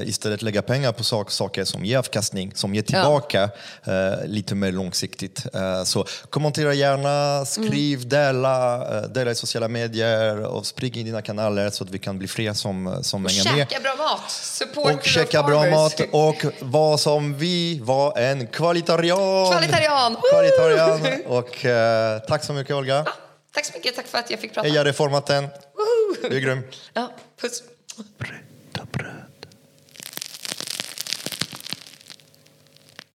istället lägga pengar på sak, saker som ger avkastning, som ger tillbaka eh, lite mer långsiktigt. Eh, så kommentera gärna, skriv, dela, eh, dela i sociala medier och sprid i dina kanaler så att vi kan bli fler som, som hänger med. Käka bra mat. Support Och käka bra mat och var som vi var en kvalitarian. Kvalitarian. Kvalitarian. [LAUGHS] Och eh, tack så mycket Olga. Tack så mycket. Tack för att jag fick prata. Heja reformaten. Du är grym. Ja, puss.